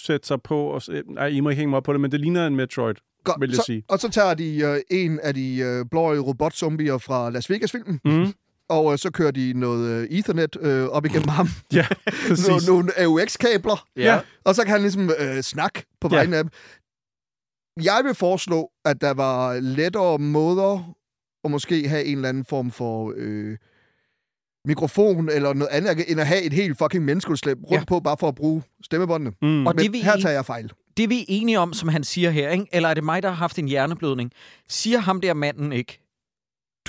sætte sig på. Og, nej, I må ikke hænge mig op på det, men det ligner en Metroid, Godt, vil jeg så, sige. Og så tager de øh, en af de øh, blåøjede robotzombier fra Las Vegas-filmen, Mm. Og øh, så kører de noget øh, Ethernet øh, op igennem ham. [LAUGHS] Ja, [LAUGHS] præcis. nogle, nogle AUX-kabler. Ja. Og så kan han ligesom øh, snakke på Ja. vegne af dem. Jeg vil foreslå, at der var lettere måder at måske have en eller anden form for øh, mikrofon eller noget andet, end at have et helt fucking menneskeslæb rundt Ja. ja. på, bare for at bruge stemmebåndene. Mm. Og Men det vi, her tager jeg fejl. det vi er enige om, som han siger her, ikke? eller er det mig, der har haft en hjerneblødning? Siger ham der manden ikke?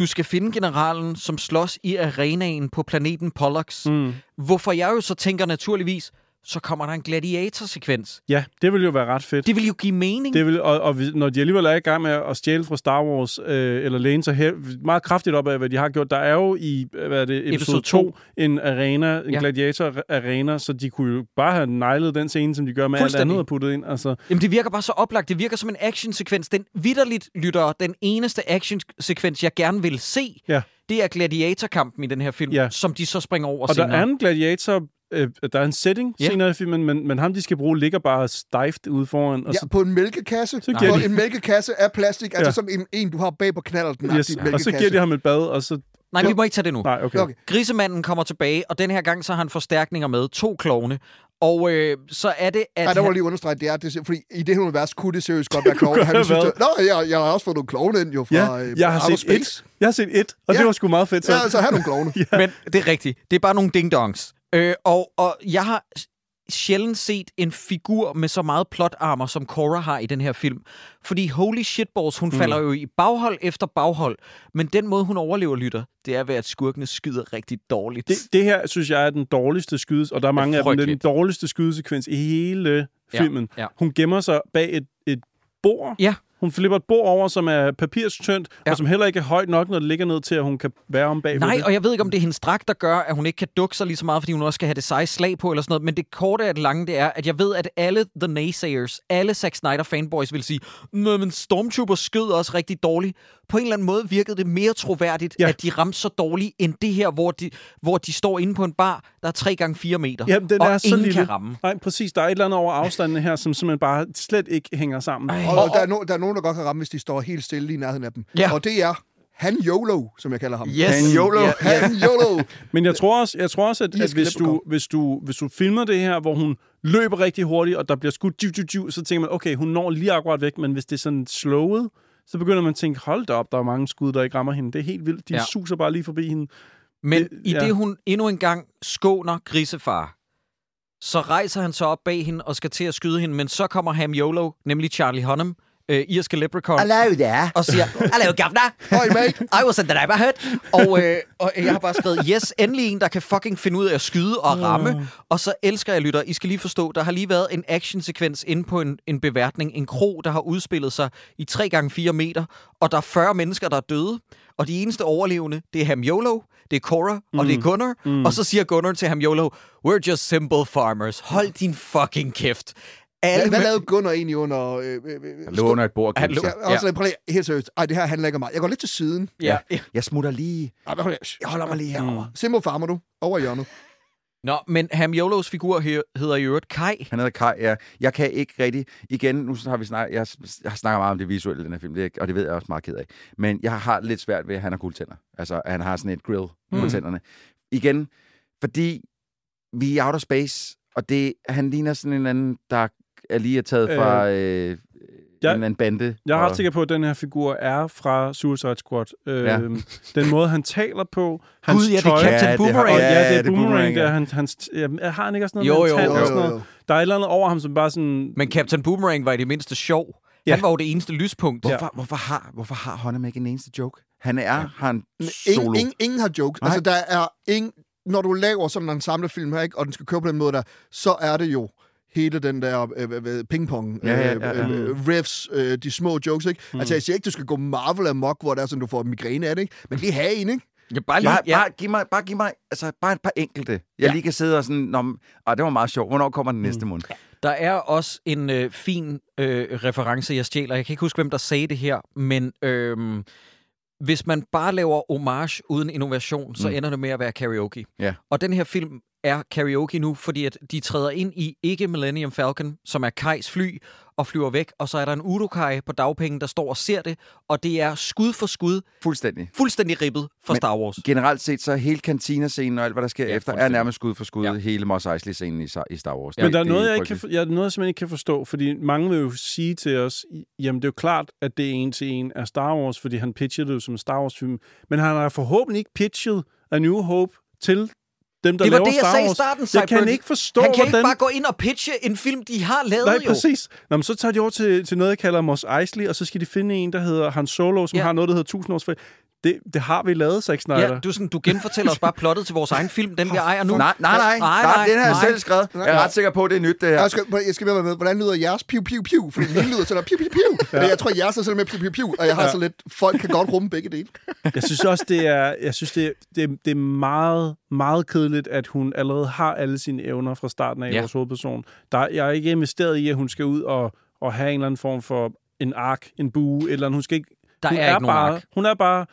Du skal finde generalen, som slås i arenaen på planeten Pollux. Mm. Hvorfor jeg jo så tænker naturligvis, så kommer der en gladiator-sekvens. Ja, det ville jo være ret fedt. Det vil jo give mening. Det vil, og, og når de alligevel er i gang med at stjæle fra Star Wars, øh, eller læne sig her, meget kraftigt op af, hvad de har gjort, der er jo i øh, hvad er det, episode, Episode 2 en arena, en Ja. gladiator-arena, så de kunne jo bare have nejlet den scene, som de gør med alt andet og puttet ind. Altså, Jamen, det virker bare så oplagt. Det virker som en actionsekvens. Den vidderligt lytter den eneste actionsekvens, jeg gerne vil se. Ja. Det er gladiatorkampen i den her film, Ja. som de så springer over og der senere. er en gladiator, øh, der er en setting Ja. ja. senere i filmen, men, men ham, de skal bruge, ligger bare stejft ude foran. Og Ja, så, på en mælkekasse. Så giver På de- en mælkekasse af plastik, altså Ja. som en, en, du har bag på knaller, den yes, og så giver de ham et bad, og så... Nej, vi må ikke tage det nu. Nej, okay. Okay. Grisemanden kommer tilbage, og den her gang så har han forstærkninger med. To klovne. Og øh, så er det, at... Ja, der han- jeg lige understrege, det er, det, fordi i det her univers kunne det seriøst godt være [LAUGHS] klovne. Han synes, det, Nå, jeg, jeg har også fået nogle klovne ind jo fra Ja, øh, jeg har set Space. et. Jeg har set et, og Ja. det var sgu meget fedt. Så. Ja, altså her er nogle klovne. [LAUGHS] ja. Men det er rigtigt. Det er bare nogle ding-dongs. Øh, og, og jeg har sjældent set en figur med så meget plotarmer, som Cora har i den her film. Fordi holy shitballs, hun mm. falder jo i baghold efter baghold. Men den måde, hun overlever, lytter, det er ved, at skurkene skyder rigtig dårligt. Det, det her, synes jeg, er den dårligste skydes, og der er mange af dem, det er den dårligste skydesekvens i hele Ja, filmen. ja. Hun gemmer sig bag et, et bord. Ja. Hun flipper et bord over, som er papirstyndt, Ja. og som heller ikke er højt nok, når det ligger ned til, at hun kan være om bag Nej, det. og jeg ved ikke, om det er hendes dragt, der gør, at hun ikke kan dukke sig lige så meget, fordi hun også skal have det seje slag på eller sådan noget. Men det korte af det lange, det er, at jeg ved, at alle The Naysayers, alle Zack Snyder fanboys vil sige, Nå, men Stormtrooper skød også rigtig dårligt. På en eller anden måde virkede det mere troværdigt, ja. At de ramte så dårligt, end det her, hvor de, hvor de står inde på en bar, der er 3 gange 4 meter. Jamen, den og er så ingen lille. kan ramme. Nej, præcis. Der er et eller andet over afstanden her, som simpelthen bare slet ikke hænger sammen. Ej. Og, og der, er no, der er nogen, der godt kan ramme, hvis de står helt stille i nærheden af dem. Ja. Og det er Han YOLO, som jeg kalder ham. Yes. Han YOLO. Ja. Han YOLO. [LAUGHS] Men jeg tror også, jeg tror også at, at hvis, du, hvis, du, hvis du filmer det her, hvor hun løber rigtig hurtigt, og der bliver skudt, jiv, jiv, jiv, så tænker man, okay, hun når lige akkurat væk, men hvis det er sådan slowet, så begynder man at tænke, hold da op, der er mange skud, der ikke rammer hende. Det er helt vildt. De Ja. suser bare lige forbi hende. Men Det- i det, ja. hun endnu en gang skåner grisefar, så rejser han sig op bag hende og skal til at skyde hende, men så kommer Ham Yolo, nemlig Charlie Hunnam, øh, irske leprechaun, Hello there. og siger, Hello, governor! Hej, mate. I was in the neighborhood. Og, øh, og jeg har bare skrevet, yes, endelig en, der kan fucking finde ud af at skyde og ramme. Og så elsker jeg lytter. I skal lige forstå, der har lige været en actionsekvens inde på en, en beværtning, en kro, der har udspillet sig i 3 gange 4 meter, og der er 40 mennesker, der er døde. Og de eneste overlevende, det er Ham Yolo, det er Cora, mm. og det er Gunnar. Mm. Og så siger Gunnar til Ham Yolo, we're just simple farmers. Hold din fucking kæft. Alle Hvad, hvad lavede Gunnar egentlig under... Øh, øh, øh, Han lå under et bord. Han lå- Ja, også, ja. prøv lige, helt seriøst. Ej, det her handler ikke om mig. Jeg går lidt til siden. Ja. ja. Jeg smutter lige. Ej, lige. Jeg holder mig lige herovre. Simple farmer du. Over i hjørnet. Nå, men Ham Yolos figur he- hedder i øvrigt Kai. Han hedder Kai, ja. Jeg kan ikke rigtig... Igen, nu har vi snakket... Jeg, jeg snakker meget om det visuelle i den her film, det, og det ved jeg også meget ked af. Men jeg har lidt svært ved, at han har guldtænder. Altså, at han har sådan et grill mm. på tænderne. Igen, fordi vi er i outer space, og det, han ligner sådan en anden, der er lige er taget fra øh, jeg- en eller anden bande. Jeg er og- ret sikker på, at den her figur er fra Suicide Squad. Øh, Ja. Den måde, han taler på, hans Gud, ja, det tøj... er Captain Ja, det har- Boomerang. Og, ja, det er det er Boomerang. Boomerang, Der, ja. han, hans, ja, har han ikke også noget Jo, med en jo, jo, sådan jo, noget? jo. Der er et eller andet over ham, som bare sådan... Men Captain Boomerang var i det mindste sjov. Ja. Han var jo det eneste lyspunkt. Hvorfor, hvorfor, har, hvorfor har Honham ikke en eneste joke? Han er, ja. har en Ingen, solo. ingen, ingen har jokes. Nej. Altså, der er ingen... Når du laver sådan en samlefilm her, ikke, og den skal køre på den måde der, så er det jo hele den der øh, øh, øh, pingpong, Ja, ja, ja, ja. øh, øh, riffs, øh, de små jokes, ikke? Mm. Altså, jeg siger ikke, du skal gå Marvel amok, hvor der er sådan, du får migræne af det, ikke? Men lige have en, ikke? Ja, bare lige, Bare, ja. bare, giv mig, bare giv mig altså, bare et par enkelte. Jeg Ja. lige kan sidde og sådan... Nå, ah, det var meget sjovt. Hvornår kommer den næste måned? Der er også en øh, fin øh, reference, jeg stjæler. Jeg kan ikke huske, hvem der sagde det her, men øh, hvis man bare laver homage uden innovation, så Mm. ender det med at være karaoke. Ja. Og den her film er karaoke nu, fordi at de træder ind i ikke Millennium Falcon, som er Kajs fly, og flyver væk, og så er der en Urukai på dagpenge, der står og ser det, og det er skud for skud, Fuldstændig. fuldstændig ribbet for Men- Star Wars. Generelt set, så er hele kantina-scenen og alt, hvad der sker Ja, ja, efter, er nærmest skud for skud Ja. ja. hele Mos Eisley-scenen i, i Star Wars. Men Det- der er det noget, jeg, ikke kan, jeg, noget, jeg simpelthen ikke kan forstå, fordi mange vil jo sige til os, jamen det er jo klart, at det er en til en af Star Wars, fordi han pitchede det jo som en Star Wars-film, men han har forhåbentlig ikke pitchet A New Hope til dem, der Det var laver det, jeg Star sagde i starten, Jeg kan ikke forstå, Han kan hvordan... ikke bare gå ind og pitche en film, de har lavet Nej, jo. præcis. Nå, men så tager de over til, til noget, jeg kalder Mos Eisley, og så skal de finde en, der hedder Han Solo, som Ja. har noget, der hedder 1000 års. Det, det har vi lavet, Zack Snyder. Ja, du, er sådan, du genfortæller os bare plottet til vores egen film, den vi ejer nu. Nej, nej, nej. nej, nej, den har jeg nej. selv skrevet. Jeg er ret sikker på, at det er nyt, det her. Jeg skal, jeg skal være med, hvordan lyder jeres piu, piu, piu? Fordi min lyder sådan piu, piu, piu. Men jeg tror, jeres er sådan med piu, piu, piu. Og jeg har så lidt, folk kan godt rumme begge dele. Jeg synes også, det er, jeg synes, det, det, det er meget, meget kedeligt, at hun allerede har alle sine evner fra starten af Ja. ja. vores hovedperson. Der, jeg er ikke investeret i, at hun skal ud og, og have en eller anden form for en ark, en bue, eller hun skal ikke... Der hun er ikke nogen bare, ark. Hun er bare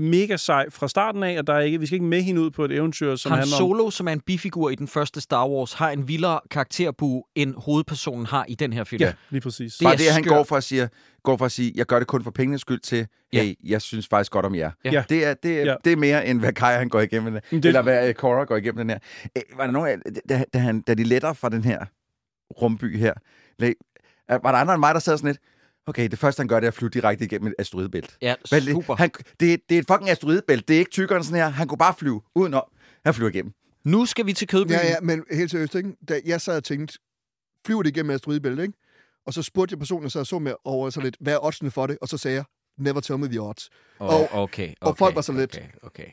mega sej fra starten af, og der er ikke, vi skal ikke med hende ud på et eventyr, som Han handler om... Solo, som er en bifigur i den første Star Wars, har en vildere karakterbue, end hovedpersonen har i den her film. Ja, lige præcis. Det Bare er det, at han går fra at sige, går fra at sige, jeg gør det kun for pengenes skyld til, Ja. hey, jeg synes faktisk godt om jer. Ja. Det, er, det, er, Ja. det er mere, end hvad Kai han går igennem, det... det- eller hvad øh, Cora går igennem den her. Øh, Var der nogen, af- da, da, han, da de letter fra den her rumby her, lag- er- var der andre end mig, der sad sådan lidt, okay, det første, han gør, det er at flyve direkte igennem et asteroidebælt. Ja, super. han, det, det er et fucking asteroidebælt. Det er ikke tykkeren sådan her. Han kunne bare flyve udenom. Han flyver igennem. Nu skal vi til Kødbyen. Ja, ja, men helt seriøst, ikke? Da jeg sad og tænkte, flyver det igennem asteroidebæltet, ikke? Og så spurgte jeg personen, jeg sad og så med over så lidt, hvad er oddsene for det? Og så sagde jeg, never tell me the odds. Oh, og- okay, okay, og folk var så lidt- Okay, okay.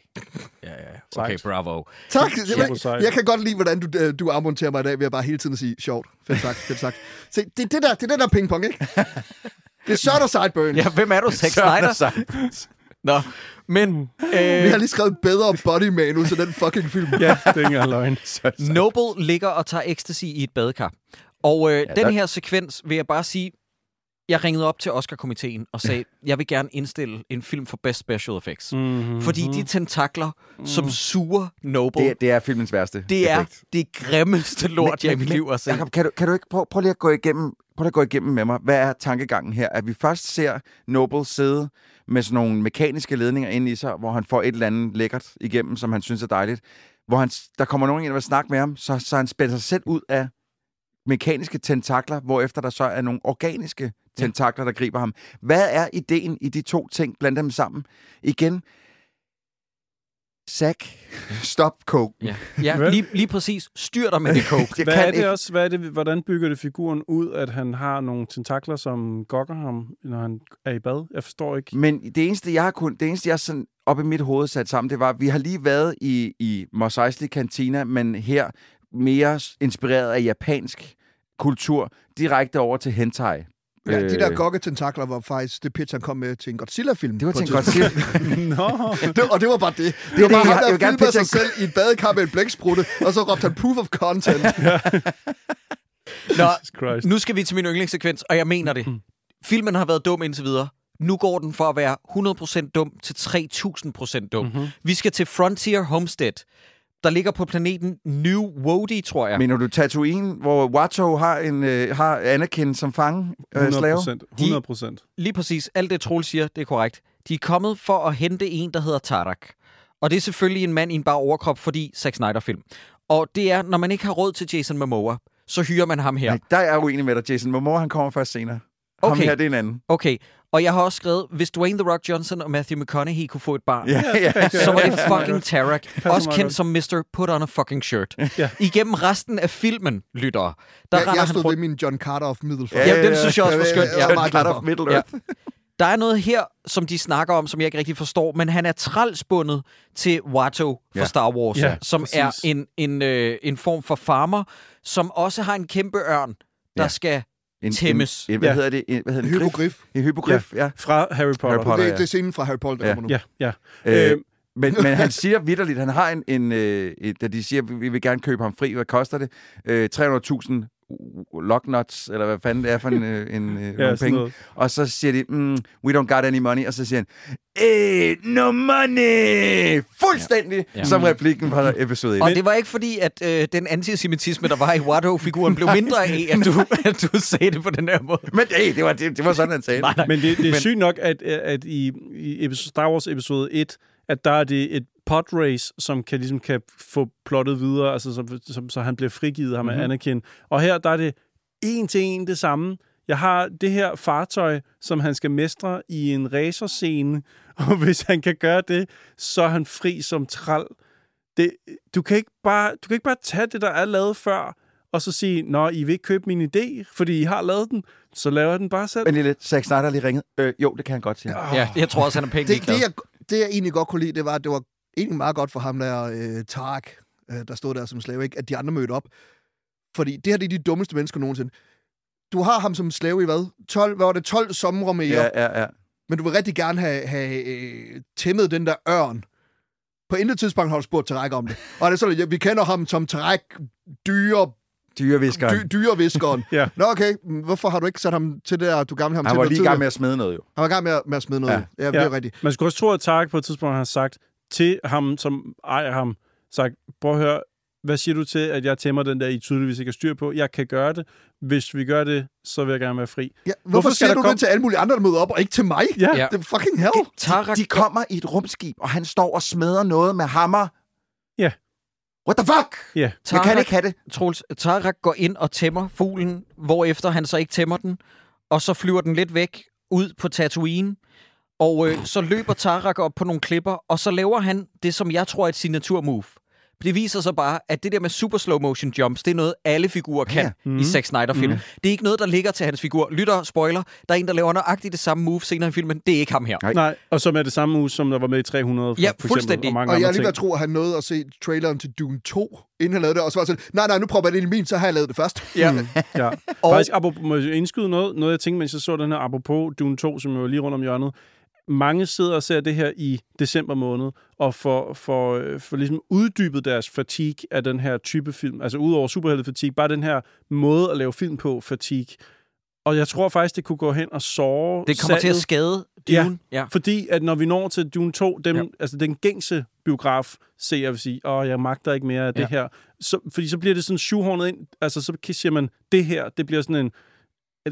Ja, ja. Okay, bravo. Tak! Jeg, jeg kan godt lide, hvordan du, øh, du afmonterer mig i dag, ved at bare hele tiden at sige, sjovt, fedt sagt, fedt sagt. Se, det er det der, det er det der pingpong, ikke? [LAUGHS] Det er så der sideburn. Ja, hvem er du, Zack Snyder? Nå, men Vi øh, har lige skrevet bedre body manus til den fucking film. Ja, det er ikke løgn. [LAUGHS] Noble ligger og tager ecstasy i et badekar. Og øh, ja, den der- her sekvens vil jeg bare sige, jeg ringede op til Oscar-komiteen og sagde, jeg vil gerne indstille en film for Best Special Effects. Mm-hmm. Fordi de tentakler, som suger Noble, Det, er- det er filmens værste det er effekt. det grimmeste lort, jeg i mit liv har set. Jacob, kan du, kan du ikke prøve, prøv lige at gå igennem, prøv at gå igennem med mig. Hvad er tankegangen her? At vi først ser Noble sidde med sådan nogle mekaniske ledninger ind i sig, hvor han får et eller andet lækkert igennem, som han synes er dejligt. Hvor han, der kommer nogen ind og vil snakke med ham, så, så han spænder sig selv ud af mekaniske tentakler, hvorefter der så er nogle organiske tentakler, der griber ham. Hvad er ideen i de to ting? Bland dem sammen. Igen, Zack, [LAUGHS] stop coke. Ja, ja lige, lige præcis. Styr dig med det coke. [LAUGHS] Jeg Hvad kan er det ikke- også? Hvad er det, hvordan bygger det figuren ud, at han har nogle tentakler, som gokker ham, når han er i bad? Jeg forstår ikke. Men det eneste, jeg har kun, det eneste, jeg sådan op i mit hoved sat sammen, det var, at vi har lige været i, i Mos Eisley Cantina, men her mere inspireret af japansk kultur, direkte over til hentai. Ja, de der Øh, gokketentakler var faktisk det pitch, han kom med til en Godzilla-film. Det var til en tidspunkt. [LAUGHS] Nå, det, og det var bare det. Det, er var det, bare jeg- ham, der filmede pitche sig selv i et badekar med en blæksprutte, og så råbte han proof of content. [LAUGHS] Nå, nu skal vi til min yndlingssekvens, og jeg mener det. Filmen har været dum indtil videre. Nu går den for at være 100% dum til 3000% dum. Mm-hmm. Vi skal til Frontier Homestead, der ligger på planeten New Wodi, tror jeg. Mener du Tatooine, hvor Watto har, en, øh, har Anakin som fange øh, 100 slave? procent. 100 procent. Lige præcis. Alt det, Troel siger, det er korrekt. De er kommet for at hente en, der hedder Tarak. Og det er selvfølgelig en mand i en bare overkrop, fordi Zack Snyder-film. Og det er, når man ikke har råd til Jason Momoa, så hyrer man ham her. Nej, der er jeg uenig med dig, Jason Momoa, han kommer først senere. Ham Okay. her, det er en anden. Okay, og jeg har også skrevet, hvis Dwayne The Rock Johnson og Matthew McConaughey kunne få et barn, Ja, ja. [LAUGHS] så var det fucking Tarak. Også kendt som Mr. Put on a fucking shirt. Ja. Igennem resten af filmen, lyttere, der Jeg, render jeg han stod ved rundt. min John Carter of Middelfart. Ja, den synes jeg også var Ja, skønt. ja, Ja. ja, Cut for. of Middle Ja. Earth. Der er noget her, som de snakker om, som jeg ikke rigtig forstår, men han er trælsbundet til Watto fra Ja. Star Wars, Ja, som præcis. er en, en, øh, en form for farmer, som også har en kæmpe ørn, der Ja. skal En, Tæmmes. En, en, hvad Ja. hedder det? En, hvad hedder En det? hypogrif. En hypogrif, ja. Fra Harry Potter. Harry Potter. Det, ja. det er scenen fra Harry Potter, der Ja. kommer nu. Ja, ja. Øh, Øh, men, men han [LAUGHS] siger vidderligt, han har en, en øh, da de siger, vi vi vil gerne købe ham fri, hvad koster det? Øh, 300.000 locknuts, eller hvad fanden det er for en, øh, en øh, [LAUGHS] ja, penge. noget. Og så siger de, mm, we don't got any money, og så siger han, eh, no money! Fuldstændig, Ja. ja. Som replikken fra episode 1. Og det var ikke fordi, at øh, den antisemitisme, der var i Watto-figuren, blev mindre af, at du, [LAUGHS] at du sagde det på den her måde. Men hey, det, var, det, det var sådan, han sagde. Nej, nej. Men det, det er Men- sygt nok, at, at i, i episode, Star Wars episode 1, at der er det et pod race, som kan, ligesom, kan få plottet videre, altså, som, som, så han bliver frigivet ham mm-hmm. af Anakin. Og her, der er det en til en det samme. Jeg har det her fartøj, som han skal mestre i en racerscene, [LAUGHS] og hvis han kan gøre det, så er han fri som træl. Det, du, kan ikke bare, du kan ikke bare tage det, der er lavet før, og så sige, nå, I vil ikke købe min idé, fordi I har lavet den, så laver jeg den bare selv. Men lille Zack Snyder har lige ringet. Øh, jo, det kan han godt sige. Ja, jeg tror også, han er pænt Det, det, jeg, det, jeg egentlig godt kunne lide, det var, at det var egentlig meget godt for ham der, øh, Tarek, øh, der stod der som slave, ikke? at de andre mødte op. Fordi det her det er de dummeste mennesker nogensinde. Du har ham som slave i hvad? 12, hvad var det? 12 somre mere. Ja, ja, ja. Men du vil rigtig gerne have, have øh, tæmmet den der ørn. På intet tidspunkt har du spurgt Tarek om det. Og det er sådan, ja, vi kender ham som Tarek dyre, Dyreviskeren. dy, dyreviskeren. [LAUGHS] Ja. Nå okay, hvorfor har du ikke sat ham til det, der, du gamle ham Han til var noget lige i gang med at smide noget, jo. Han var i gang med at, med at smide noget. Ja. Ja, ja det er rigtigt. Man skulle også tro, at Tarek på et tidspunkt har sagt til ham, som ejer ham, sagt, prøv at høre, hvad siger du til, at jeg tæmmer den der, I tydeligvis ikke har styr på? Jeg kan gøre det. Hvis vi gør det, så vil jeg gerne være fri. Ja, hvorfor, Hvorfor siger du komme- det til alle mulige andre, der møder op, og ikke til mig? Ja. Ja. Det er fucking hell. Tarak De kommer i et rumskib, og han står og smadrer noget med hammer. Ja. What the fuck? Ja. Jeg Tarak- kan ikke have det. Troels, Tarak går ind og tæmmer fuglen, hvorefter han så ikke tæmmer den, og så flyver den lidt væk ud på Tatooine, og øh, så løber Tarak op på nogle klipper, og så laver han det, som jeg tror er et signaturmove. Det viser sig bare, at det der med super slow motion jumps, det er noget, alle figurer kan Ja. mm. i Zack Snyder-film. Mm. Det er ikke noget, der ligger til hans figur. Lytter, spoiler, der er en, der laver nøjagtigt det samme move senere i filmen. Det er ikke ham her. Nej. Nej, og som er det samme hus, som der var med i 300. For, Ja, for eksempel, fuldstændig. Og, mange Og jeg er andre lige ved at tro, at han nåede at se traileren til Dune 2, inden han lavede det, og så var sådan, nej, nej, nu prøver jeg det ind i min, så har jeg lavet det først. Ja. Ja. Og- Og... Faktisk, apropos, må jeg indskyde noget, noget jeg tænkte, mens jeg så den her, apropos Dune 2, som jo er lige rundt om hjørnet. Mange sidder og ser det her i december måned, og for, for, øh, for ligesom uddybet deres fatigue af den her type film, altså udover superhelte-fatigue, bare den her måde at lave film på, fatigue. Og jeg tror faktisk, det kunne gå hen og såre Det kommer til at salget. skade Ja. Dune. Ja. Fordi at når vi når til Dune 2, dem, Ja. ja. altså den gængse biograf ser vil sige, åh, jeg magter ikke mere af det Ja. her. Så, fordi så bliver det sådan shoehornet ind, altså så siger man, det her, det bliver sådan en,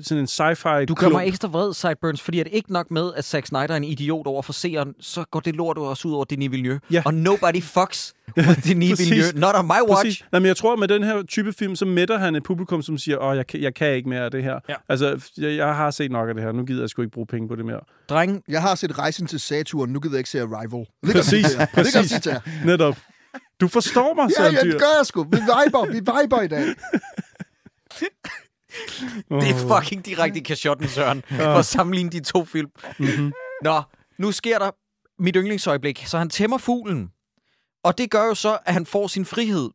sådan en sci-fi Du gør mig ekstra vred, Sideburns, fordi at ikke nok med, at Zack Snyder er en idiot over for seeren, så går det lort også ud over Denis Villeneuve. Ja. Og nobody fucks with [LAUGHS] Denis. Villeneuve. Not on my watch. Præcis. Nej, men jeg tror, at med den her type film, så mætter han et publikum, som siger, åh, jeg, kan- jeg kan ikke mere af det her. Ja. Altså, jeg, jeg har set nok af det her. Nu gider jeg sgu ikke bruge penge på det mere. Dreng, Jeg har set Rejsen til Saturn, nu gider jeg ikke se Arrival. Det Præcis. Det kan præcis. sige til jer. Netop. Du forstår mig, Ja, ja, det gør jeg sgu. Vi viber, vi viber i dag. [LAUGHS] det er fucking direkte i kashotten, Søren, for at sammenligne de to film. Mm-hmm. Nå, nu sker der mit yndlingsøjeblik. Så han tæmmer fuglen. Og det gør jo så, at han får sin frihed.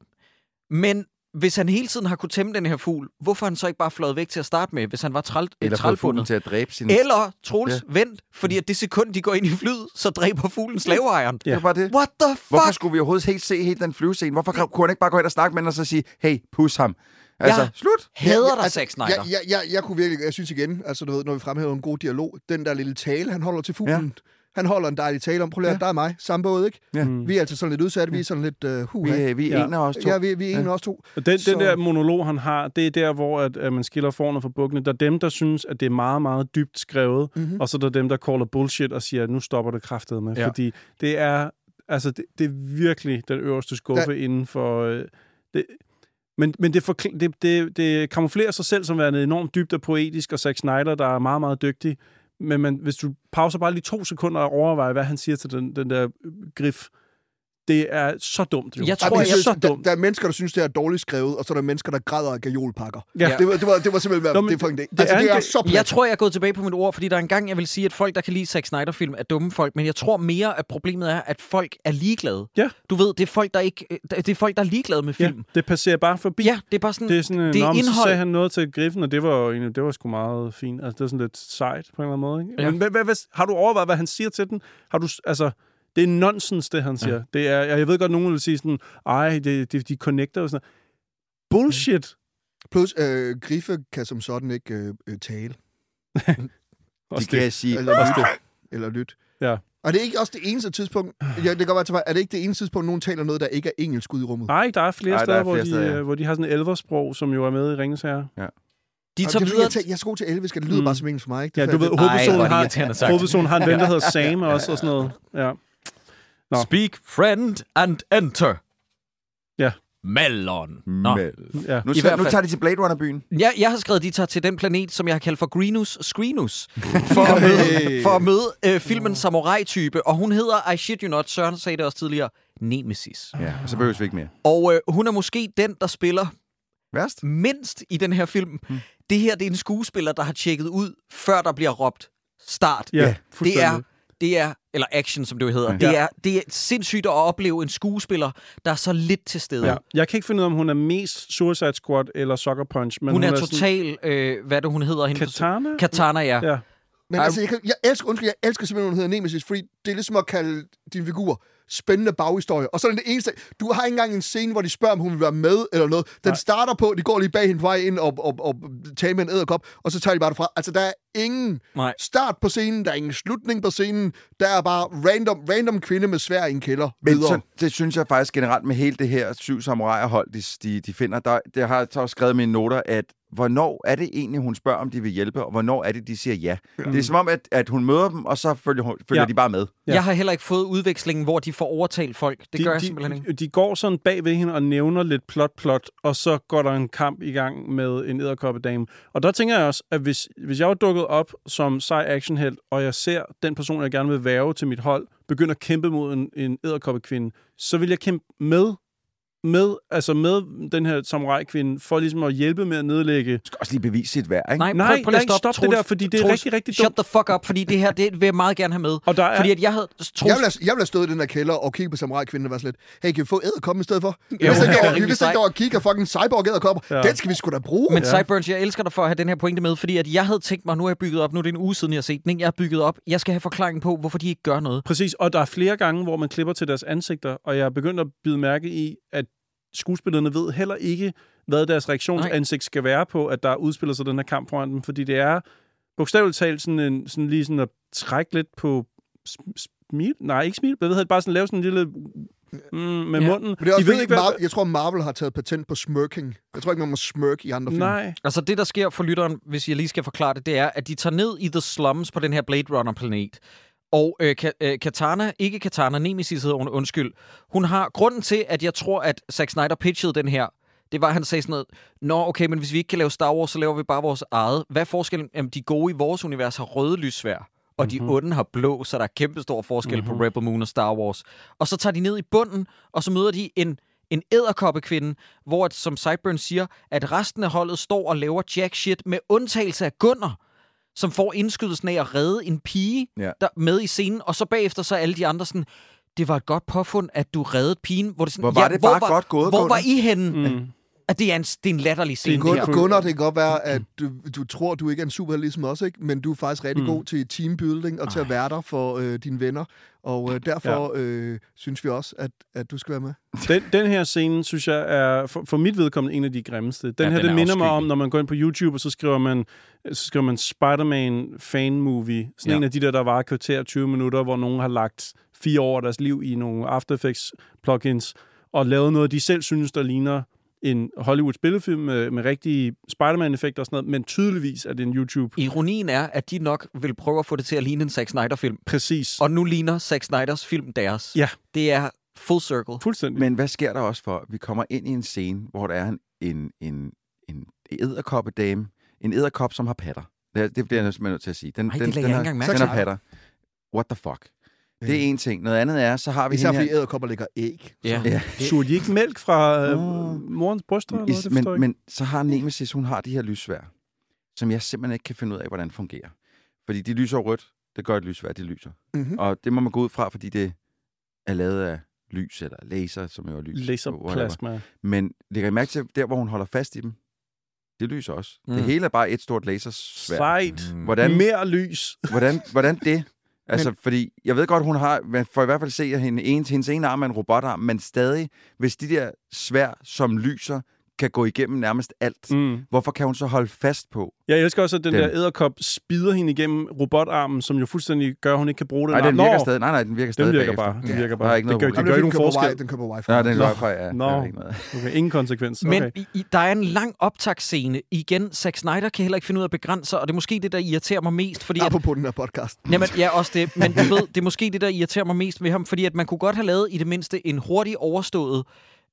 Men hvis han hele tiden har kunnet tæmme den her fugl, hvorfor han så ikke bare fløjet væk til at starte med, hvis han var træl, Eller trælfundet? til at dræbe sin... Eller, Troels, Ja. ja. vent, fordi at det sekund, de går ind i flyet, så dræber fuglen slaveejeren. Det var bare det. What the fuck? Hvorfor skulle vi overhovedet helt se helt den flyvescene? Hvorfor kunne han ikke bare gå ind og snakke med den og så sige, hey, pus ham? Altså, Ja. slut. Hader dig, altså, Zack Snyder. Jeg, jeg, jeg, jeg kunne virkelig, jeg synes igen, altså du ved, når vi fremhæver en god dialog, den der lille tale, han holder til fuglen, han holder en dejlig tale om, prøv lige at Ja. der er mig, samme båd, ikke? Ja. Vi er altså sådan lidt udsatte, vi er sådan lidt, uh, huh, Vi, er- vi er Ja. en af os to. Ja, vi, vi er en af os to. Og Den, Så- den der monolog, han har, det er der, hvor at, at man skiller forne fra bukkene. Der er dem, der synes, at det er meget, meget dybt skrevet, Mhm. mm-hmm. og så er der dem, der caller bullshit og siger, at nu stopper det kraftet med. Ja. Ja. Fordi det er, altså, det, det er virkelig den øverste skuffe Der- inden for... Øh, det, men, men det, forkl- det, det, det kamuflerer sig selv som værende enormt dybt og poetisk, og Zack Snyder, der er meget, meget dygtig. Men man, hvis du pauser bare lige to sekunder og overvejer, hvad han siger til den, den der øh, det er så dumt. Jo. Jeg tror, det er så der, dumt. der, er mennesker, der synes, det er dårligt skrevet, og så er der mennesker, der græder af gajolpakker. Ja. Det, var, det, var, det var simpelthen, Nå, men det er fucking det. det Altså, er det er så plat. Jeg tror, jeg er gået tilbage på mit ord, fordi der er en gang, jeg vil sige, at folk, der kan lide Zack Snyder-film, er dumme folk, men jeg tror mere, at problemet er, at folk er ligeglade. Ja. Du ved, det er folk, der ikke, det er folk, der er ligeglade med ja, film. det passerer bare forbi. Ja, det er bare sådan, Det er sådan, det er er Så indhold. sagde han noget til Griffen, og det var jo egentlig, det var sgu meget fint. Altså, det var sådan lidt sejt på en eller anden måde. Ikke? Ja. Ja. Men hvad, hvad, hvad, har du overvejet, hvad han siger til den? Har du, altså, det er nonsens, det han siger. Ja. Det er, jeg ved godt, nogen vil sige sådan, ej, det, det, de connecter og sådan noget. Bullshit. Plus, øh, Griffe kan som sådan ikke øh, øh, tale. [LAUGHS] De kan det. sige, Eller lytte. Eller lytte. Ja. Og det er ikke også det eneste tidspunkt, ja, det kan godt være til mig, er det ikke det eneste tidspunkt, nogen taler noget, der ikke er engelsk ude i rummet? Nej, der er flere Ej, der steder, er hvor, flere de, steder, ja. øh, hvor de har sådan elversprog, som jo er med i Ringens Herre. de Og tager er, videre... jeg, jeg er så god til elvisk, at det lyder Mm. bare som engelsk for mig. Ikke? Ja, Det du er ved, hovedpersonen, hvor er har, har en ven, der hedder Sam også, og sådan noget. Ja. Nå. Speak, friend, and enter. Ja. Melon. Nå. Mel. Ja. Nu, I nu tager de til Blade Runner-byen. Ja, jeg har skrevet, at de tager til den planet, som jeg har kaldt for Greenus Screenus, [LAUGHS] for at møde, for at møde øh, filmen Samurai-type, og hun hedder, I shit you not, Søren sagde det også tidligere, Nemesis. Ja, og så behøves vi ikke mere. Og øh, hun er måske den, der spiller Værst? mindst i den her film. Hmm. Det her, det er en skuespiller, der har tjekket ud, før der bliver råbt start. Ja, det er. Det er, eller action, som det jo hedder, Ja. det, er, det er sindssygt at opleve en skuespiller, der er så lidt til stede. Ja. Jeg kan ikke finde ud af, om hun er mest Suicide Squad eller Sucker Punch. Men Hun, hun er, sådan- total, øh, hvad er det, hun hedder? hende? Katana? Katana, ja. Ja. Men altså, jeg, kan, jeg elsker, undskyld, jeg elsker simpelthen, hun hedder Nemesis, fordi det er ligesom at kalde din figur spændende baghistorie. Og så er det eneste... Du har ikke engang en scene, hvor de spørger, om hun vil være med eller noget. Den Nej. starter på, de går lige bag hende på vej ind og, og, og tager med en æderkop, og så tager de bare det fra. Altså, der er ingen Nej. start på scenen, der er ingen slutning på scenen. Der er bare random, random kvinde med svær i en kælder. Men videre. så, det synes jeg faktisk generelt med hele det her syv samuraier-hold, de, de, de finder, der, det har jeg så skrevet i mine noter, at hvornår er det egentlig, hun spørger, om de vil hjælpe, og hvornår er det, de siger ja. ja. Det er som om, at, at hun møder dem, og så følger, hun, følger Ja. de bare med. Ja. Jeg har heller ikke fået udvekslingen, hvor de får overtalt folk. Det de, gør jeg de, simpelthen ikke. De, går sådan bag ved hende og nævner lidt plot-plot, og så går der en kamp i gang med en edderkoppedame. Og der tænker jeg også, at hvis, hvis jeg var dukket op som sej actionheld, og jeg ser den person, jeg gerne vil værve til mit hold, begynde at kæmpe mod en, en edderkoppekvinde, så vil jeg kæmpe med med, altså med den her samurai-kvinde, for ligesom at hjælpe med at nedlægge... Du skal også lige bevise sit værd, ikke? Nej, Nej, prøv, prøv lige nej, at stoppe, stop det der, fordi det er Troels, rigtig, rigtig Shut dumt. the fuck up, fordi det her, det vil jeg meget gerne have med. Og der er, Fordi at jeg havde... Jeg Troels, vil, have, jeg vil have stået i den her kælder og kigge på samurai-kvinden og være sådan lidt, hey, kan vi få æderkoppen i stedet for? Vi Jo, der vi vidste ikke, der var kigge af fucking cyborg æderkopper. Ja. Den skal vi sgu da bruge. Men ja. Cyburns, jeg elsker dig for at have den her pointe med, fordi at jeg havde tænkt mig, nu har jeg bygget op, nu er det en uge siden, jeg har set den, ikke? jeg har bygget op, jeg skal have forklaringen på, hvorfor de ikke gør noget. Præcis, og der er flere gange, hvor man klipper til deres ansigter, og jeg er begyndt at bide mærke i, at skuespillerne ved heller ikke, hvad deres reaktionsansigt skal være på, at der udspiller sig den her kamp foran dem, fordi det er bogstaveligt talt sådan, en, sådan lige sådan at trække lidt på sm- smil, nej ikke smil, hvad hedder det, bare sådan lave sådan en lille mm, med Ja. munden. Men det er også De ved ikke, hvad... Marvel, jeg tror, Marvel har taget patent på smirking. Jeg tror ikke, man må smirk i andre film. Nej, Altså det, der sker for lytteren, hvis jeg lige skal forklare det, det er, at de tager ned i The Slums på den her Blade Runner-planet. Og øh, øh, Katana, ikke Katana, Nemesis hedder hun, undskyld. Hun har, grunden til, at jeg tror, at Zack Snyder pitchede den her, det var, at han sagde sådan noget, Nå, okay, men hvis vi ikke kan lave Star Wars, så laver vi bare vores eget. Hvad er forskellen? Jamen, de gode i vores univers har røde lyssvær, og de onde har blå, så der er kæmpe stor forskel mm-hmm. på Rebel Moon og Star Wars. Og så tager de ned i bunden, og så møder de en en æderkoppekvinde, hvor, som Sideburn siger, at resten af holdet står og laver jack shit med undtagelse af Gunnar, som får indskydelsen af at redde en pige Ja. der, med i scenen, og så bagefter så alle de andre sådan, det var et godt påfund, at du reddede pigen. Hvor, det sådan, Hvor var det hvor bare var, godt gået, Hvor var I henne? Mm. At det er en, det er en latterlig scene, det, en her. god- Gunnar, det kan godt være, at du, du tror, du ikke er en superhelt ligesom os, ikke? men du er faktisk rigtig mm. god til teambuilding og til at være der for øh, dine venner. Og øh, derfor ja. øh, synes vi også, at, at du skal være med. Den, den her scene, synes jeg, er for, for mit vedkommende en af de grimmeste. Den Ja, her, den det er minder mig om, når man går ind på YouTube, og så skriver man, så skriver man Spider-Man fan-movie. Sådan Ja. ja. en af de der, der var kvarter 20 minutter, hvor nogen har lagt fire år af deres liv i nogle After Effects plugins, og lavet noget, de selv synes, der ligner en Hollywood-spillefilm med, med rigtige Spider-Man-effekter og sådan noget, men tydeligvis er det en YouTube. Ironien er, at de nok vil prøve at få det til at ligne en Zack Snyder-film. Præcis. Og nu ligner Zack Snyders film deres. Ja. Det er full circle. Fuldstændig. Men hvad sker der også for? Vi kommer ind i en scene, hvor der er en, en, en, en edderkoppedame, en edderkop, som har patter. Det, det bliver jeg simpelthen nødt til at sige. Den, Ej, det den, lagde den jeg har, ikke engang mærke Den har patter. What the fuck? Det er en ting. Noget andet er, så har vi Især fordi her... æderkopper lægger æg. Ja. Ja. Suger de ikke mælk fra øh, Åh. morens bryster? Eller noget? Det men, men så har Nemesis, hun har de her lyssvær, som jeg simpelthen ikke kan finde ud af, hvordan fungerer. Fordi de lyser rødt. Det gør et lysvær, de lyser. Mm-hmm. Og det må man gå ud fra, fordi det er lavet af lys eller laser, som jo er lys. Laserplasma. Men lægger I mærke til, der hvor hun holder fast i dem, det lyser også. Mm. Det hele er bare et stort lasersvær. Sejt. Mm. Hvordan, Mere lys. hvordan, hvordan det? Altså, men, fordi jeg ved godt, hun har, for i hvert fald se, at hende, en, hendes ene arm er en robotarm, men stadig, hvis de der svær, som lyser, kan gå igennem nærmest alt, mm. Hvorfor kan hun så holde fast på? Jeg elsker også, at den Den. der æderkop spider hende igennem robotarmen, som jo fuldstændig gør, at hun ikke kan bruge den. Nej, den Nå, virker stadig. Nej, nej, den virker stadig Den virker bagefter. bare. Den Ja, virker der bare. er ikke det gør, noget det gør ikke nogen den forskel. den kører på wifi. Nej, den er wifi, ja. Nå. Der noget. Okay, ingen konsekvens. Men Okay. i, i, der er en lang optagsscene. Igen, Zack Snyder kan heller ikke finde ud af at begrænse og det er måske det, der irriterer mig mest, fordi... At, Apropos den her podcast. jamen, ja, også det. Men du ved, det er måske det, der irriterer mig mest ved ham, fordi at man kunne godt have lavet i det mindste en hurtig overstået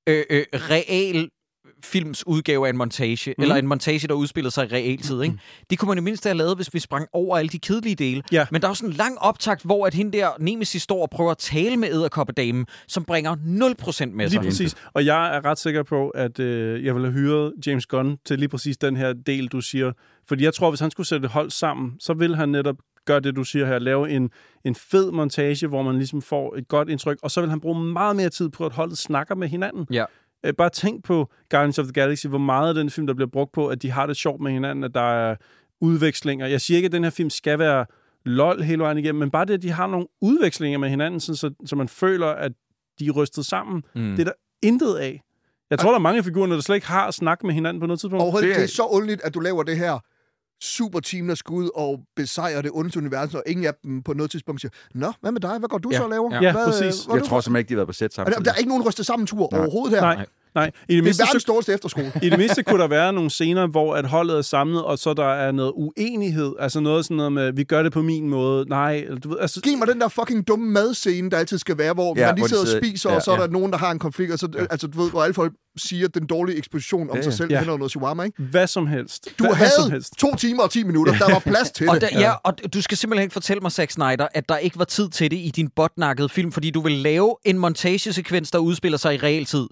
øh, øh, real films udgave af en montage, mm. eller en montage, der udspillede sig i realtid. Ikke? Det kunne man i mindste have lavet, hvis vi sprang over alle de kedelige dele. Ja. Men der er jo sådan en lang optakt, hvor at hende der Nemesis står og prøver at tale med æderkoppedamen, som bringer 0% med Lige sig. præcis. Og jeg er ret sikker på, at øh, jeg vil have hyret James Gunn til lige præcis den her del, du siger. Fordi jeg tror, hvis han skulle sætte et hold sammen, så vil han netop gøre det, du siger her. Lave en, en fed montage, hvor man ligesom får et godt indtryk. Og så vil han bruge meget mere tid på, at holdet snakker med hinanden. Ja. Øh, Bare tænk på Guardians of the Galaxy, hvor meget af den film, der bliver brugt på, at de har det sjovt med hinanden, at der er udvekslinger. Jeg siger ikke, at den her film skal være lol hele vejen igennem, men bare det, at de har nogle udvekslinger med hinanden, sådan, så, så man føler, at de er rystet sammen. Mm. Det er der intet af. Jeg tror, der er mange af figurerne, der slet ikke har snakket med hinanden på noget tidspunkt. Overhovedet, Det det er- det så underligt, at du laver det her superteam, der skal ud og besejre det ondeste univers, og ingen af dem på noget tidspunkt siger, Nå, hvad med dig? Hvad går du Ja, så og laver? ja. Ja, hvad, præcis. Er Jeg tror fra?" simpelthen ikke, de har været på sæt Og der, der er ikke nogen rystet sammen tur overhovedet her. Nej, nej. I det, Det er mindste, verdens dårligste efterskole. I det mindste [LAUGHS] kunne der være nogle scener, hvor at holdet er samlet, og så der er noget uenighed. Altså noget sådan noget med, vi gør det på min måde. Nej, eller du ved, altså, Giv mig den der fucking dumme madscene, der altid skal være, hvor Ja, man lige sidder og spiser, ja, og så er ja. der nogen, der har en konflikt, og så, altså, du ved, hvor alle folk siger den dårlige eksposition om Ja, sig ja. selv, Ja. ja. hen over noget shawarma, ikke? hvad som helst. Du hvad, hvad som havde helst. to timer og 10 minutter, der var plads til [LAUGHS] Og, det. der, ja, og du skal simpelthen ikke fortælle mig, Zack Snyder, at der ikke var tid til det i din botnakkede film, fordi du vil lave en montagesekvens, der udspiller sig i realtid.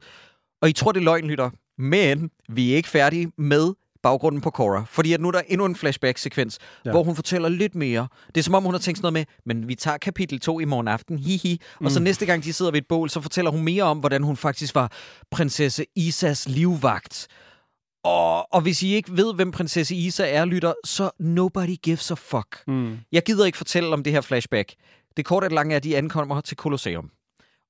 Og I tror, det er løgn, lytter. Men vi er ikke færdige med baggrunden på Cora. Fordi at nu er der endnu en flashback-sekvens, ja. hvor hun fortæller lidt mere. Det er som om, hun har tænkt sådan noget med, men vi tager kapitel 2 i morgen aften, hihi. Og Mm. så næste gang, de sidder ved et bål, så fortæller hun mere om, hvordan hun faktisk var prinsesse Isas livvagt. Og, og hvis I ikke ved, hvem prinsesse Isa er, lytter, så nobody gives a fuck. Mm. Jeg gider ikke fortælle om det her flashback. Det korte og lange er, at de ankommer til Colosseum.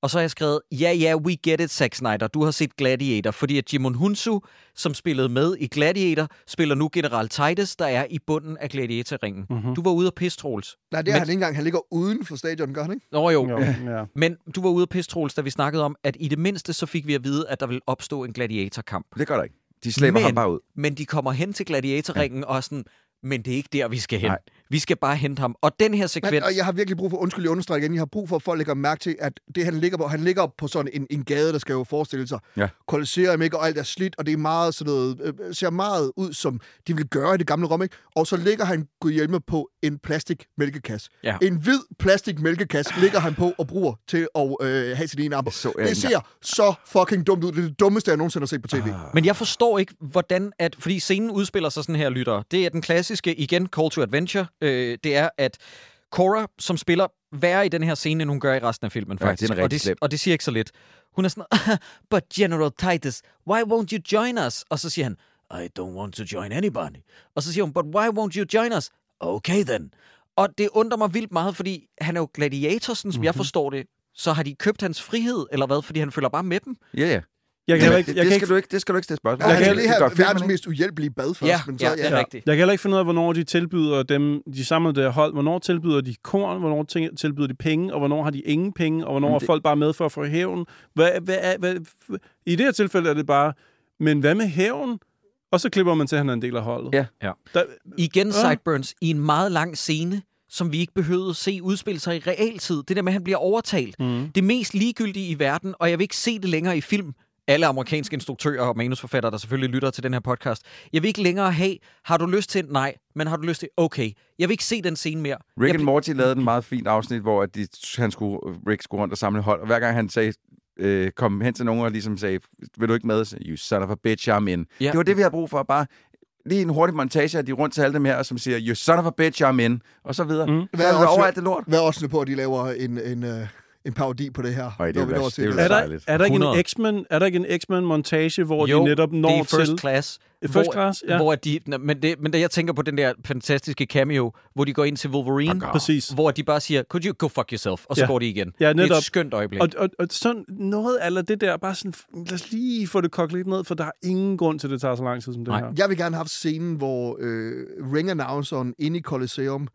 Og så har jeg skrevet, ja, ja, we get it, Zack Snyder. Du har set Gladiator, fordi at Jimon Hunsu, som spillede med i Gladiator, spiller nu General Titus, der er i bunden af Gladiatorringen. Mm-hmm. Du var ude af pisse, Troels. Nej, det er Men- han ikke engang. Han ligger uden for stadion, gør han ikke? Nå jo. Jo, ja. Men du var ude af pisse, Troels, da vi snakkede om, at i det mindste så fik vi at vide, at der vil opstå en gladiatorkamp. Det gør der ikke. De slæber Men- ham bare ud. Men de kommer hen til gladiatorringen ja. og sådan, men det er ikke der, vi skal hen. Nej. Vi skal bare hente ham. Og den her sekvens... Men, og jeg har virkelig brug for, undskyld, jeg understreger igen, jeg har brug for, at folk lægger mærke til, at det, han ligger på, han ligger på sådan en, en gade, der skal jo forestille sig Ja. Colosseum, ikke? Og alt er slidt, og det er meget sådan noget, øh, ser meget ud, som de vil gøre i det gamle Rom, ikke? Og så ligger han Gud hjælme på en plastik mælkekasse. Ja. En hvid plastik mælkekasse ligger han på og bruger til at øh, have sit ene arm. så jeg Det ser så fucking dumt ud. Det er det dummeste, jeg nogensinde har set på tv. Men jeg forstår ikke, hvordan at... Fordi scenen udspiller sig sådan her, lytter. Det er den klassiske, igen, call to adventure. Øh, det er, at Cora, som spiller værre i den her scene, end hun gør i resten af filmen, Ja, faktisk. rigtig og, det, slemt. og det siger ikke så lidt. Hun er sådan, [LAUGHS] but General Titus, why won't you join us? Og så siger han, I don't want to join anybody. Og så siger hun, but why won't you join us? Okay then. Og det undrer mig vildt meget, fordi han er jo gladiator, sådan som mm-hmm. jeg forstår det. Så har de købt hans frihed, eller hvad? Fordi han følger bare med dem. Ja, ja. Jeg kan, Det, heller ikke, det, jeg, det, kan skal ikke, du ikke, det skal du ikke stille spørgsmål. Ja, han kan- lige det have verdens mest uhjælpelige bad først. Ja, men så, ja, det er ja. rigtigt. jeg kan heller ikke finde ud af, hvornår de tilbyder dem, de samlede der hold, hvornår tilbyder de korn, hvornår tilbyder de penge, og hvornår har de ingen penge, og hvornår Men er det- folk bare med for at få hævn. Hvad, hvad, er- hvad, I det her tilfælde er det bare, men hvad med hævn? Og så klipper man til, at han er en del af holdet. Ja. Ja. Der, Igen sideburns i en meget lang scene, som vi ikke behøvede at se udspille sig i realtid. Det der med, at han bliver overtalt. Mm. Det mest ligegyldige i verden, og jeg vil ikke se det længere i film. Alle amerikanske instruktører og manusforfattere, der selvfølgelig lytter til den her podcast. Jeg vil ikke længere have, har du lyst til? Nej. Men har du lyst til? Okay. Jeg vil ikke se den scene mere. Rick jeg, and Morty lavede en meget fint afsnit, hvor at de, han skulle, Rick skulle rundt og samle hold, og hver gang han sagde, øh, kom hen til nogen og ligesom sagde, vil du ikke med? Så, you son of a bitch, I'm in. Ja. Det var det, vi havde brug for, bare lige en hurtig montage af de rundt til alle dem her, som siger, you son of a bitch, I'm in, og så videre. Mm. Hvad er er det også- over alt det lort. Vær også på, at de laver en, en, øh, en parodi på det her. Øj, det når er vi når til Det er er, der, er, der ikke 100. en X-Men, er der ikke en X-Men-montage, hvor jo, de netop når det er first til... class. First hvor, class, ja. Hvor de, men, det, men det, jeg tænker på den der fantastiske cameo, hvor de går ind til Wolverine, Præcis. hvor de bare siger, could you go fuck yourself? Og så Ja. går de igen. Ja, det er netop. et skønt øjeblik. Og, og, og sådan noget eller det der, bare sådan, lad os lige få det kogt lidt ned, for der er ingen grund til, at det tager så lang tid som det Nej. her. Jeg vil gerne have haft scenen, hvor øh, ring-announceren inde i Colosseum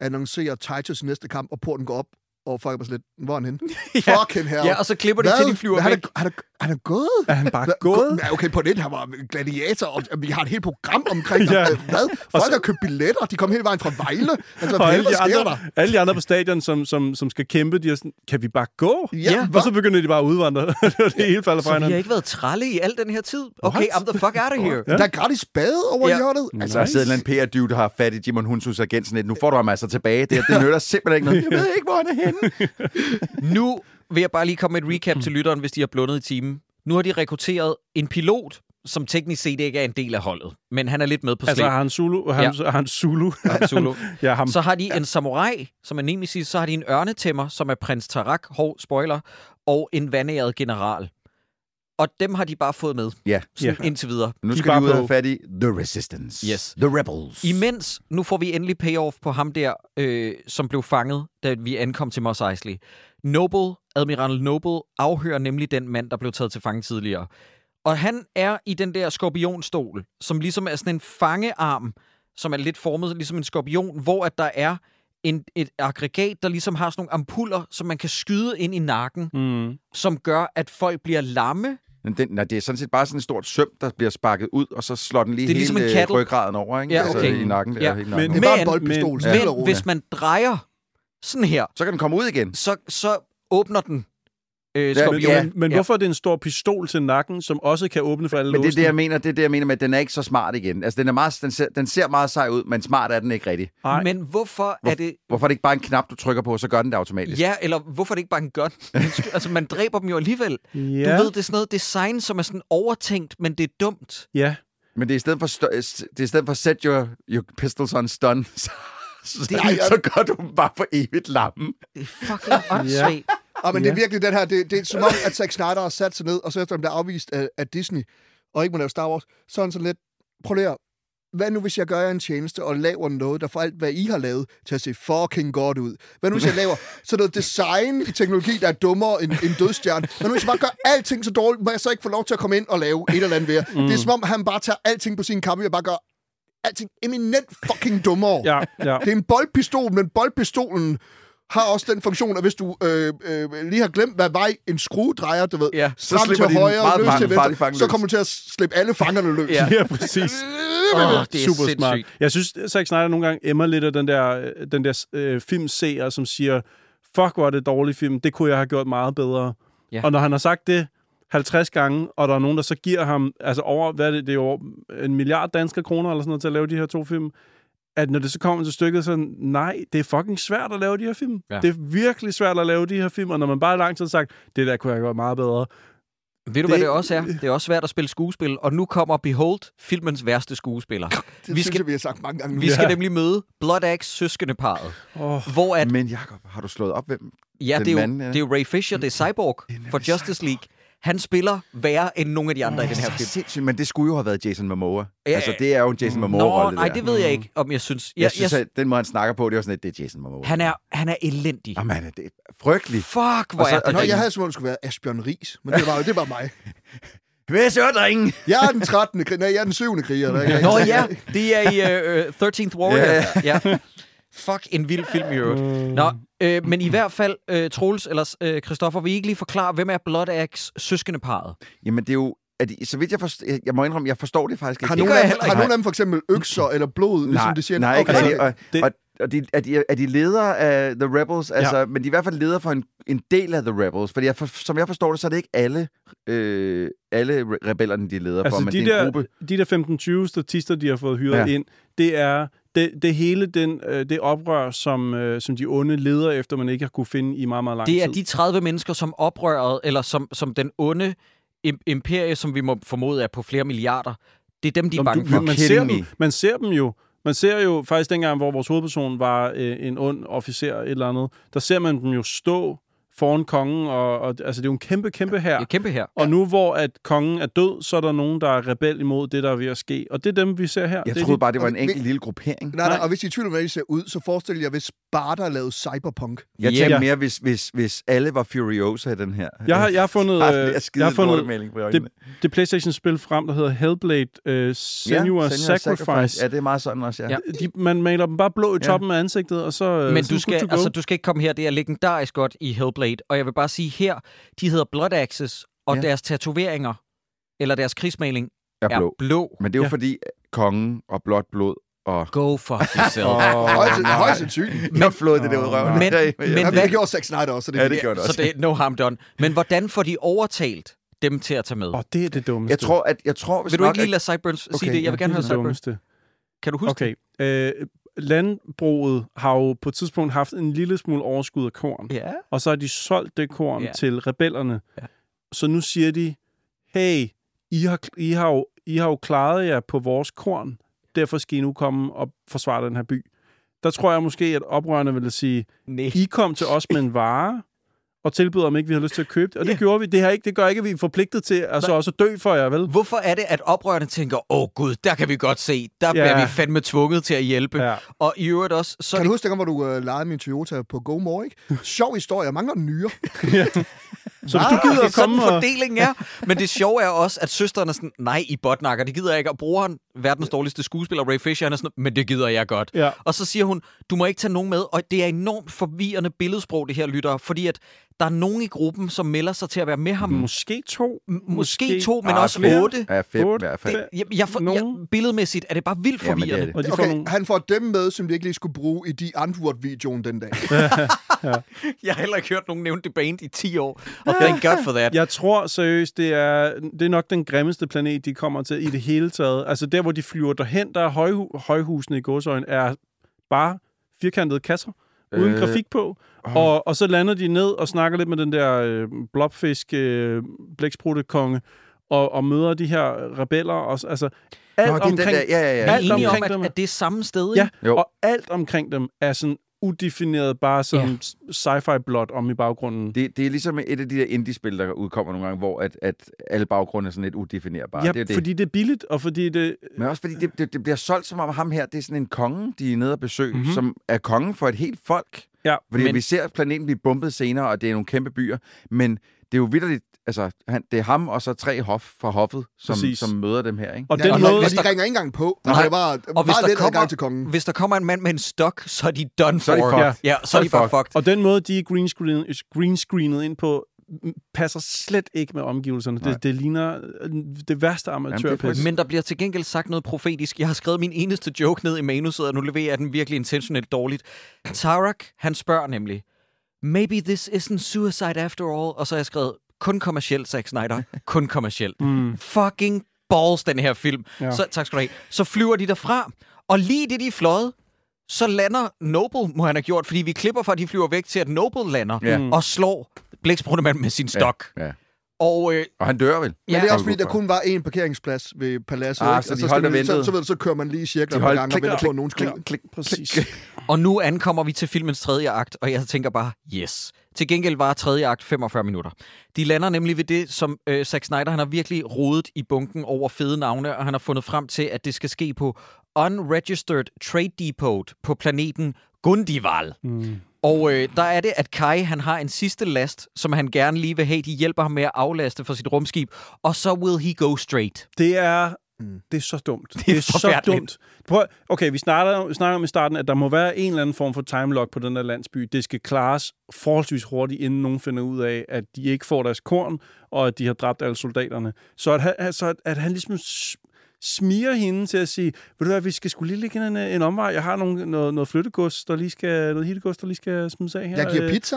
annoncerer Titus næste kamp, og porten går op, og er bare sådan lidt, hvor er han henne? [LAUGHS] Fucking hell. Ja, og så klipper de Hvad? til, de flyver han væk. Er, han, er, han er gået? Er han bare Hva- gået? Ja, okay, på det, han var gladiator, og vi har et helt program omkring Ja. ja. Hvad? Folk har købt billetter, de kom hele vejen fra Vejle. Altså, Og alle de, andre, der? alle de andre på stadion, som, som, som skal kæmpe, de er sådan, kan vi bare gå? Ja, og hvad? så begynder de bare at udvandre. [LAUGHS] det hele falder fra Så vi har ikke været tralle i al den her tid. Okay, What? I'm the fuck out of here. Der er gratis bade over Ja. ja. hjørnet. Altså, der sidder en eller anden PR-dude, der har fat i Jimon Hunsus agent sådan lidt, nu får du ham altså tilbage. Det, det nytter simpelthen ikke noget. [LAUGHS] Jeg ved ikke, hvor han er henne. [LAUGHS] Nu vil jeg bare lige komme med et recap til lytteren, hvis de har blundet i timen. Nu har de rekrutteret en pilot som teknisk set ikke er en del af holdet, men han er lidt med på Altså slæb. Han Zulu, han, ja. [LAUGHS] han Zulu. Han Zulu. ja, ham. Så har de en samurai, som er nemesis, så har de en ørnetæmmer, som er prins Tarak, hov, spoiler, og en vandæret general. Og dem har de bare fået med, Ja. sådan Ja. indtil videre. Nu skal er de ud og have fat i The Resistance. Yes. The Rebels. Imens, nu får vi endelig payoff på ham der, øh, som blev fanget, da vi ankom til Mos Eisley. Noble, Admiral Noble, afhører nemlig den mand, der blev taget til fange tidligere. Og han er i den der skorpionstol, som ligesom er sådan en fangearm, som er lidt formet ligesom en skorpion, hvor at der er en, et aggregat, der ligesom har sådan nogle ampuller, som man kan skyde ind i nakken, Mm. som gør, at folk bliver lamme. Men den, nej, det er sådan set bare sådan et stort søm, der bliver sparket ud, og så slår den lige Det er ligesom hele en øh, ryggraden over, ikke? Ja, Altså, okay. i nakken. Der, Ja. hele Men- nakken. Det er bare en boldpistol. men- stille Men hvis man drejer sådan her, Så kan den komme ud igen. så, så åbner den øh, Ja, skorpionen. Men, Ja. men, men hvorfor er det en stor pistol til nakken, som også kan åbne for alle Men det er det, jeg mener, det er det, jeg mener med, at den er ikke så smart igen. Altså, den, er meget, den, ser, den ser meget sej ud, men smart er den ikke rigtig. Nej. Men hvorfor Hvor- er det... Hvorfor er det ikke bare en knap, du trykker på, så gør den det automatisk? Ja, eller hvorfor er det ikke bare en gun? [LAUGHS] altså, man dræber dem jo alligevel. Ja, Du ved, det er sådan noget design, som er sådan overtænkt, men det er dumt. ja. Men det er i stedet for, stø- det er i stedet for set your, your pistols on stun, [LAUGHS] så, [LAUGHS] så, Det er- så gør du dem bare for evigt lamme. Det er fucking [LAUGHS] åndssvagt. Ja, men det er Ja. virkelig den her, det, det er som om, at Zack Snyder har sat sig ned, og så efter han bliver afvist af, af Disney, og ikke må lave Star Wars, så er han sådan lidt, prøv lige hvad nu hvis jeg gør jer en tjeneste og laver noget, der får alt, hvad I har lavet, til at se fucking godt ud? Hvad nu hvis jeg laver sådan noget design i teknologi, der er dummere end en dødstjerne? Hvad nu hvis jeg bare gør alting så dårligt, må jeg så ikke få lov til at komme ind og lave et eller andet ved? Mm. Det er som om, han bare tager alting på sin kappe, og bare gør alting eminent fucking dummere. Ja, ja. Det er en boldpistol, men boldpistolen har også den funktion, at hvis du øh, øh, lige har glemt, hvad vej en skruedrejer, du ved, Ja, så slipper til højre, meget løs til venstre, fange så kommer du til at slippe alle fangerne løs. Ja. [LAUGHS] ja, præcis. Åh, det er Super smart. sindssygt. Jeg synes, Zack Snyder nogle gange emmer lidt af den der, den der øh, filmseer, som siger, fuck, hvor er det et dårligt film, det kunne jeg have gjort meget bedre. Ja. Og når han har sagt det 50 gange, og der er nogen, der så giver ham, altså over, hvad er det, det er over en milliard danske kroner eller sådan noget til at lave de her to film, at når det så kommer til stykket, så nej, det er fucking svært at lave de her film. Ja. Det er virkelig svært at lave de her film, og når man bare lang tid har sagt, det der kunne jeg gjort meget bedre. Ved du, hvad Det- det også er? Det er også svært at spille skuespil, og nu kommer Behold, filmens værste skuespiller. [LAUGHS] Det Vi synes skal- jeg, vi har sagt mange gange. Vi skal Ja. nemlig møde Blood Axe søskendeparet, Oh, hvor at, Men Jacob, har du slået op, hvem? ja, den det er, jo, mand, ja. det er jo Ray Fisher, det er Cyborg for Justice League. Han spiller værre end nogle af de andre i den her Så film. sindssygt, men det skulle jo have været Jason Momoa. Ja, altså, det er jo en Jason Nå, Momoa-rolle, nej, der. det ved jeg ikke, om jeg synes. Jeg, jeg synes, at den måde, han snakker på, det er sådan, at det er Jason Momoa. han, er, han er elendig. Jamen, han er det er frygtelig. Fuck, hvor Og så- er det Nå, jeg ringe. havde som om, det skulle være Asbjørn Ris, men det var jo det var mig. [LAUGHS] Hvad så, drenge? Jeg er den 13. kriger. Nej, jeg er den 7. kriger. Der, er Nå ja, det er i uh, uh, 13th Warrior. Ja, ja. Fuck, en vild film i øvrigt. Nå, øh, men i hvert fald, øh, Troels eller øh, Christoffer, vil I ikke lige forklare, hvem er Blood Axe søskendeparet? Jamen, det er jo... Er de, så vidt jeg forstår... Jeg må indrømme, jeg forstår det faktisk Har ikke. nogen, gør af, har ikke. nogen af dem for eksempel økser eller blod, ligesom nej, det siger? nej, ikke Okay. rigtig. Og, Det- og, og de, er, de, er de ledere af The Rebels? Altså, ja. Men de er i hvert fald ledere for en, en del af The Rebels. Fordi jeg for, som jeg forstår det, så er det ikke alle, øh, alle re- rebellerne, de er ledere Altså, for, men de det er en der, gruppe. de der 15-20 statister, de har fået hyret Ja. ja. ind, det er det, det hele den, øh, det oprør, som, øh, som de onde leder efter, man ikke har kunne finde i meget, meget lang Det er tid. de 30 mennesker, som oprøret, eller som, som den onde im- imperie, som vi må formode er på flere milliarder, det er dem, de er Nå, bange du, for. man, ser dem, man ser dem jo. Man ser jo faktisk dengang, hvor vores hovedperson var øh, en ond officer et eller andet, der ser man dem jo stå foran kongen, og, og altså det er jo en kæmpe, kæmpe her. Det er kæmpe her. Og nu hvor at kongen er død, så er der nogen, der er rebel imod det, der er ved at ske. Og det er dem, vi ser her. Jeg det troede de, bare, det var en enkelt vi- lille gruppering. Nej, nej, Nej. og hvis I er i tvivl om, hvordan de ser ud, så forestil jer, hvis Sparta lavede cyberpunk. Jeg Ja. tænkte mere, hvis, hvis, hvis alle var Furiosa i den her. jeg, har, jeg har [LAUGHS] fundet, øh, jeg har fundet på øjnene. det, det PlayStation-spil frem, der hedder Hellblade uh, Senua Ja, Senua Sacrifice. Ja, det er meget sådan også, ja. Ja. ja. De, man maler dem bare blå i Ja. toppen af ansigtet, og så øh, Men så du good skal, altså, du skal ikke komme her. Det er legendarisk godt i Hellblade. Og jeg vil bare sige her, de hedder Blood Axes, og Ja. deres tatoveringer, eller deres krigsmaling, er er blå. blå. Men det er jo Ja. fordi kongen og blåt blod og... Go fuck yourself. [LAUGHS] Højst, højst sandsynligt. Jeg har flået det der ud af røven. Men- Ja, ja, men-. Men hvad- det gjorde Zack Snyder også, så det, Ja, det gjorde det Så også. det er no harm done. Men hvordan får de overtalt dem til at tage med? Åh, det er det dummeste. Jeg tror, at jeg tror, hvis Vil du nok, ikke lige lade Sideburns okay, sige det? Jeg vil Ja, gerne det høre det Sideburns. Kan du huske Okay. Øh, landbruget har jo på et tidspunkt haft en lille smule overskud af korn. Ja. Og så har de solgt det korn ja. til rebellerne. Ja. Så nu siger de, hey, I har, I har jo I har jo klaret jer på vores korn, derfor skal I nu komme og forsvare den her by. Der tror jeg måske, at oprørerne ville sige, Nej. I kom til os med en vare, og tilbød, om ikke vi har lyst til at købe det. Og det Ja. gjorde vi. Det, her ikke, det gør ikke, at vi er forpligtet til altså også at dø for jer, vel? Hvorfor er det, at oprørerne tænker, åh gud, der kan vi godt se, der Ja. bliver vi fandme tvunget til at hjælpe. Ja. Og i øvrigt også, så Kan det du huske, dengang, hvor du øh, lejede min Toyota på GoMore, ikke? [LAUGHS] Sjov historie, jeg mangler en nyre. [LAUGHS] Så hvis du gider det er at sådan komme og... fordelingen er. Men det sjove er også, at søsteren er sådan, nej, I botnakker, det gider jeg ikke. Og brugeren, verdens dårligste skuespiller, Ray Fisher, han er sådan, men det gider jeg godt. Ja. Og så siger hun, du må ikke tage nogen med. Og det er enormt forvirrende billedsprog, det her lytter, fordi at der er nogen i gruppen, som melder sig til at være med ham. Måske to. M- Måske to, men Ah, også flere. otte. Ja, fem Otte. i hvert fald. Jeg, jeg, for, jeg, billedmæssigt er det bare vildt det forvirrende. det. Og de får Okay, han får dem med, som de ikke lige skulle bruge i de Antwoord-videoen den dag. [LAUGHS] [LAUGHS] Jeg har heller ikke hørt nogen nævne det band i 10 år. Og thank God for that. Jeg tror seriøst, det er, det er nok den grimmeste planet, de kommer til i det hele taget. Altså der, hvor de flyver derhen, der er højhu- højhusene i godsøjen, er bare firkantede kasser, uden Øh, grafik på. Og, og så lander de ned og snakker lidt med den der øh, blobfisk øh, blæksprutte-konge, og, og møder de her rebeller. Og, altså, alt Nå, det den omkring, der, ja, ja, ja. alt enige om, omkring at, dem- at det er samme sted, Ja, ikke? Jo. og alt omkring dem er sådan udefineret, bare sådan ja. sci-fi blot om i baggrunden. Det, det er ligesom et af de der indie-spil, der udkommer nogle gange, hvor at, at alle baggrunde er sådan lidt udefinerbare. ja, det er det. fordi det er billigt, og fordi det... Men også fordi det, det, det bliver solgt som om ham her, det er sådan en konge, de er nede og besøge, Mhm. mm-hmm. som er kongen for et helt folk. Ja, Fordi Men- vi ser planeten blive bombet senere, og det er nogle kæmpe byer, men det er jo vidderligt, altså han, det er ham og så tre hof fra hoffet, som, Præcis. som møder dem her, ikke? Og Ja, den og, måde... og hvis de der- ringer ikke engang på. Nej. Nej. Det er bare Og hvis meget der, kommer, til kongen. hvis der kommer en mand med en stok, så er de done Så er de for. fucked. Ja, så er de bare fucked. Og den måde, de er greenscreenet, greenscreenet ind på, passer slet ikke med omgivelserne. Nej. Det, det ligner øh, det værste amatørpis. Men der bliver til gengæld sagt noget profetisk. Jeg har skrevet min eneste joke ned i manuset, og nu leverer jeg den virkelig intentionelt dårligt. Tarak, han spørger nemlig, Maybe this isn't suicide after all. Og så har jeg skrevet, kun kommercielt, Zack Snyder. [LAUGHS] Kun kommercielt. Mm. Fucking balls, den her film. Ja. Så, tak skal du have. Så flyver de derfra, og lige det, de er fløjet, så lander Noble, må han have gjort, fordi vi klipper fra, at de flyver væk til, at Noble lander Ja. Og slår blækspruttemand med sin stok. Ja, ja. Og øh, Og han dør vel? Men det er Ja. også fordi, der kun var én parkeringsplads ved paladset. Ah, så de og man, så, så, ved du, så kører man lige i cirkler De holdt- gang og klik, venter klik, på, at nogen skal klik, klik, Præcis. Og nu ankommer vi til filmens tredje akt, og jeg tænker bare, yes. Til gengæld var tredje akt 45 minutter. De lander nemlig ved det, som øh, Zack Snyder han har virkelig rodet i bunken over fede navne, og han har fundet frem til, at det skal ske på Unregistered Trade Depot på planeten Gundival. Mm. Og øh, der er det, at Kai han har en sidste last, som han gerne lige vil have. De hjælper ham med at aflaste for sit rumskib, og så will he go straight. Det er, det er så dumt. [LAUGHS] Det er så forfærdeligt. dumt. Prøv, okay, vi snakker, vi snakker om i starten, at der må være en eller anden form for timelock på den der landsby. Det skal klares forholdsvis hurtigt, inden nogen finder ud af, at de ikke får deres korn, og at de har dræbt alle soldaterne. Så at han, så at, at han ligesom smiger hende til at sige, ved du hvad, vi skal skulle lige lægge en, en omvej. Jeg har nogle, noget, noget flyttegods, der lige skal, noget hittegods, der lige skal smides af her. Jeg giver Øh, pizza.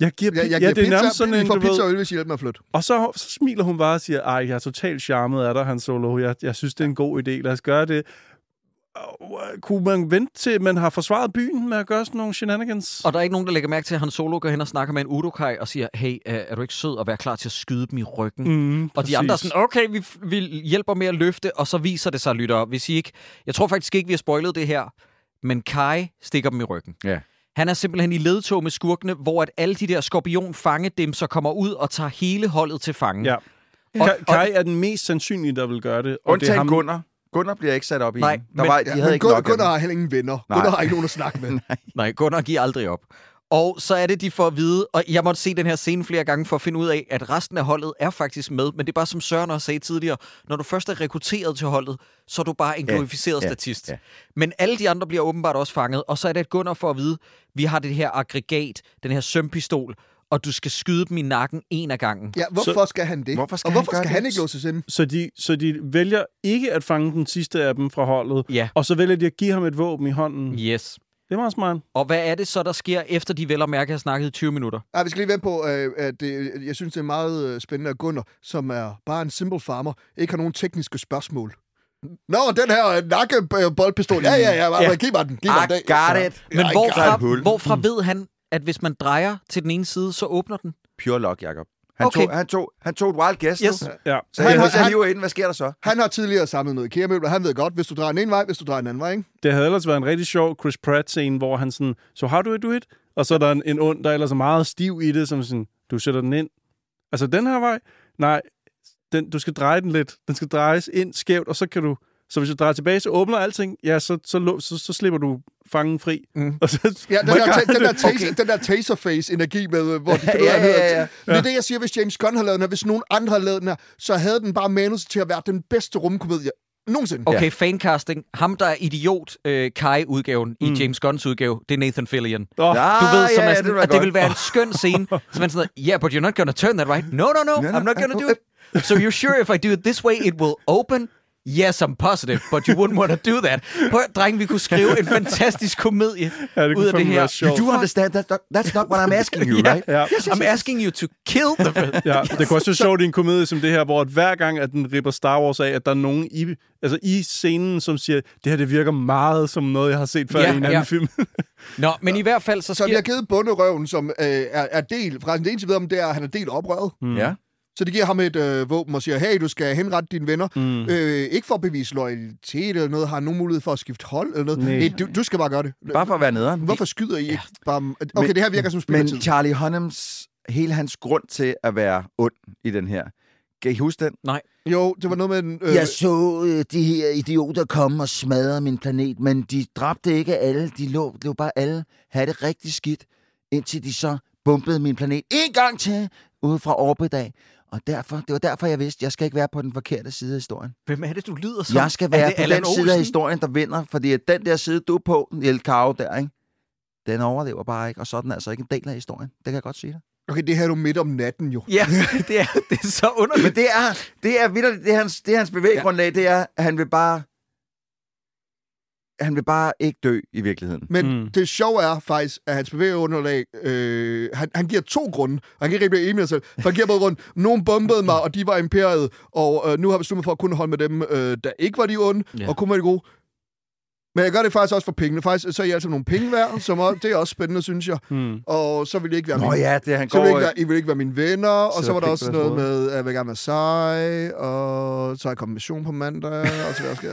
Jeg giver, Jeg, jeg ja, giver det er pizza. nærmest sådan en, får pizza ved, og øl, hvis I hjælper med at flytte. og så, så smiler hun bare og siger, ej, jeg er totalt charmet af dig, Han Solo. Jeg, jeg synes, det er en god idé. Lad os gøre det. Øh, Kunne man vente til, man har forsvaret byen med at gøre sådan nogle shenanigans? Og der er ikke nogen, der lægger mærke til, at han solo går hen og snakker med en Udokai og siger, hey, øh, er du ikke sød at være klar til at skyde dem i ryggen? Mm, Og de andre er sådan, okay, vi, vi hjælper med at løfte, og så viser det sig, lytter, hvis I ikke... Jeg tror faktisk ikke, vi har spoilet det her, men Kai stikker dem i ryggen. Ja. Han er simpelthen i ledtog med skurkene, hvor at alle de der skorpion-fange dem så kommer ud og tager hele holdet til fange. Ja. Og- Ka- Kai er den mest sandsynlige, der vil gøre det. Og det er Undtagen ham, Gunnar. Gunnar bliver ikke sat op i Nej, den. Der men- var, Ja, de havde men ikke Gunnar, Gunnar har heller ingen venner. Nej. Gunnar har ikke nogen at snakke [LAUGHS] med. Nej, Gunnar giver aldrig op. Og så er det, de får at vide, og jeg måtte se den her scene flere gange for at finde ud af, at resten af holdet er faktisk med, men det er bare som Søren også sagde tidligere, når du først er rekrutteret til holdet, så er du bare en Ja, glorificeret ja, statist. ja. Men alle de andre bliver åbenbart også fanget, og så er det, at Gunnar får at vide, vi har det her aggregat, den her sømpistol, og du skal skyde dem i nakken en af gangen. Ja, hvorfor skal han det? Hvorfor skal og han hvorfor gøre skal han ikke låses ind? så, de, så de vælger ikke at fange den sidste af dem fra holdet, Ja. og så vælger de at give ham et våben i hånden. Yes. Det var smart. Og hvad er det så, der sker, efter de vel og mærke har snakket i 20 minutter? Ja, vi skal lige vente på, øh, at det, jeg synes, det er meget øh, spændende, at Gunnar, som er bare en simple farmer, ikke har nogen tekniske spørgsmål. Nå, den her øh, nakkeboldpistol. Ja, ja, [LAUGHS] ja, ja. giv mig den. Giv mig I den. got it. Men I hvorfra, hvorfra ved han, at hvis man drejer til den ene side, så åbner den? Pure lock, Jacob. Han, Okay. tog, han, tog, han tog et wild guess Yes. Ja. Så Han jeg, har- hvis jeg hiver ind, hvad sker der så? Han har tidligere samlet noget IKEA-møbler. Han ved godt, hvis du drejer den ene vej, hvis du drejer den anden vej, ikke? Det havde ellers været en rigtig sjov Chris Pratt-scene, hvor han sådan, so how do I do it? Og så er der en, en ond, der ellers er meget stiv i det, som sådan, du sætter den ind. Altså den her vej? Nej, den, du skal dreje den lidt. Den skal drejes ind skævt, og så kan du... Så hvis du drejer tilbage, så åbner alting. Ja, så, så, så, så slipper du fangen fri. Mm. [LAUGHS] Og så, Ja, den, der, den, der, taser, den der taserface-energi med, øh, hvor de [LAUGHS] finder Ja, ja, ja, ja. Det er det, jeg siger, hvis James Gunn har lavet den her, hvis nogen andre har lavet den her, så havde den bare manus til at være den bedste rumkomedie nogensinde. Okay, fancasting. Ham, der er idiot øh, Kai-udgaven i James Gunns udgave, det er Nathan Fillion. oh, Du ved, som ja, er sådan, var at det vil være en [LAUGHS] skøn scene. Så man sådan, yeah, but you're not gonna turn that right. No, no, no, No, no, I'm not gonna do it. So you're sure if I do it this way, it will open? Yes, I'm positive, but you wouldn't want to do that. Prøv, at- dreng, vi kunne skrive en fantastisk komedie ja, det ud af det her. sjovt. You do understand, that's not, that's not what I'm asking you, [LAUGHS] right? Ja. I'm asking you to kill the... Ja, det kunne også være sjovt i en komedie som det her, hvor at hver gang, at den ripper Star Wars af, at der er nogen i, altså i scenen, som siger, det her det virker meget som noget, jeg har set før Ja, i en anden ja. film. Nå, men i hvert fald så Så vi sker... har givet bunderøven, som øh, er, er del, fra det eneste ved om, det er, at han er del oprøret. Mm. Ja. Så de giver ham et øh, våben og siger, hey, du skal henrette dine venner. Mm. Øh, ikke for at bevise loyalitet eller noget, har nogen mulighed for at skifte hold eller noget. Nej. Nej, du, du skal bare gøre det. Bare for at være nederen. Hvorfor skyder I ikke bare... Okay, det her virker som spilletid. Men Charlie Hunnams, hele hans grund til at være ond i den her, kan I huske den? Nej. Jo, det var noget med... en, Øh, Jeg så øh, de her idioter komme og smadre min planet, men de dræbte ikke alle. De lå, lå bare alle have det rigtig skidt, indtil de så bombede min planet en gang til ude fra orbit af. Og derfor, det var derfor, jeg vidste, at jeg skal ikke være på den forkerte side af historien. Hvem er det, du lyder som? Jeg skal være på Allan den side af Olsen? historien, der vinder, fordi den der side, du er på, El Cao der, ikke? den overlever bare ikke, og så er den altså ikke en del af historien. Det kan jeg godt sige dig. Okay, det her er jo midt om natten jo. Ja, [LAUGHS] det er, det er så underligt. Men det er, det er vitterligt, det er hans, det er hans bevæggrundlag, det er, at han vil bare, han vil bare ikke dø i virkeligheden. Men Mm. det sjove er faktisk, at hans bevægeunderlag, øh, han, han giver to grunde, og han kan ikke rigtig blive enig med sig selv. For han giver både grund, nogen bombede mig, og de var imperiet, og øh, nu har jeg besluttet mig for at kunne holde med dem, øh, der ikke var de onde, ja. og kun var de gode. Men jeg gør det faktisk også for pengene. Faktisk så er I altså nogle penge værd, som også, det er også spændende, synes jeg. Mm. Og så vil I ikke være Nå mine, ja, det er, han så vil I går... ikke være, I vil ikke være mine venner, og så var der også noget med, at jeg vil gerne være sej, og så har jeg kommet mission på mandag, og så vil jeg også...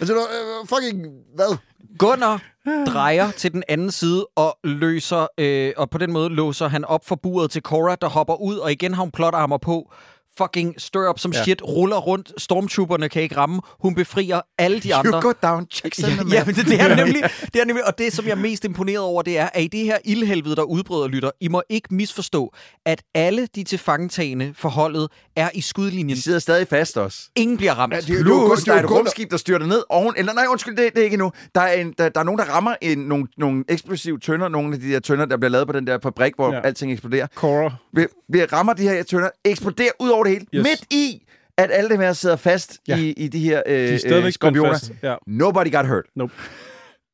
Altså, øh, fucking, hvad? Gunnar drejer til den anden side og løser, øh, og på den måde låser han op for buret til Cora, der hopper ud, og igen har hun plotarmer på. Fucking stir up som Ja. shit, ruller rundt. Stormtrooperne kan ikke ramme. Hun befrier alle de andre. You go down, checks Ja, ja, men det, det, er [LAUGHS] nemlig, det er nemlig, og det, som jeg er mest imponeret over, det er, at i det her ildhelvede, der udbryder lytter, I må ikke misforstå, at alle de tilfangetagende forholdet er i skudlinjen. De sidder stadig fast også. Ingen bliver ramt. Ja, det er jo- det er jo- Plus, det er der er et rumskib, der styrter ned oven... Eller nej, undskyld, det, det er ikke nu. Der er, en, der, der er nogen, der rammer en, nogle, nogle eksplosive tønder. Nogle af de der tønder, der bliver lavet på den der fabrik, hvor Ja. ja. alting eksploderer. Cora. Vi, vi rammer de her tønder, eksploderer ud over det hele. Yes. Midt i, at alle dem her sidder fast Ja. i, i de her øh, De øh, skorpioner. Ja. Nobody got hurt.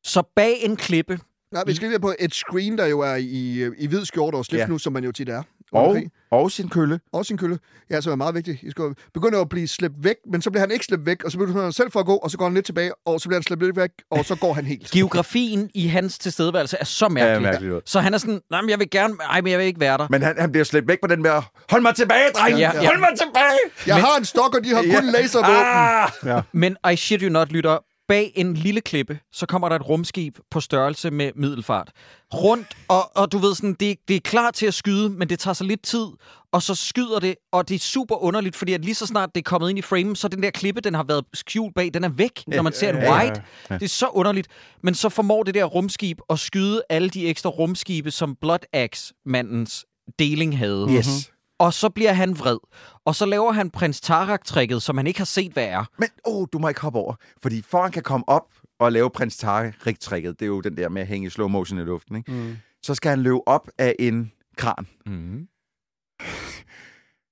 Så bag en klippe, Nej, vi skal lige på et screen, der jo er i, i hvid skjorte og slipsnus, ja. som man jo tit er. Og, og sin kølle. Og sin kølle. Ja, så er meget vigtigt. I skal begynde at blive slæbt væk, men så bliver han ikke slæbt væk, og så bliver han selv for at gå, og så går han lidt tilbage, og så bliver han slæbt lidt væk, og så går han helt. geografien i hans tilstedeværelse er så Ja, mærkelig. mærkeligt ud. Så han er sådan, nej, men jeg vil gerne, ej, men jeg vil ikke være der. Men han, han bliver slæbt væk på den med, hold mig tilbage, dreng! Ja, ja. Hold mig tilbage! Jeg har en stok, og de har kun laservåben. Ah! Men I shit you not, lytter, bag en lille klippe, så kommer der et rumskib på størrelse med middelfart. Rundt, og, og du ved sådan, det, det er klar til at skyde, men det tager så lidt tid, og så skyder det, og det er super underligt, fordi at lige så snart det er kommet ind i framen, så den der klippe, den har været skjult bag, den er væk, når man ser en wide. Det er så underligt. Men så formår det der rumskib at skyde alle de ekstra rumskibe, som Blood Axe-mandens deling havde. Yes. Og så bliver han vred. Og så laver han prins Tarak-tricket, som han ikke har set, hvad er. Men oh, du må ikke hoppe over. Fordi for han kan komme op og lave prins Tarik-tricket, det er jo den der med at hænge i slow motion i luften, ikke? Mm. så skal han løbe op af en kran. Mm. [LAUGHS]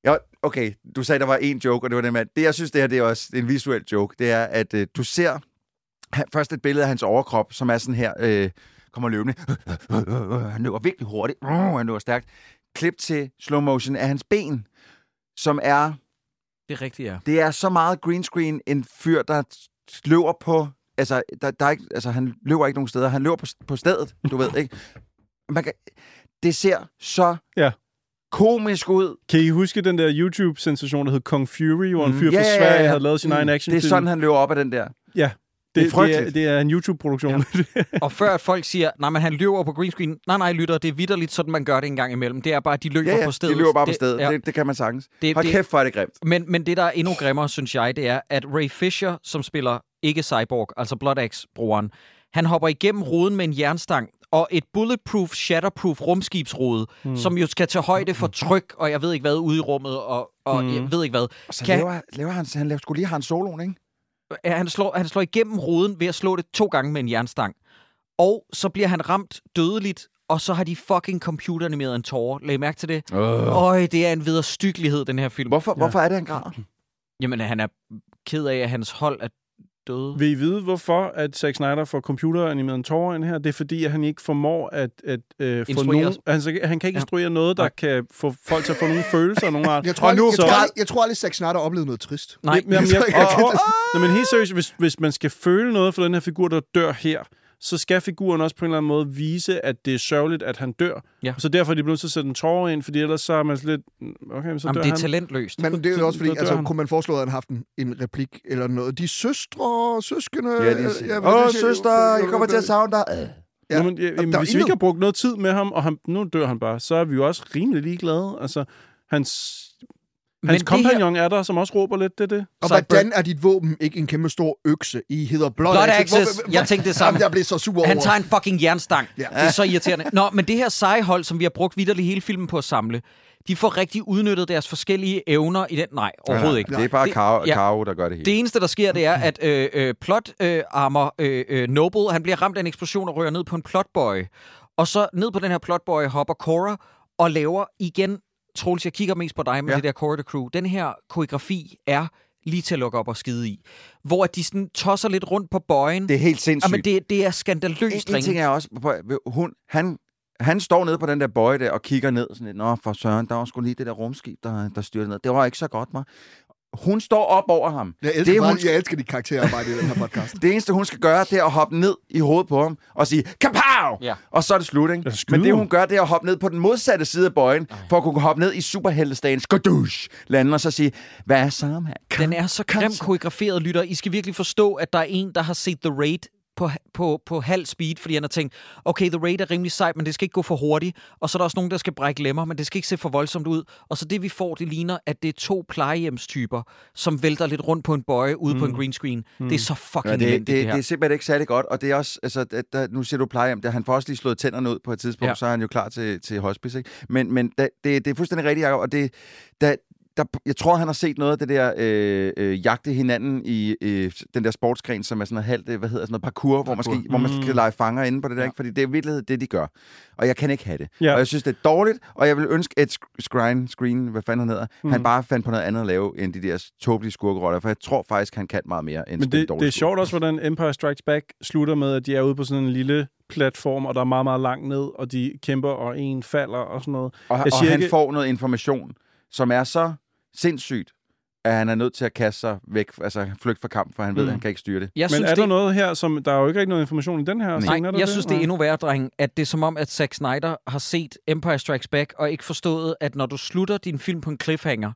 Ja, okay, du sagde, der var en joke, og det var det med, det jeg synes, det her det er også en visuel joke, det er, at øh, du ser først et billede af hans overkrop, som er sådan her, øh, kommer løbende. [LAUGHS] han løber virkelig hurtigt. Han løber stærkt. Klip til slow motion af hans ben, som er, Det er rigtigt, ja. det er så meget green screen, en fyr, der løber på, altså, der, der er ikke, altså han løber ikke nogen steder, han løber på, på stedet, du ved, ikke? [LAUGHS] Man kan, det ser så Ja. komisk ud. Kan I huske den der YouTube-sensation, der hed Kong Fury, hvor en fyr Ja, fra ja, ja, Sverige ja. havde lavet sin Mm. egen Det actionfilm? er sådan, han løber op af den der. Ja, Det er det, det, er, det er en YouTube-produktion. Ja. [LAUGHS] Og før at folk siger, nej, men han løber på green screen. Nej, nej, lytter, det er vidderligt, sådan man gør det en gang imellem. Det er bare, at de løber Ja, ja, på stedet. de løber bare på Det- stedet. ja. Det, det kan man sagtens. Det- Hold det- kæft, hvor er det grimt. Men, men det, der er endnu grimmere, synes jeg, det er, at Ray Fisher, som spiller ikke Cyborg, altså Blood Axe-brugeren, han hopper igennem ruden med en jernstang, og et bulletproof, shatterproof rumskibsrode, hmm. som jo skal tage højde for tryk, og jeg ved ikke hvad, ude i rummet, og, og hmm. jeg ved ikke hvad. Og så Kan- laver, laver han, han laver skulle lige have en soloen, ikke? Ja, han, slår, han slår igennem ruden ved at slå det to gange med en jernstang. Og så bliver han ramt dødeligt, og så har de fucking computeranimeret en tårer. Lag mærke til det. Øj, det er en vederstyggelighed, den her film. Hvorfor, ja. hvorfor er det, han græder? Jamen, han er ked af, at hans hold er døde. Vil I vide, hvorfor at Zack Snyder får computeranimeret en tårer ind her? Det er fordi, at han ikke formår at, at øh, få nogen... Altså, han kan ikke Ja. instruere noget, der Nej. kan få folk til at få nogle følelser af nogen art. [LAUGHS] Jeg tror, Og nu- aldrig, jeg, tror, så- aldrig, jeg tror aldrig, Zack Snyder har oplevet noget trist. Nej, Jamen, jeg, [LAUGHS] Jeg jeg, tror, jeg jeg, Nå, men helt seriøst, hvis, hvis man skal føle noget for den her figur, der dør her, så skal figuren også på en eller anden måde vise, at det er sørgeligt, at han dør. Ja. Så derfor er de blevet nødt til at sætte en tårer ind, fordi ellers så er man lidt... Okay, men så Jamen, dør det er han. talentløst. Men det er jo også fordi, altså, han. kunne man foreslå, at han haft en, en replik eller noget. De søstre, søskende... Ja, de øh, siger, hvad åh, søster, jeg kommer til at savne dig. Ja. Nå, men, ja, jamen, der hvis vi ikke har brugt noget tid med ham, og han, nu dør han bare, så er vi jo også rimelig ligeglade. Altså, hans, hans det her- kompagnon er der, som også råber lidt, det er det. Og Cyber- hvordan er dit våben ikke en kæmpe stor økse? I hedder Blood, Blood Axis. Axis. Hvor- Jeg tænkte det [LAUGHS] samme. Jamen, jeg blev så sur over. Han tager en fucking jernstang. Ja. Ja. Det er så irriterende. Nå, men det her seje hold, som vi har brugt vidderligt hele filmen på at samle, de får rigtig udnyttet deres forskellige evner i den... Nej, overhovedet ikke. Det er bare Caro, ja. Caro, der gør det hele. Det eneste, der sker, det er, at øh, øh, plot øh, armor øh, øh, Noble, han bliver ramt af en eksplosion og rører ned på en plotboy. Og så ned på den her plotboy hopper Cora og laver igen... Troels, jeg kigger mest på dig med Ja. det der the Crew. Den her koreografi er lige til at lukke op og skide i. Hvor de sådan tosser lidt rundt på bøjen. Det er helt sindssygt. Jamen, det, det er skandaløst en, en ting er også, hun, han, han står nede på den der bøje der og kigger ned sådan lidt, Nå, for søren, der var sgu lige det der rumskib, der, der styrte ned. Det var ikke så godt, mig. Hun står op over ham. Jeg elsker, det, det, hun, jeg elsker dit karakterarbejde i den her podcast. [LAUGHS] det eneste, hun skal gøre, det er at hoppe ned i hovedet på ham og sige, kapow! Ja. Og så er det slut, ikke? Men det, hun gør, det er at hoppe ned på den modsatte side af bøjen, for at kunne hoppe ned i superheltestagen, skadush, lande og så sige, hvad er så her? Den er så grimt koreograferet, lytter. I skal virkelig forstå, at der er en, der har set The Raid på, på, på halv speed, fordi han har tænkt, okay, The Raid er rimelig sejt, men det skal ikke gå for hurtigt. Og så er der også nogen, der skal brække lemmer, men det skal ikke se for voldsomt ud. Og så det, vi får, det ligner, at det er to plejehjemstyper, som vælter lidt rundt på en bøje ude mm. på en green screen. Mm. Det er så fucking Ja, det, elendigt, det, det, det, her. det er simpelthen ikke særlig godt, og det er også, altså, der, der, nu siger du plejehjem, der, han får også lige slået tænderne ud på et tidspunkt, ja. Så er han jo klar til, til hospice, ikke? Men, men da, det, det er fuldstændig rigtigt, Jacob, og det, der, der, jeg tror, han har set noget af det der øh, øh, jagte hinanden i øh, den der sportsgren, som er sådan noget halvt, øh, hvad hedder sådan noget parkour, hvor man, skal, hvor man skal lege fanger inde på det der, ikke? fordi det er i virkeligheden det, de gør. Og jeg kan ikke have det. Ja. Og jeg synes, det er dårligt, og jeg vil ønske, at Screen, Screen hvad fanden han hedder, mm. han bare fandt på noget andet at lave, end de der tåbelige skurkeroller, for jeg tror faktisk, han kan meget mere end Men det, det er sjovt også, hvordan Empire Strikes Back slutter med, at de er ude på sådan en lille platform, og der er meget, meget langt ned, og de kæmper, og en falder og sådan noget. Og, Jeg og siger han ikke- får noget information, som er så sindssygt, at han er nødt til at kaste sig væk, altså flygte fra kamp, for han ved, Mm. at han kan ikke styre det. Jeg Men synes, er det, der noget her, som... Der er jo ikke rigtig noget information i den her scene, er Nej, der jeg synes, det er Nej. endnu værre, dreng, at det er som om, at Zack Snyder har set Empire Strikes Back og ikke forstået, at når du slutter din film på en cliffhanger,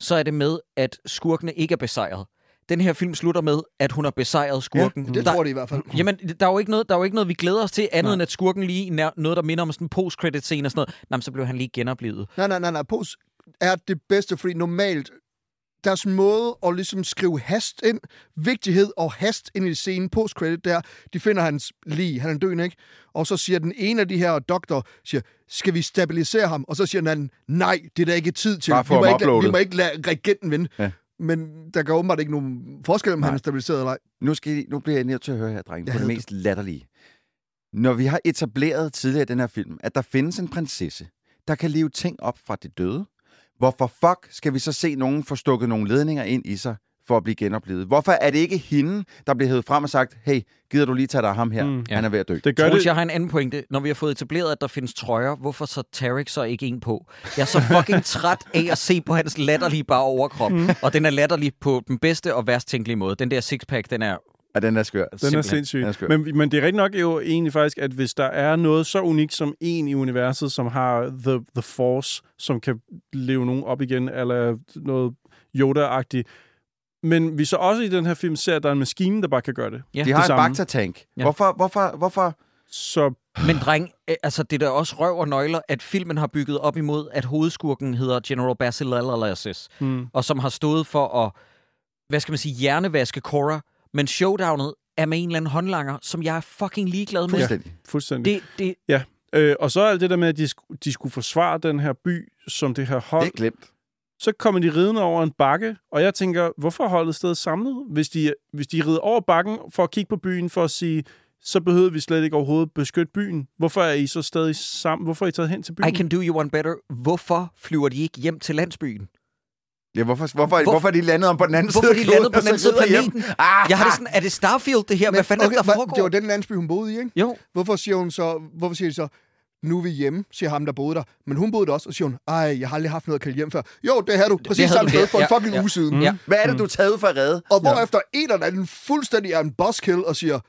så er det med, at skurkene ikke er besejret. Den her film slutter med, at hun har besejret skurken. Det der, tror de i hvert fald. Jamen, der er, jo ikke noget, der er jo ikke noget, vi glæder os til, andet Nej. end at skurken lige nær, noget, der minder om sådan en post-credit-scene og sådan noget. Nå, men så blev han lige genoplevet. Nej, nej, nej, nej. Pos er det bedste, fordi normalt deres måde at ligesom skrive hast ind, vigtighed og hast ind i scenen post-credit, der, de finder hans lige, han er døende, ikke? Og så siger den ene af de her doktor, siger, skal vi stabilisere ham? Og så siger den anden, nej, det er der ikke tid til. Vi, må ikke, lade- vi uploadet." må ikke lade regenten vinde. Ja. Men der går åbenbart ikke nogen forskel, om han er stabiliseret eller ej. Nu, skal I, nu bliver jeg nødt til at høre her, drenge, på det mest latterlige. Når vi har etableret tidligere i den her film, at der findes en prinsesse, der kan leve ting op fra det døde, hvorfor fuck skal vi så se nogen få stukket nogle ledninger ind i sig for at blive genoplevet? Hvorfor er det ikke hende, der bliver hævet frem og sagt, hey, gider du lige tage dig af ham her? Mm, ja. Han er ved at dø. Det gør Troels, det... jeg har en anden pointe. Når vi har fået etableret, at der findes trøjer, hvorfor så Tarek så ikke en på? Jeg er så fucking træt af at se på hans latterlige bare overkrop. Mm. Og den er latterlig på den bedste og værst tænkelige måde. Den der sixpack, den er Ja, den er skør. Den er sindssyg. Den er skør. Men, men det er rigtig nok jo egentlig faktisk, at hvis der er noget så unikt som en i universet, som har The, the Force, som kan leve nogen op igen, eller noget Yoda-agtigt, men vi så også i den her film ser, at der er en maskine, der bare kan gøre det. Ja. De har det en samme. Bacta-tank. Ja. Hvorfor, hvorfor, hvorfor? Så Men dreng, altså det er da også røv og nøgler, at filmen har bygget op imod, at hovedskurken hedder General Basil Alalassis, hmm, og som har stået for at, hvad skal man sige, hjernevaske Cora, men showdownet er med en eller anden håndlanger, som jeg er fucking ligeglad med. Fuldstændig. fuldstændig. Det, det, Øh, og så alt det der med, at de, de skulle forsvare den her by, som det her hold. Det er glemt. Så kommer de ridende over en bakke, og jeg tænker, hvorfor holdet stedet samlet? Hvis de, hvis de rider over bakken for at kigge på byen, for at sige, så behøver vi slet ikke overhovedet beskytte byen. Hvorfor er I så stadig sammen? Hvorfor er I taget hen til byen? I can do you one better. Hvorfor flyver de ikke hjem til landsbyen? Ja, hvorfor, hvorfor, hvorfor, Hvor- hvorfor er de landet om på den anden Hvorfor side er af de landet på den anden side af planeten? Ah, Jeg har det sådan, er det Starfield det her? Hvad fanden okay, er det, der foregår? Det var den landsby, hun boede i, ikke? Jo, Hvorfor siger hun så, hvorfor siger de så, nu er vi hjemme, siger ham, der boede der. Men hun boede der også, og siger hun, ej, jeg har aldrig haft noget at kalde hjem før. Jo, det havde du præcis samme sted for en Ja, fucking ja. uge siden. Ja. Hvad er det, du er taget ud for at redde? Og hvorefter en eller anden fuldstændig er en buzzkill og siger,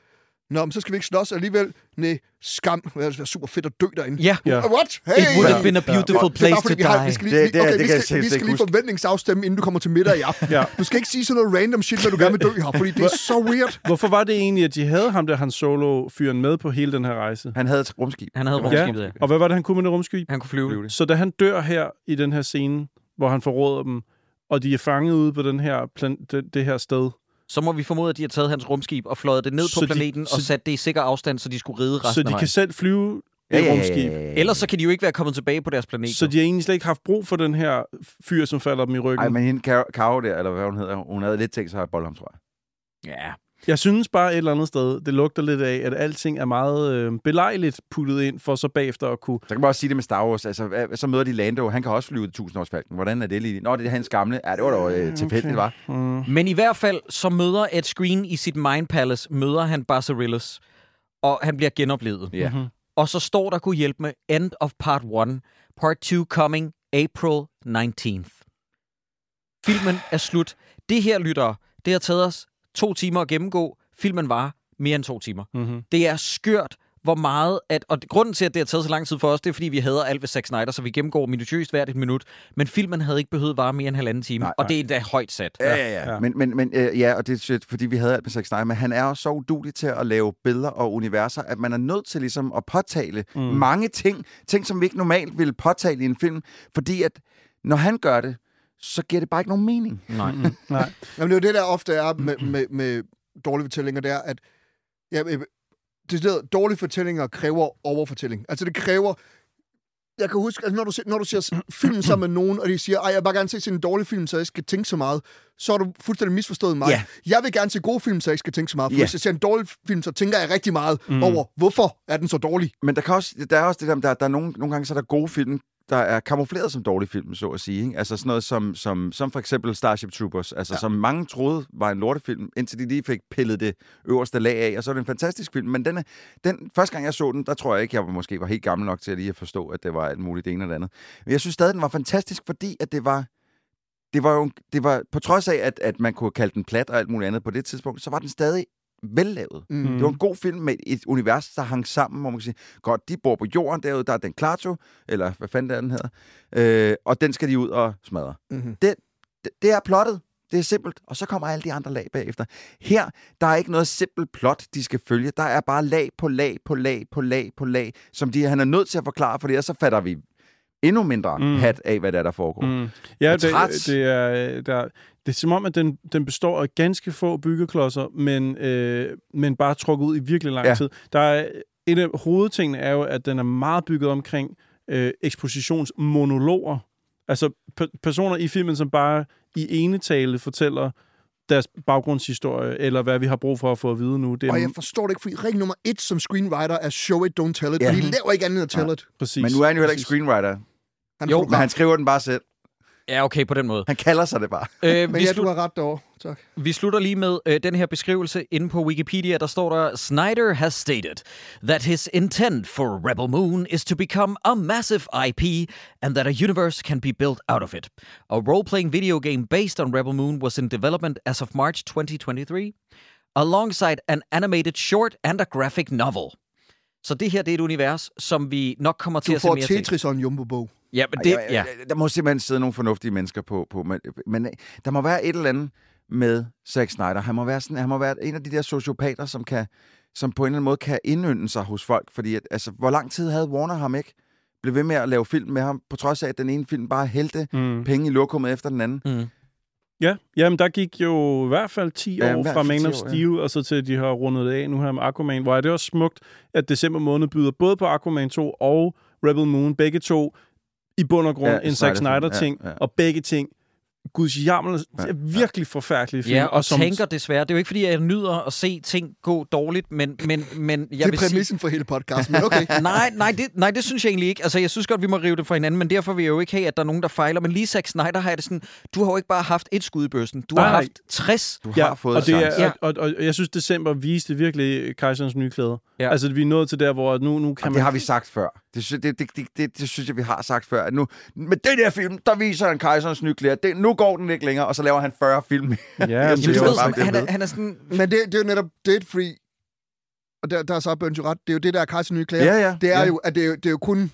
Nå, men så skal vi ikke slås alligevel. Nej, skam. Det være super fedt at dø derinde. Ja. Ja. What? Hey! It would have been a beautiful Det er bare place to vi, har, vi die. skal lige, Det- det- okay, det vi kan jeg skal, vi skal lige forventningsafstemme, inden du kommer til middag i aften. Ja. Du skal ikke sige sådan noget random shit, når du gerne vil dø her, fordi det er så weird. Hvorfor var det egentlig, at de havde ham der, han solo-fyren med på hele den her rejse? Han havde et rumskib. Han havde rumskibet, ja. Og hvad var det, han kunne med det rumskib? Han kunne flyve. Så da han dør her i den her scene, hvor han forråder dem, og de er fanget ude på den her plan- det, det her sted, Så må vi formode, at de har taget hans rumskib og fløjet det ned Så på de- planeten og så- sat det i sikker afstand, så de skulle ride resten så af de vejen. kan selv flyve Ja, et ja, ja, rumskib. ja, ja. Ellers så kan de jo ikke være kommet tilbage på deres planet. Så de har egentlig slet ikke haft brug for den her fyr, som falder dem i ryggen. Ej, men hende Karo, der, eller hvad hun hedder, hun havde lidt tænkt sig at bolle ham, tror jeg. Ja. Jeg synes bare et eller andet sted, det lugter lidt af, at alting er meget øh, belejligt puttet ind, for så bagefter at kunne... Så kan man også sige det med Star Wars. Altså, så møder de Lando. Han kan også flyve 1000 års falken. Hvordan er det lige? Nå, det er hans gamle. Ja, det var da øh, tilfældigt, var. Mm, Men i hvert fald, så møder Ed Screen i sit Mind Palace, møder han Barcerillas, og han bliver genoplevet. Ja. Mhm. Og så står der, kunne hjælpe med, End of Part 1, Part 2 coming April 19th. Filmen er slut. Det her, lytter, det har taget os to timer at gennemgå. Filmen var mere end to timer. mm-hmm. Det er skørt, hvor meget... At, og grunden til, at det har taget så lang tid for os, det er, fordi vi hader alt ved Zack Snyder, så vi gennemgår minutiøst hvert et minut. Men filmen havde ikke behøvet vare mere end halvanden time, Nej, og det er endda højt sat. Ja, ja, ja. Ja. Men, men, men øh, ja, og det er fordi vi havde alt med Zack Snyder, men han er også så udulig til at lave billeder og universer, at man er nødt til ligesom at påtale mm. mange ting, ting, som vi ikke normalt ville påtale i en film, fordi at når han gør det, så giver det bare ikke nogen mening. Nej. Nej. [LAUGHS] Jamen, det er jo det, der ofte er med, med, med dårlige fortællinger, det er, at ja, øh, decideret dårlige fortællinger kræver overfortælling. Altså, det kræver... Jeg kan huske, altså, når, du, ser- når du ser film sammen med nogen, og de siger, ej, jeg vil bare gerne se sådan en dårlig film, så jeg ikke skal tænke så meget, så har du fuldstændig misforstået mig. Ja. Jeg vil gerne se gode film, så jeg ikke skal tænke så meget. For Ja. hvis jeg ser en dårlig film, så tænker jeg rigtig meget mm. over, hvorfor er den så dårlig? Men der, kan også, der er også det der, der, der er nogle, nogle gange, så er der gode film, der er kamufleret som dårlige film, så at sige. Ikke? Altså sådan noget som, som, som for eksempel Starship Troopers, altså ja. som mange troede var en lortefilm, indtil de lige fik pillet det øverste lag af, og så er det en fantastisk film. Men den, er, den første gang jeg så den, der tror jeg ikke, jeg måske var helt gammel nok til at lige at forstå, at det var alt muligt det ene eller andet. Men jeg synes stadig, den var fantastisk, fordi at det var, det var jo, det var, på trods af, at, at man kunne kalde den plat og alt muligt andet på det tidspunkt, så var den stadig vellavet. Mm. Det var en god film med et univers, der hang sammen, hvor man kan sige, godt, de bor på jorden derude, der er den Klato, eller hvad fanden det er, den hedder, øh, og den skal de ud og smadre. Mm-hmm. Det, det, det er plottet. Det er simpelt, og så kommer alle de andre lag bagefter. Her, der er ikke noget simpelt plot, de skal følge. Der er bare lag på lag på lag på lag på lag, som de, han er nødt til at forklare, for ellers så fatter vi endnu mindre Mm. mm. hat af, hvad der er, der foregår. Mm. Mm. Ja, det, det, er, øh, der, det er som om, at den, den består af ganske få byggeklodser, men, øh, men bare trukket ud i virkelig lang Ja. tid. Der er, en af hovedtingene er jo, at den er meget bygget omkring øh, ekspositionsmonologer. Altså pe- personer i filmen, som bare i enetale fortæller deres baggrundshistorie, eller hvad vi har brug for at få at vide nu. Det er Og jeg forstår det ikke, fordi regel nummer et som screenwriter er show it, don't tell it. Ja. Fordi de laver ikke andet end at tell Ja. it. præcis. Men nu er han jo heller ikke screenwriter. Han Jo, jo, Men han skriver den bare selv. Ja, okay, på den måde. Han kalder sig det bare. Øh, Men vi, ja, du har ret derovre. Tak. vi slutter lige med øh, den her beskrivelse inde på Wikipedia. Der står der, Snyder has stated that his intent for Rebel Moon is to become a massive IP and that a universe can be built out of it. A role-playing video game based on Rebel Moon was in development as of March 2023. alongside an animated short and a graphic novel. Så det her det er et univers, som vi nok kommer til Du at se får mere til. Tetris og en Jumbo-bog. Ja, men det, ja. Der må simpelthen sidde nogle fornuftige mennesker på. på men, men øh, der må være et eller andet med Zack Snyder. Han må være, sådan, han må være en af de der sociopater, som, kan, som på en eller anden måde kan indynde sig hos folk. Fordi, at, altså, hvor lang tid havde Warner ham ikke? Blev ved med at lave film med ham, på trods af, at den ene film bare hældte Mm. penge i lokummet efter den anden. Mm. Ja, jamen der gik jo i hvert fald 10 Ja, år fra Man 10 of år, ja. Steel, og så til at de har rundet det af nu her med Aquaman, hvor er det også smukt, at december måned byder både på Aquaman 2 og Rebel Moon, begge to i bund og grund Ja, en Zack Snyder-ting, ja, ja. og begge ting, guds jammel, Ja, virkelig forfærdelige film. Ja, og, som, tænker desværre. Det er jo ikke, fordi jeg nyder at se ting gå dårligt, men, men, men jeg Det er vil sige... præmissen for hele podcasten, men okay. [LAUGHS] Nej, nej det, nej, det synes jeg egentlig ikke. Altså, jeg synes godt, vi må rive det fra hinanden, men derfor vil jeg jo ikke have, at der er nogen, der fejler. Men lige Zack Snyder har det sådan, du har jo ikke bare haft et skud i bøssen. Du har Nej, nej. haft 60. Du Ja, har fået og, det er, Ja. og, og, og jeg synes, december viste virkelig Kejserens nye klæder. Ja. Altså, vi er nået til der, hvor nu, nu kan Og man... det har vi sagt før. Det, det, det, det, det, det synes jeg, vi har sagt før. At nu, med den der film, der viser han kejserens nye klæder. Det, nu går den ikke længere, og så laver han 40 film. Ja, [LAUGHS] Jeg synes, ved, bare, han, er han er sådan... Men det, det er jo netop Dead Free, og der, der er så jo ret. Det er jo det, der er Kajs nye klæder. Ja, ja, Det er ja. jo, at det er, det er jo kun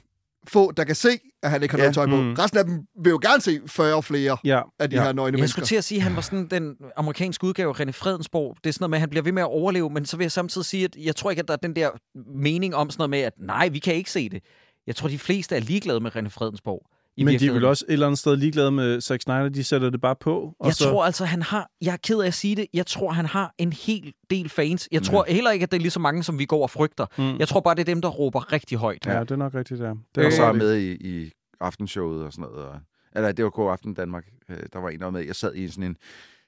få, der kan se, at han ikke har noget Ja, tøj på. mm. Resten af dem vil jo gerne se 40 flere Ja, af de ja. her nøgne Jeg mennesker. skulle til at sige, at han var sådan den amerikanske udgave af René Fredensborg. Det er sådan noget med, at han bliver ved med at overleve, men så vil jeg samtidig sige, at jeg tror ikke, at der er den der mening om sådan noget med, at nej, vi kan ikke se det. Jeg tror, de fleste er ligeglade med René Fredensborg. I Men de er vel også et eller andet sted ligeglade med Zack Snyder. De sætter det bare på. Og Jeg så... tror altså, han har... Jeg er ked af at sige det. Jeg tror, han har en hel del fans. Jeg tror heller ikke, at det er lige så mange, som vi går og frygter. Mm. Jeg tror bare, det er dem, der råber rigtig højt. Ja, det er nok rigtigt, der. Det er så nok med i, i aftenshowet og sådan noget. Og, eller det var God Aften Danmark. Øh, Der var en, der var med. Jeg sad i sådan en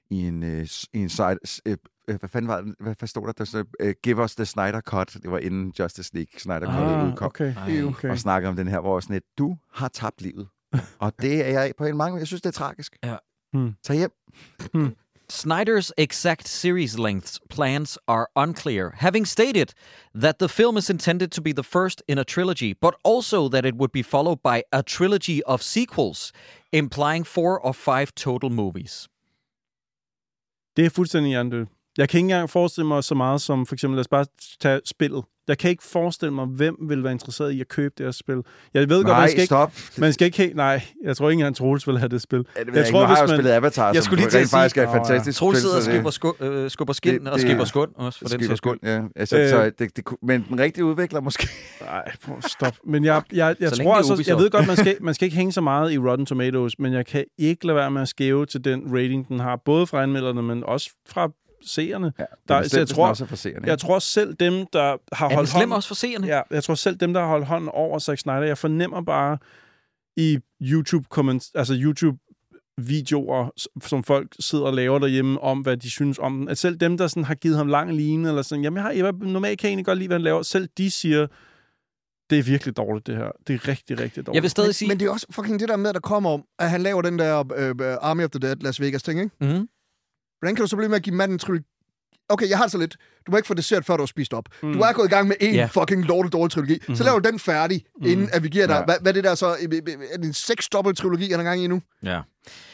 i en, øh, i en side, øh, øh, hvad fanden var det? Hvad, hvad stod der? Der stod, øh, Give us the Snyder Cut. Det var inden Justice League Snyder Cut Ah, udkom. okay. Ej. okay. Og snakkede om den her, hvor sådan et, du har tabt livet. [LAUGHS] og det er jeg på en mange Jeg synes, det er tragisk. Ja. Hmm. Tag hjem. Snyder's exact series lengths plans are unclear, having stated that the film is intended to be the first in a trilogy, but also that it would be followed by a trilogy of sequels, implying four or five total movies. Det er fuldstændig hjernedødt. Jeg kan ikke engang forestille mig så meget som, for eksempel, lad os bare tage spillet. Jeg kan ikke forestille mig, hvem vil være interesseret i at købe det her spil. Jeg ved godt, man Nej, skal ikke... stop. Man skal ikke helt... Nej, jeg tror ikke engang, Troels vil have det spil. Ja, det jeg, jeg tror, nu har jeg jo spillet Avatar, Jeg som skulle lige til at rent faktisk sige- er et ja. fantastisk Troels spil, sidder og skubber, sku, øh, skubber skin Det- og det- skubber skund også, for den Skipper sags skyld. skund, ja. Altså, Øh. så det, det, men den rigtige udvikler måske. Nej, at stop. Men jeg, jeg, jeg Så længe tror altså, jeg ved godt, man skal, man skal ikke hænge så meget i Rotten Tomatoes, men jeg kan ikke lade være med at skæve til den rating, den har, både fra anmelderne, men også fra seerne. Ja, Der- der, så jeg jeg tror- også er for seerne, Jeg tror selv dem, der har Er holdt hånden... også for seerne? Ja, jeg tror selv dem, der har holdt hånden over Zack Snyder, jeg fornemmer bare i YouTube comments, altså YouTube videoer, som folk sidder og laver derhjemme om, hvad de synes om den. At selv dem, der sådan har givet ham lang line, eller sådan, jamen jeg, har, jeg normalt kan jeg egentlig godt lide, hvad han laver, selv de siger, det er virkelig dårligt, det her. Det er rigtig, rigtig dårligt. Jeg vil stadig Men, sige... men det er også fucking det der med, at der kommer om, at han laver den der øh, øh, Army of the Dead Las Vegas ting, ikke? Mhm. Hvordan kan du så blive med at give manden en trilogi? Okay, jeg har det så lidt. Du må ikke få det set, før du har spist op. Mm. Du er gået i gang med en Ja. fucking lortet dårlig trilogi. Mm-hmm. Så laver du den færdig, inden at vi giver dig... Ja. Hvad, hvad er det der så? Er det en seks dobbelt trilogi, han er gang i nu? Ja. Og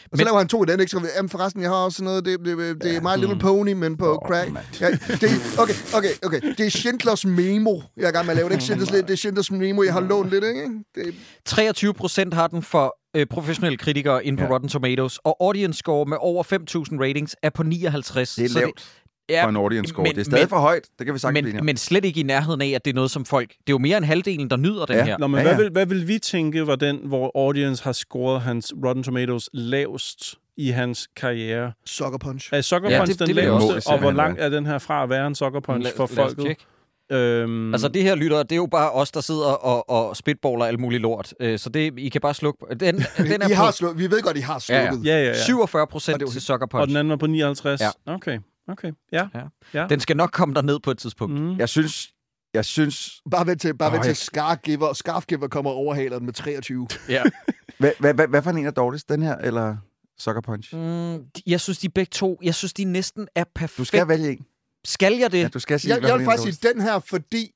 så Men- laver han to i den, ikke? Så, jamen forresten, jeg har også noget, det, det, det er My Little Pony, men på Åh, crack. Ja, det, okay, okay, okay. Det er Schindlers Memo, jeg er i gang med at lave. Det er ikke Schindlers, det er Schindlers Memo, jeg har lånt lidt, ikke? Det, 23 procent har den for øh, professionelle kritikere inde på Ja. Rotten Tomatoes, og audience score med over 5.000 ratings er på 59. Det er Så lavt ja, for en audience score. men- det er stadig men- for højt. Det kan vi sagtens men, men slet ikke i nærheden af, at det er noget, som folk... Det er jo mere end halvdelen, der nyder den Ja. her. Nå, men Ja, ja, ja. Hvad, vil, hvad vil vi tænke var den, hvor audience har scoret hans Rotten Tomatoes lavest i hans karriere? Sucker Punch. Er Sucker Ja, Punch det- den det også- laveste, og hvor det langt er den her fra at være en Sucker Punch for Lad os folket? tjekke. Øhm, Altså det her lytter, det er jo bare os, der sidder og, og spitballer alt muligt lort. Øh, Så det, I kan bare slukke... Den, [LAUGHS] den er I har på sluk, vi ved godt, I har Ja, ja. slukket. ja, ja, ja. 47 Og procent til Sucker Og Punch. den anden var på 59? Ja. Okay, okay. Ja. Ja. ja. Den skal nok komme der ned på et tidspunkt. Mm. Jeg synes, jeg synes... Bare vent til, bare vent til Scargiver. Scargiver kommer og overhaler den med 23. [LAUGHS] Ja. [LAUGHS] Hvad, hvad, hvad, hvad for en er dårligst? Den her eller Sucker Punch? Mm, jeg synes, de begge to... Jeg synes, de næsten er perfekte. Du skal vælge en. Skal jeg det? Ja, du skal sige, Jeg, jeg vil faktisk sige den her, fordi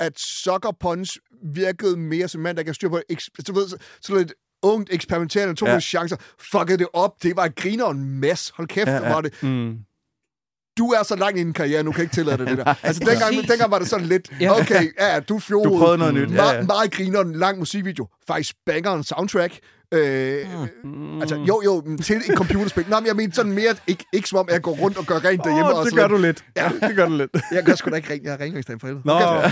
at Sucker Punch virkede mere som mand, der kan styre på du ved, så, så lidt ungt, eksperimenterende, tog Ja. ja. chancer, fuckede det op, det var et griner en mess. Hold kæft, Ja, ja, ja. ja. var det. Mm. du er så langt i din karriere, nu kan jeg ikke tillade dig det der. [LAUGHS] Altså, dengang, Præcis. dengang var det sådan lidt, Ja. okay, ja, du fjolede. Du prøvede noget nyt, ja, Meget, ja. meget griner, en lang musikvideo. Faktisk banger en soundtrack. Øh, Mm. Altså, jo, jo, til et computerspil. Nå, men jeg mener sådan mere, ikke, ikke som om jeg går rundt og gør rent derhjemme. Åh, og det gør du lidt. Ja, [LAUGHS] det gør du lidt. Jeg gør sgu da ikke rent. Jeg er rengøringsdagen for helvede. Nå. Okay.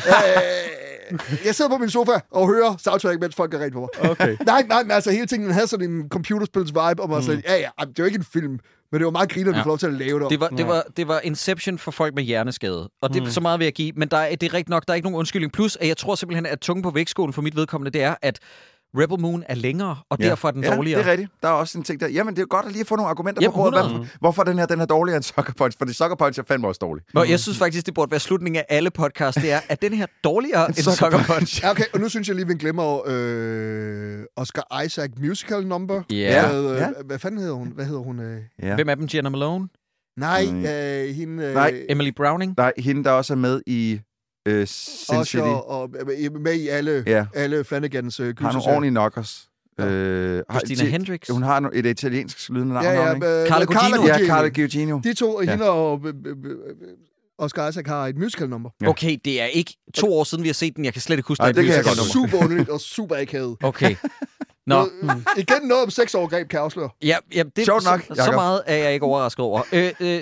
Øh, jeg sidder på min sofa og hører soundtrack, mens folk gør rent på mig. Okay. Nej, nej, men altså hele tingen havde sådan en computerspils vibe, og man mm. sagde, ja, ja, det er jo ikke en film, men det var meget griner, Ja. får lov til at lave det. Det var, det, var, det var Inception for folk med hjerneskade. Og det, mm. så meget vil jeg give. Men der er, det er rigtigt nok, der er ikke nogen undskyldning. Plus, at jeg tror simpelthen, at tunge på vægtskålen for mit vedkommende, det er, at Rebel Moon er længere, og ja. derfor er den ja, dårligere. det er rigtigt. Der er også en ting der. Jamen, det er godt at lige få nogle argumenter Jamen, på bordet. 100. Hvorfor, hvorfor den her den er dårligere end Sucker Punch? Fordi Sucker Punch er fandme også dårlig. Og jeg synes faktisk, det burde være slutningen af alle podcasts. Det er, at den her dårligere end Sucker Sucker Punch. Ja, okay, og nu synes jeg lige, vi glemmer øh, Oscar Isaac musical number. Ja. Med, øh, Ja. Hvad fanden hedder hun? Hvad hedder hun? Øh? Ja. Hvem er dem? Jenna Malone? Nej, Mm. øh, hende... Øh, Nej. Emily Browning? Nej, hende der også er med i øh, Sin City. Usher og øh, med i alle, Ja. alle Flanagans øh, Har nogle ordentlige knockers. Øh, har- Christina ti- Hendricks? Hun har et italiensk lydende navn, Ja, ja, ikke? øh, Carla Gugino. Ja, Carla Gugino. De to, Ja. hende og øh, øh, øh, Oscar Isaac har et musical nummer. Ja. Okay, det er ikke to år siden, vi har set den. Jeg kan slet ikke huske, Ej, der er det et kan jeg musical godt nummer. Super underligt og super akavet. Okay. [LAUGHS] Nå, Noget, igen noget om sexovergreb, kan jeg afsløre. ja, ja, det, Sjovt nok, så, så meget er jeg ikke overrasket over. Øh, øh,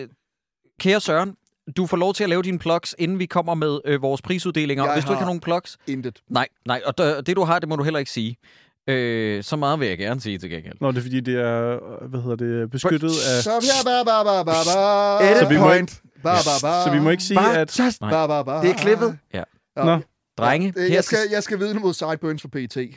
kære Søren, du får lov til at lave dine plugs, inden vi kommer med øh, vores prisuddelinger. Jeg Hvis du ikke har- nogen plugs, Intet. nej, nej, og d- det du har, det må du heller ikke sige. Øh, så meget vil jeg gerne sige til gengæld. Nå, det er fordi, det er, hvad hedder det, beskyttet af... Så her, ba, ba, ba, ba, ba. Edit Så vi må point. Ba, ba, ba. Så vi må ikke sige, at... just... Nej. Ba, ba, ba. Det er klippet. Ja. Nå. Drenge, Ja, her jeg, skal, jeg skal vidne mod Sideburns for PT. Øh, det, [LAUGHS]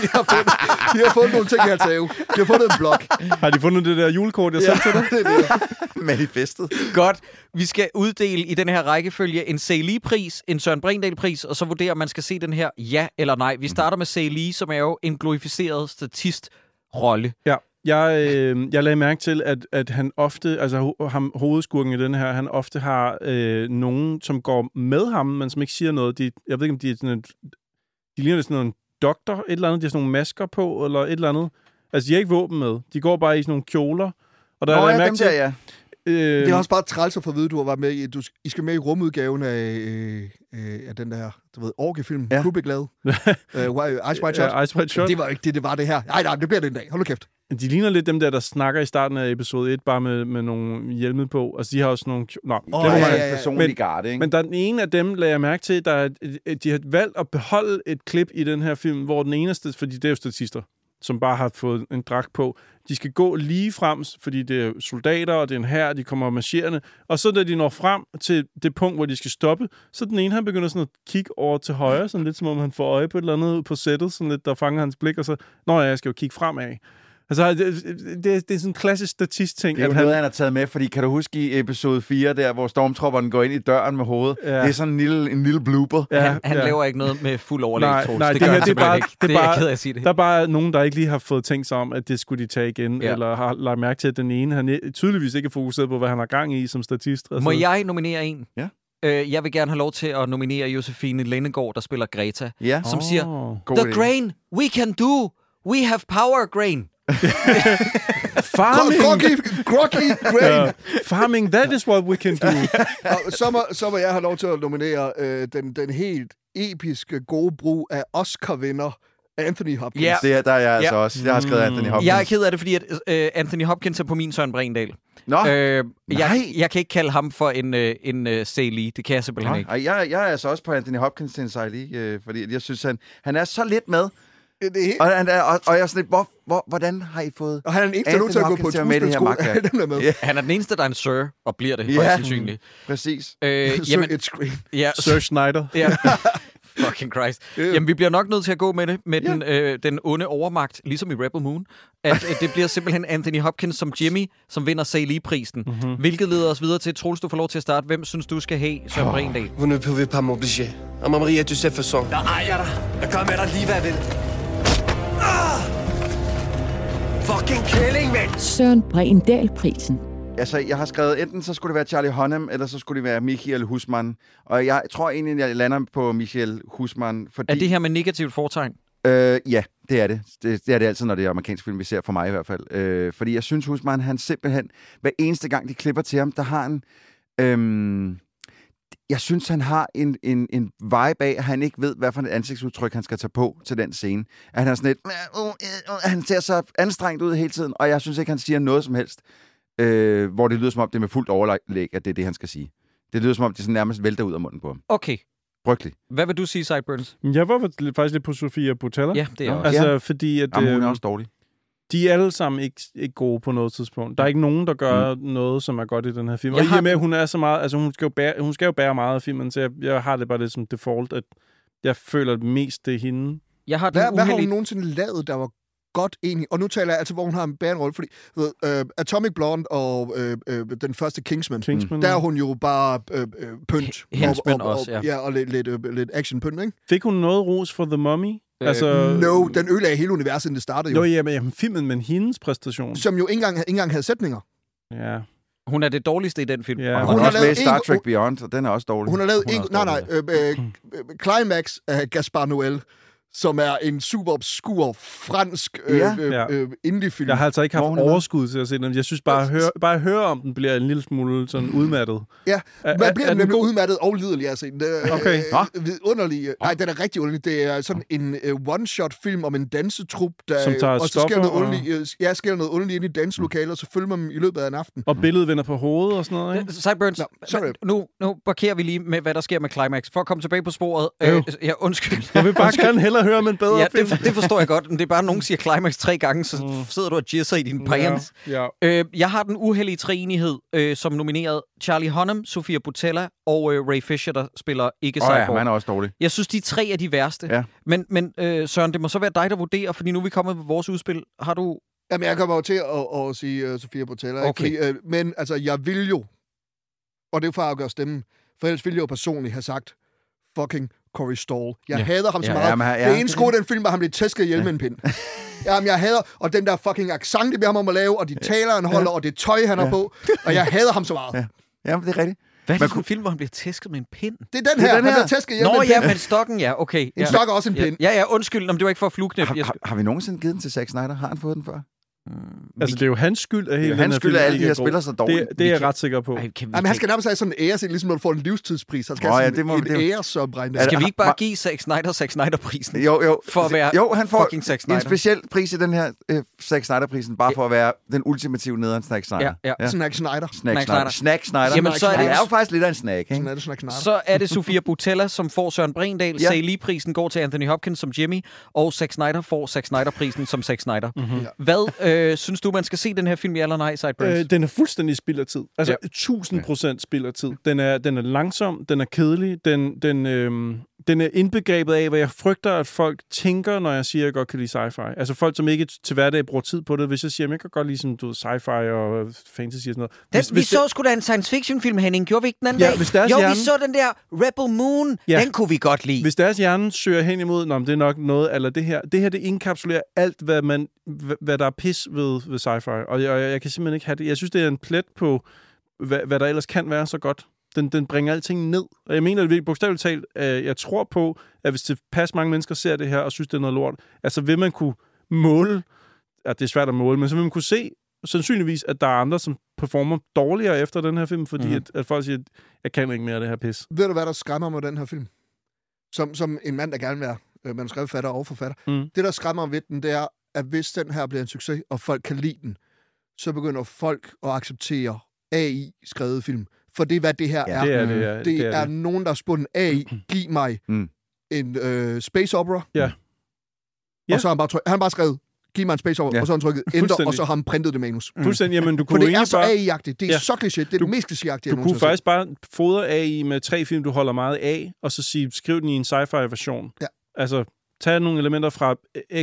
de, har fundet, de har fundet nogle ting i hans have. De har fundet en blog. Har de fundet det der julekort, jeg sendte til dig? [LAUGHS] det er det. Manifestet. Godt. Vi skal uddele i den her rækkefølge en C.L.E.-pris, en Søren Brindahl-pris, og så vurdere, om man skal se den her ja eller nej. Vi starter med C.L.E., som er jo en glorificeret statistrolle. Ja. Jeg, øh, jeg lagde mærke til, at, at han ofte, altså ham, hovedskurken i den her, han ofte har øh, nogen, som går med ham, men som ikke siger noget. De, jeg ved ikke, om de er sådan et, de ligner sådan en doktor, et eller andet. De har sådan nogle masker på, eller et eller andet. Altså, de har ikke våben med. De går bare i sådan nogle kjoler. Og der Nå er ja, mærke dem til, der, ja. Øh, Det er også bare træls at få at vide, at du har været med i, du, I skal med i rumudgaven af, øh, øh, af den der, du ved, orgefilm, Ja. Kubrick-glade. [LAUGHS] øh, Why- Ice White Shot. Ja, Ice White Shot. Det var ikke det, det var det her. Nej, nej, det bliver det en dag. Hold nu kæft. De ligner lidt dem der, der snakker i starten af episode 1, bare med, med nogle hjelme på. Altså, de har også nogle... Nå, må ja, ja, ja. personlig Men- garde, ikke? Men der er den ene af dem, lagde jeg mærke til, der er, de har valgt at beholde et klip i den her film, hvor den eneste, fordi det er jo statister, som bare har fået en dragt på, de skal gå lige frem, fordi det er soldater, og det er en her, de kommer marcherende, og så da de når frem til det punkt, hvor de skal stoppe, så den ene, han begynder sådan at kigge over til højre, sådan lidt som om han får øje på et eller andet på sættet, sådan lidt, der fanger hans blik, og så, nå ja, jeg skal jo kigge fremad. Altså, det, det, det er sådan en klassisk statist-ting, Det er jo at han... noget, han har taget med, fordi kan du huske i episode 4, der hvor stormtropperne går ind i døren med hovedet? Ja. Det er sådan en lille, en lille blooper. Ja, han han laver ikke noget med fuld overlæg, Nej, Troels. nej, det, det gør her, han det er bare- ikke. det er er jeg bare- ked af at sige det. Der er bare nogen, der ikke lige har fået tænkt sig om, at det skulle de tage igen, Ja. ja. eller har lagt mærke til, at den ene han tydeligvis ikke er fokuseret på, hvad han har gang i som statist. Altså, Må jeg nominere en? Ja. Øh, jeg vil gerne have lov til at nominere Josefine Lindegård, der spiller Greta, Ja. som Åh. siger, The idé. grain we can do, we have power grain. [LAUGHS] Farming! Groggy, groggy grain. Ja. Farming, that is what we can do. [LAUGHS] Og så må, så må jeg have lov til at nominere øh, den, den helt episke gode brug af Oscar-vinder Anthony Hopkins. Ja. Det er, der er jeg altså Ja. også. Jeg har skrevet Anthony Hopkins. Jeg er ked af det, fordi at, øh, Anthony Hopkins er på min Søren Brindahl. Nå, Øh, jeg, nej. jeg kan ikke kalde ham for en, øh, en uh, C.L.E. Det kan jeg simpelthen Nå, ikke. jeg, jeg er altså også på Anthony Hopkins til en sejli, øh, fordi jeg synes, han, han er så lidt med. Det er helt, Og, han og, og jeg er sådan lidt, hvor, hvor, hvordan har I fået... og han er den eneste, der er til at gå på et det [LAUGHS] med. Ja. Han er den eneste, der er en sir, og bliver det, Ja. sandsynligt. Præcis. Øh, [LAUGHS] jamen, et screen. ja, Sir Schneider. ja. [LAUGHS] Fucking Christ. Jamen, vi bliver nok nødt til at gå med det, med den, øh, den onde overmagt, ligesom i Rebel Moon. At øh, det bliver simpelthen Anthony Hopkins som Jimmy, som vinder C.L.E.-prisen. Mm-hmm. Hvilket leder os videre til, Troels, du får lov til at starte. Hvem synes du skal have Søren oh. Brindahl? Vous ne pouvez pas m'obliger. À ma Maria, tu sais façon. Der ejer dig. Jeg gør med dig lige, hvad jeg vil. Fucking kælling, mand! Søren Brindahl-prisen. Altså, jeg har skrevet, enten så skulle det være Charlie Hunnam, eller så skulle det være Michael Husmann. Og jeg tror egentlig, jeg lander på Michael Husmann, fordi... Er det her med negativt fortegn? Øh, ja, det er det. det. Det er det altid, når det er amerikansk film, vi ser, for mig i hvert fald. Øh, fordi jeg synes, Husmann, han simpelthen, hver eneste gang, de klipper til ham, der har han Øhm, jeg synes, han har en, en, en vibe af, at han ikke ved, hvad for et ansigtsudtryk, han skal tage på til den scene. At han er sådan lidt... Uh, uh, uh, han ser så anstrengt ud hele tiden, og jeg synes ikke, han siger noget som helst, øh, hvor det lyder som om, det er med fuldt overlæg, at det er det, han skal sige. Det lyder som om, det sådan nærmest vælter ud af munden på ham. Okay. Frygteligt. Hvad vil du sige, Sideburns? Jeg var faktisk lidt på Sofia Butella. Ja, det er jeg også. Altså, Ja. fordi at... Jamen, hun er øhm, også dårlig. De er alle sammen ikke, ikke gode på noget tidspunkt. Der er ikke nogen, der gør mm. noget, som er godt i den her film. Jeg Og i har og med, at hun er så meget... Altså, hun skal jo bære, hun skal jo bære meget af filmen, så jeg, jeg har det bare lidt som default, at jeg føler at mest, det er hende. Jeg har den Hvad, hvad har hun uheldige... nogensinde lavet, der var godt enig? Og nu taler jeg altså, hvor hun har en bærende rolle, fordi du ved, uh, Atomic Blonde og uh, uh, den første Kingsman, Kingsman, der er hun jo bare uh, uh, pynt. Hensman og, og, også, ja. ja. og lidt, lidt, uh, lidt action-pynt, ikke? Fik hun noget ros for The Mummy? Øh, altså, No, den ødelagde hele universet, inden det startede jo. Jo, ja, men jamen, filmen, men hendes præstation. Som jo ikke engang, ikke engang havde sætninger. Ja. Hun er det dårligste i den film. Ja. Og Hun hun er har også med i Star en- Trek Beyond, og den er også dårlig. Hun har lavet Hun er en... Nej, nej. dårlig, Øh, øh, Climax af Gaspar Noel, som er en super obskur fransk øh, Ja. øh, Ja. øh, indie-film. Jeg har altså ikke haft med. overskud til at se den. Jeg synes bare, at høre, bare at høre om den, bliver en lille smule sådan udmattet. Ja, man er- bliver er den nemlig god? udmattet og lidelig af at se den. Det er, Okay. Øh, vidunderlig. Nej, den er rigtig underlig. Det er sådan en uh, one-shot-film om en dansetrup, der... Som tager og så sker noget og- underligt, øh, ja, sker noget underligt ind i danselokalet, og så følger man dem i løbet af en aften. Og billedet vender på hovedet og sådan noget, ikke? Sideburns, Nå, sorry. nu, nu parkerer vi lige med, hvad der sker med Climax. For at komme tilbage på sporet. Øh, ja, undskyld. Jeg vil bare gerne hellere høre om en bedre Ja, film. det, det forstår jeg godt, men det er bare, at nogen siger Climax tre gange, så sidder du og jizzer i din pants. Ja, ja. Øh, jeg har den uheldige treenighed, øh, som nomineret Charlie Hunnam, Sofia Butella og øh, Ray Fisher, der spiller ikke Åh oh, ja, Cyborg. han er også dårlig. Jeg synes, de tre er de værste. Ja. Men, men øh, Søren, det må så være dig, der vurderer, fordi nu er vi kommet med vores udspil. Har du... Jamen, jeg kommer jo til at, at sige uh, Sofia Botella. ikke? Okay. Fordi, uh, men altså, jeg vil jo, og det er for at gøre stemmen, for ellers ville jeg jo personligt have sagt, fucking Corey Stoll. Jeg Ja. hader ham så Ja, meget. ja, men han- ja. Det eneste gode i den film, var, at han blev tæsket ihjel med en pind. Jamen, jeg hader, og den der fucking accent, de beder ham om at lave, og de taler, han holder, og det tøj, han har på, og jeg hader ham så meget. Ja. Jamen, det er rigtigt. Hvad er det for en film, hvor han bliver tæsket med en pind? Det er den Det er her, den han her. bliver tæsket ihjel med Nå en ja, pind. men stokken, ja, okay. En ja. stok er også en Ja, pind. ja, ja, undskyld, om det var ikke for at flueknæppe. Har, har, har vi nogensinde givet den til Zack Snyder? Har han fået den før? Altså, det er jo hans skyld, at hele Det er den hans her skyld, at alle de her er god. spiller så dårligt. Det, det er jeg ret sikker på. Ej, kan vi, Jamen, han skal nærmest have sådan en ære, ligesom når du får en livstidspris. Han skal Nå, have ja, sådan det må- en det- æresopregning. skal vi ikke bare give Zack Snyder Zack Snyder-prisen? Jo, jo. For at være jo, han får fucking Zack Snyder. en speciel pris i den her øh, Zack Snyder-prisen, bare for at være den ultimative nederen Zack Snyder. Ja, ja. Snack Snyder. Snack Snack Snyder. Snack Snyder. Jamen, så er han det- er jo faktisk lidt af en snack, Sådan ikke? Snack. Så er det Sofia Butella, som får Søren Brindal. Ja. Ja. Say-Lee-prisen går til Anthony Hopkins som Jimmy. Og Zack Snyder får Zack Snyder-prisen som Zack Snyder. Mm-hmm. Hvad øh, synes du, man skal se den her film, ja eller nej, Sideburns? Øh, den er fuldstændig spild af tid. Altså, 1000 procent spild af tid. Den er, den er langsom, den er kedelig, den, den, øhm, den er indbegrebet af, hvad jeg frygter, at folk tænker, når jeg siger, at jeg godt kan lide sci-fi. Altså folk, som ikke til hverdag bruger tid på det. Hvis jeg siger, at jeg kan godt lide sådan, du ved, sci-fi og fantasy og sådan noget. Den, vi så sgu da en science fiction film, Henning. Gjorde vi ikke den anden Ja, dag? hvis deres jo, hjerne- vi så den der Rebel Moon. Ja. Den kunne vi godt lide. Hvis deres hjerne søger hen imod, Nå, det er nok noget, eller det her, det her, det indkapsulerer alt, hvad, man, hvad, hvad der er pis ved, ved sci-fi. Og jeg, jeg, jeg kan simpelthen ikke have det. Jeg synes, det er en plet på, hvad, hvad der ellers kan være så godt. Den, den bringer alting ned. Og jeg mener det virkelig bogstaveligt talt. Øh, jeg tror på, at hvis det pas mange mennesker ser det her og synes, det er noget lort, altså vil man kunne måle, at det er svært at måle, men så vil man kunne se sandsynligvis, at der er andre, som performer dårligere efter den her film, fordi mm. at, at folk siger, at jeg kan ikke mere af det her pis. Ved du, hvad der skræmmer mig med den her film? Som, som en mand, der gerne vil være øh, manuskriptforfatter og forfatter. Mm. Det, der skræmmer mig ved den, det er, at hvis den her bliver en succes, og folk kan lide den, så begynder folk at acceptere AI-skrevet film. For det er, hvad det her Ja, er. Det er det, ja. det, det er, det. nogen, der har spurgt en AI, giv mig Mm. en øh, space opera. Ja. Ja. Og så har han bare, tryk, han bare skrevet, giv mig en space opera, Ja. og så har han trykket enter, og så har han printet det manus. Fuldstændig, jamen du For kunne det jo er så bare... AI-agtigt. Det er Ja. så kliché. Det er Du- det mest klichéagtige, jeg Du kunne faktisk bare fodre AI med tre film, du holder meget af, og så sige, skriv den i en sci-fi-version. Ja. Altså, tag nogle elementer fra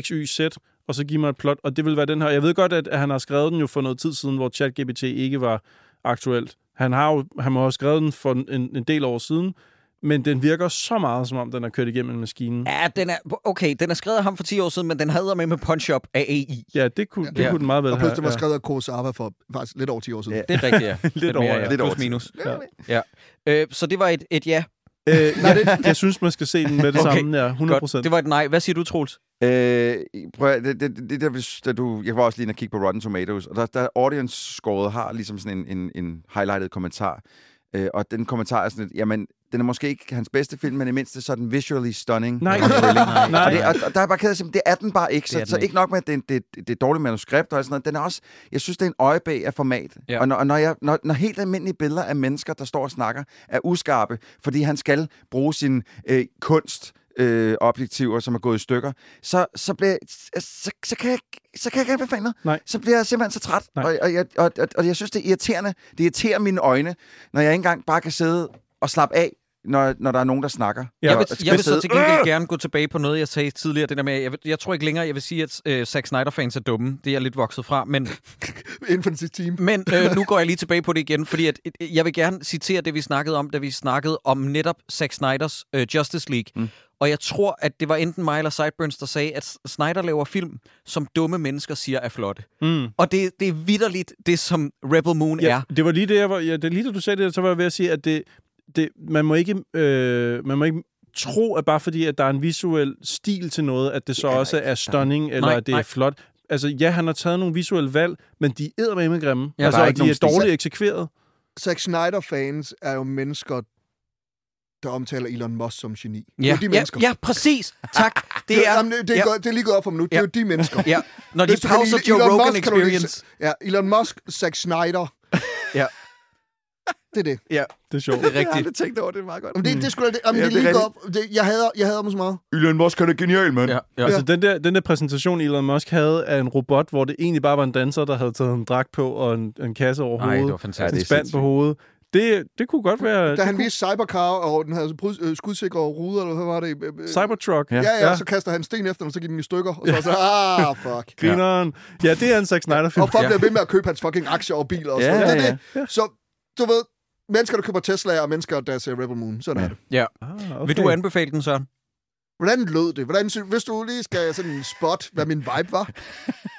X, Y, Z, og så giv mig et plot, og det vil være den her. Jeg ved godt, at han har skrevet den jo for noget tid siden, hvor ChatGPT ikke var aktuelt. Han har jo han må have skrevet den for en, en del år siden, men den virker så meget, som om den er kørt igennem en maskine. Ja, den er, okay, den er skrevet af ham for 10 år siden, men den havde med med punch-up af AI. Ja, det kunne, det Ja. kunne den meget vel Og have. pludselig var ja. skrevet af Kurosawa for faktisk lidt over 10 år siden. Ja. Det er rigtigt, ja. [LAUGHS] Lidt mere, over, ja. ja. Lidt over minus. Ja. Øh, så det var et, et ja. Øh, [LAUGHS] jeg, jeg synes, man skal se den med det Okay, samme. Ja, 100 Godt. Det var et nej. Hvad siger du, Troels? Øh, prøv at, det, det, det der, hvis, da du, jeg var også lige inde og kigge på Rotten Tomatoes, og der, der audience-scoret har ligesom sådan en, en, en highlighted kommentar, Øh, og den kommentar er sådan lidt, jamen, den er måske ikke hans bedste film, men i mindste så er den visually stunning. Nej. og thrilling. Nej. Og, det, og, og der er bare sige, det er den bare ikke. Så, så ikke. ikke nok med, at det, det, det, er dårligt manuskript og sådan noget. Den er også, jeg synes, det er en øjebæg af format. Ja. Og, når, og når, jeg, når, når helt almindelige billeder af mennesker, der står og snakker, er uskarpe, fordi han skal bruge sin øh, kunst, øh, objektiver, som er gået i stykker, så, så, bliver, så, så, kan jeg, så kan jeg ikke anbefale noget. Nej. Så bliver jeg simpelthen så træt. Nej. Og, og, jeg, og, og, og jeg synes, det er irriterende. Det irriterer mine øjne, når jeg ikke engang bare kan sidde og slappe af, når, når der er nogen, der snakker. Jeg vil, jeg vil så til gengæld gerne gå tilbage på noget, jeg sagde tidligere. Det der med, jeg, jeg tror ikke længere, jeg vil sige, at øh, Zack Snyder-fans er dumme. Det er jeg lidt vokset fra. Men, [LAUGHS] Infinity Team. men øh, nu [LAUGHS] går jeg lige tilbage på det igen, fordi at, øh, jeg vil gerne citere det, vi snakkede om, da vi snakkede om netop Zack Snyders øh, Justice League. Mm. Og jeg tror, at det var enten mig eller Sideburns, der sagde, at Snyder laver film, som dumme mennesker siger er flotte. Mm. Og det, det er vidderligt det, som Rebel Moon Ja, er. det var lige det, jeg var, ja, det er lige da du sagde det, så var jeg ved at sige, at det, det, man, må ikke, øh, man må ikke tro, at bare fordi, at der er en visuel stil til noget, at det så også er stunning, eller Nej, at det nej. er flot. Altså, ja, han har taget nogle visuelle valg, men de er med grimme. Ja, altså, der er og ikke de er dårligt eksekveret. Zack Snyder-fans er jo mennesker, der omtaler Elon Musk som geni. det er Ja, de ja, mennesker. ja, præcis. Tak. [LAUGHS] Det er, jamen, det, er ja, godt, det er lige gået op for mig nu. Det er Ja. jo de mennesker. ja, når de pauser Joe Elon Rogan Musk, kan du lide- Experience. Ja, Elon Musk, Zack Snyder. [LAUGHS] Ja. Det er det. Ja, Det er sjovt. det er Jeg har rigtigt. aldrig tænkt over det, det er meget godt. Jamen, det, det, skulle, det, jamen, Ja, det det lige godt op. Det, jeg, hader, jeg hader dem så meget. Elon Musk, han er genial, mand. Ja, ja. Altså, den der, den der præsentation, Elon Musk havde af en robot, hvor det egentlig bare var en danser, der havde taget en dragt på og en, en kasse over Ej, hovedet. det var fantastisk. en spand på hovedet. Det, det kunne godt være... Da det han kunne, viste Cybercar, og den havde brud- øh, skudsikre ruder, eller hvad var det? Øh, øh, Cybertruck. Ja. Ja, ja, så kaster han sten efter den, og så giver den i stykker. Og så er så, ah, fuck. [LAUGHS] Grineren. Ja, det er en Zack Snyder-film. Og folk Ja. bliver ved med at købe hans fucking aktier og biler og sådan Ja, noget. Det er ja, det. Så, du ved, mennesker, der køber Tesla, og mennesker, der ser Rebel Moon. Sådan er det. Ja. Ah, okay. Vil du anbefale den, Søren? Hvordan lød det? Hvordan, hvis du lige skal sådan spot, hvad min vibe var.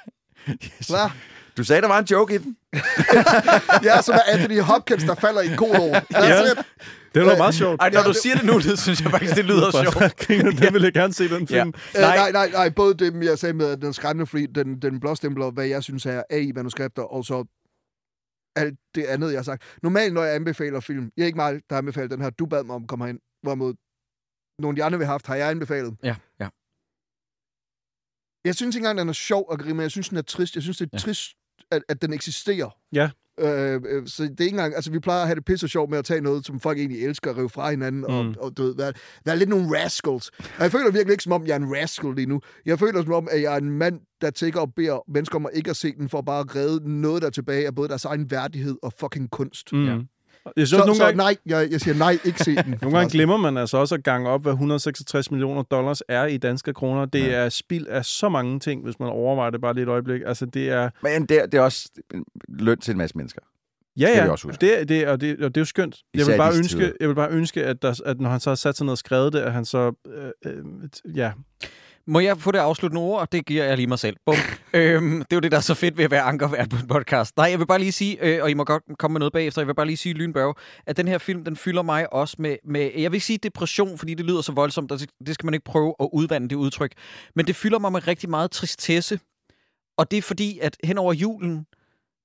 [LAUGHS] Hvad? Du sagde, der var en joke i den. [LAUGHS] Ja, så er Anthony Hopkins, der falder i en god år. Ja. it. Det var meget sjovt. Ej, når Ja, du det- siger det nu, det synes jeg faktisk, det lyder [LAUGHS] sjovt. Det vil jeg gerne se, den film. Ja. Nej. Nej. nej, nej, nej. Både det, jeg sagde med, at den skræmmende fri, den, den blåstempler, hvad jeg synes er AI-manuskripter, og så alt det andet, jeg har sagt. Normalt, når jeg anbefaler film, jeg er ikke mig, der har anbefalet den her, du bad mig om at komme herind, hvorimod nogle af de andre, vi har haft, har jeg anbefalet. Ja, ja. Jeg synes ikke engang, den er sjov at grine med. Jeg synes, den er trist. Jeg synes, det er Ja. ja. trist, at, at den eksisterer. Ja. Øh, øh, så det er ikke engang... Altså, vi plejer at have det pisse sjovt med at tage noget, som folk egentlig elsker at rive fra hinanden, mm. og, og du ved, være, være lidt nogle rascals. Og jeg føler virkelig ikke, som om jeg er en rascal lige nu. Jeg føler som om, at jeg er en mand, der tænker og beder mennesker om at ikke at se den, for bare at redde noget, der er tilbage af både deres egen værdighed og fucking kunst. Mm. Ja. Jeg synes, Så, nogle så gange, nej, jeg, jeg siger nej, ikke se den. [LAUGHS] Nogle gange glemmer man altså også at gange op, hvad 166 millioner dollars er i danske kroner. Det ja. er spild af så mange ting, hvis man overvejer det bare lige et øjeblik. Altså, det er... Men det, er- det er også løn til en masse mennesker. Ja, ja. vi også huske. Det, det, og, det, og det er jo skønt. Jeg vil, bare ønske, jeg vil bare ønske, at, der, at når han så har sat sig ned og skrevet det, at han så... Øh, øh, ja. Må jeg få det afsluttende ord? Det giver jeg lige mig selv. Bum. [LAUGHS] øhm, det er jo det, der er så fedt ved at være ankervært på en podcast. Nej, jeg vil bare lige sige, øh, og I må godt komme med noget bagefter, jeg vil bare lige sige, Lynbørge, at den her film, den fylder mig også med, med, jeg vil ikke sige depression, fordi det lyder så voldsomt, og det, det skal man ikke prøve at udvande det udtryk, men det fylder mig med rigtig meget tristesse. Og det er fordi, at hen over julen,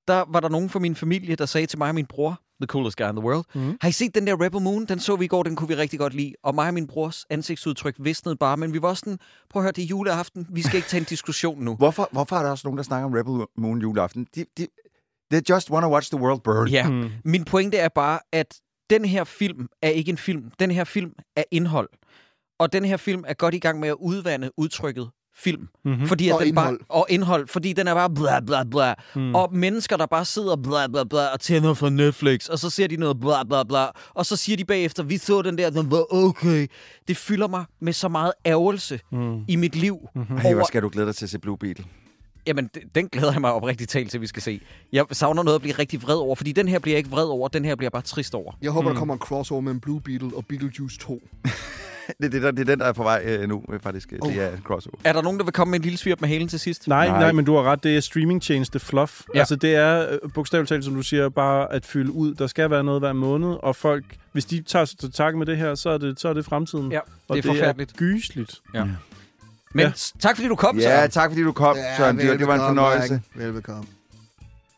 der var der nogen fra min familie, der sagde til mig og min bror, the coolest guy in the world, Mhm. har I set den der Rebel Moon? Den så vi i går, den kunne vi rigtig godt lide. Og mig og min brors ansigtsudtryk visnede bare, men vi var sådan, prøv at høre, det er juleaften, vi skal ikke tage en diskussion nu. [LAUGHS] Hvorfor, hvorfor er der også nogen, der snakker om Rebel Moon juleaften? De, de, they just want to watch the world burn. Ja, Mm. min pointe er bare, at den her film er ikke en film. Den her film er indhold. Og den her film er godt i gang med at udvande udtrykket film. Mm-hmm. Fordi at Og den indhold. Bare, og indhold. Fordi den er bare bla bla bla. Mm. Og mennesker, der bare sidder bla bla bla og tænder for Netflix, og så ser de noget bla bla bla, og så siger de bagefter, vi så den der, den var okay. Det fylder mig med så meget ærgelse mm. i mit liv. Mm-hmm. Ej, hvor skal du glæde dig til at se Blue Beetle? Jamen, den glæder jeg mig oprigtigt talt til, vi skal se. Jeg savner noget at blive rigtig vred over, fordi den her bliver jeg ikke vred over, den her bliver jeg bare trist over. Jeg håber, mm. der kommer en crossover mellem Blue Beetle og Beetlejuice 2. [LAUGHS] [LAUGHS] det, det, det er den, der er på vej øh, nu, øh, faktisk. Oh. Det er en crossover. Er der nogen, der vil komme med en lille svirp med halen til sidst? Nej, nej, nej men du har ret. Det er streaming change, streamingtjeneste fluff. Ja. Altså, det er øh, bogstaveligt talt, som du siger, bare at fylde ud. Der skal være noget hver måned, og folk, hvis de tager sig til tak med det her, så er det, så er det fremtiden. Ja, og det er og forfærdeligt. det er gysligt. Ja. ja. Men tak, fordi du kom, Søren. Ja, tak, fordi du kom, ja, Søren. Det, det var en fornøjelse. Velbekomme.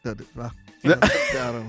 Det er det, hva'? Ja. Det er det.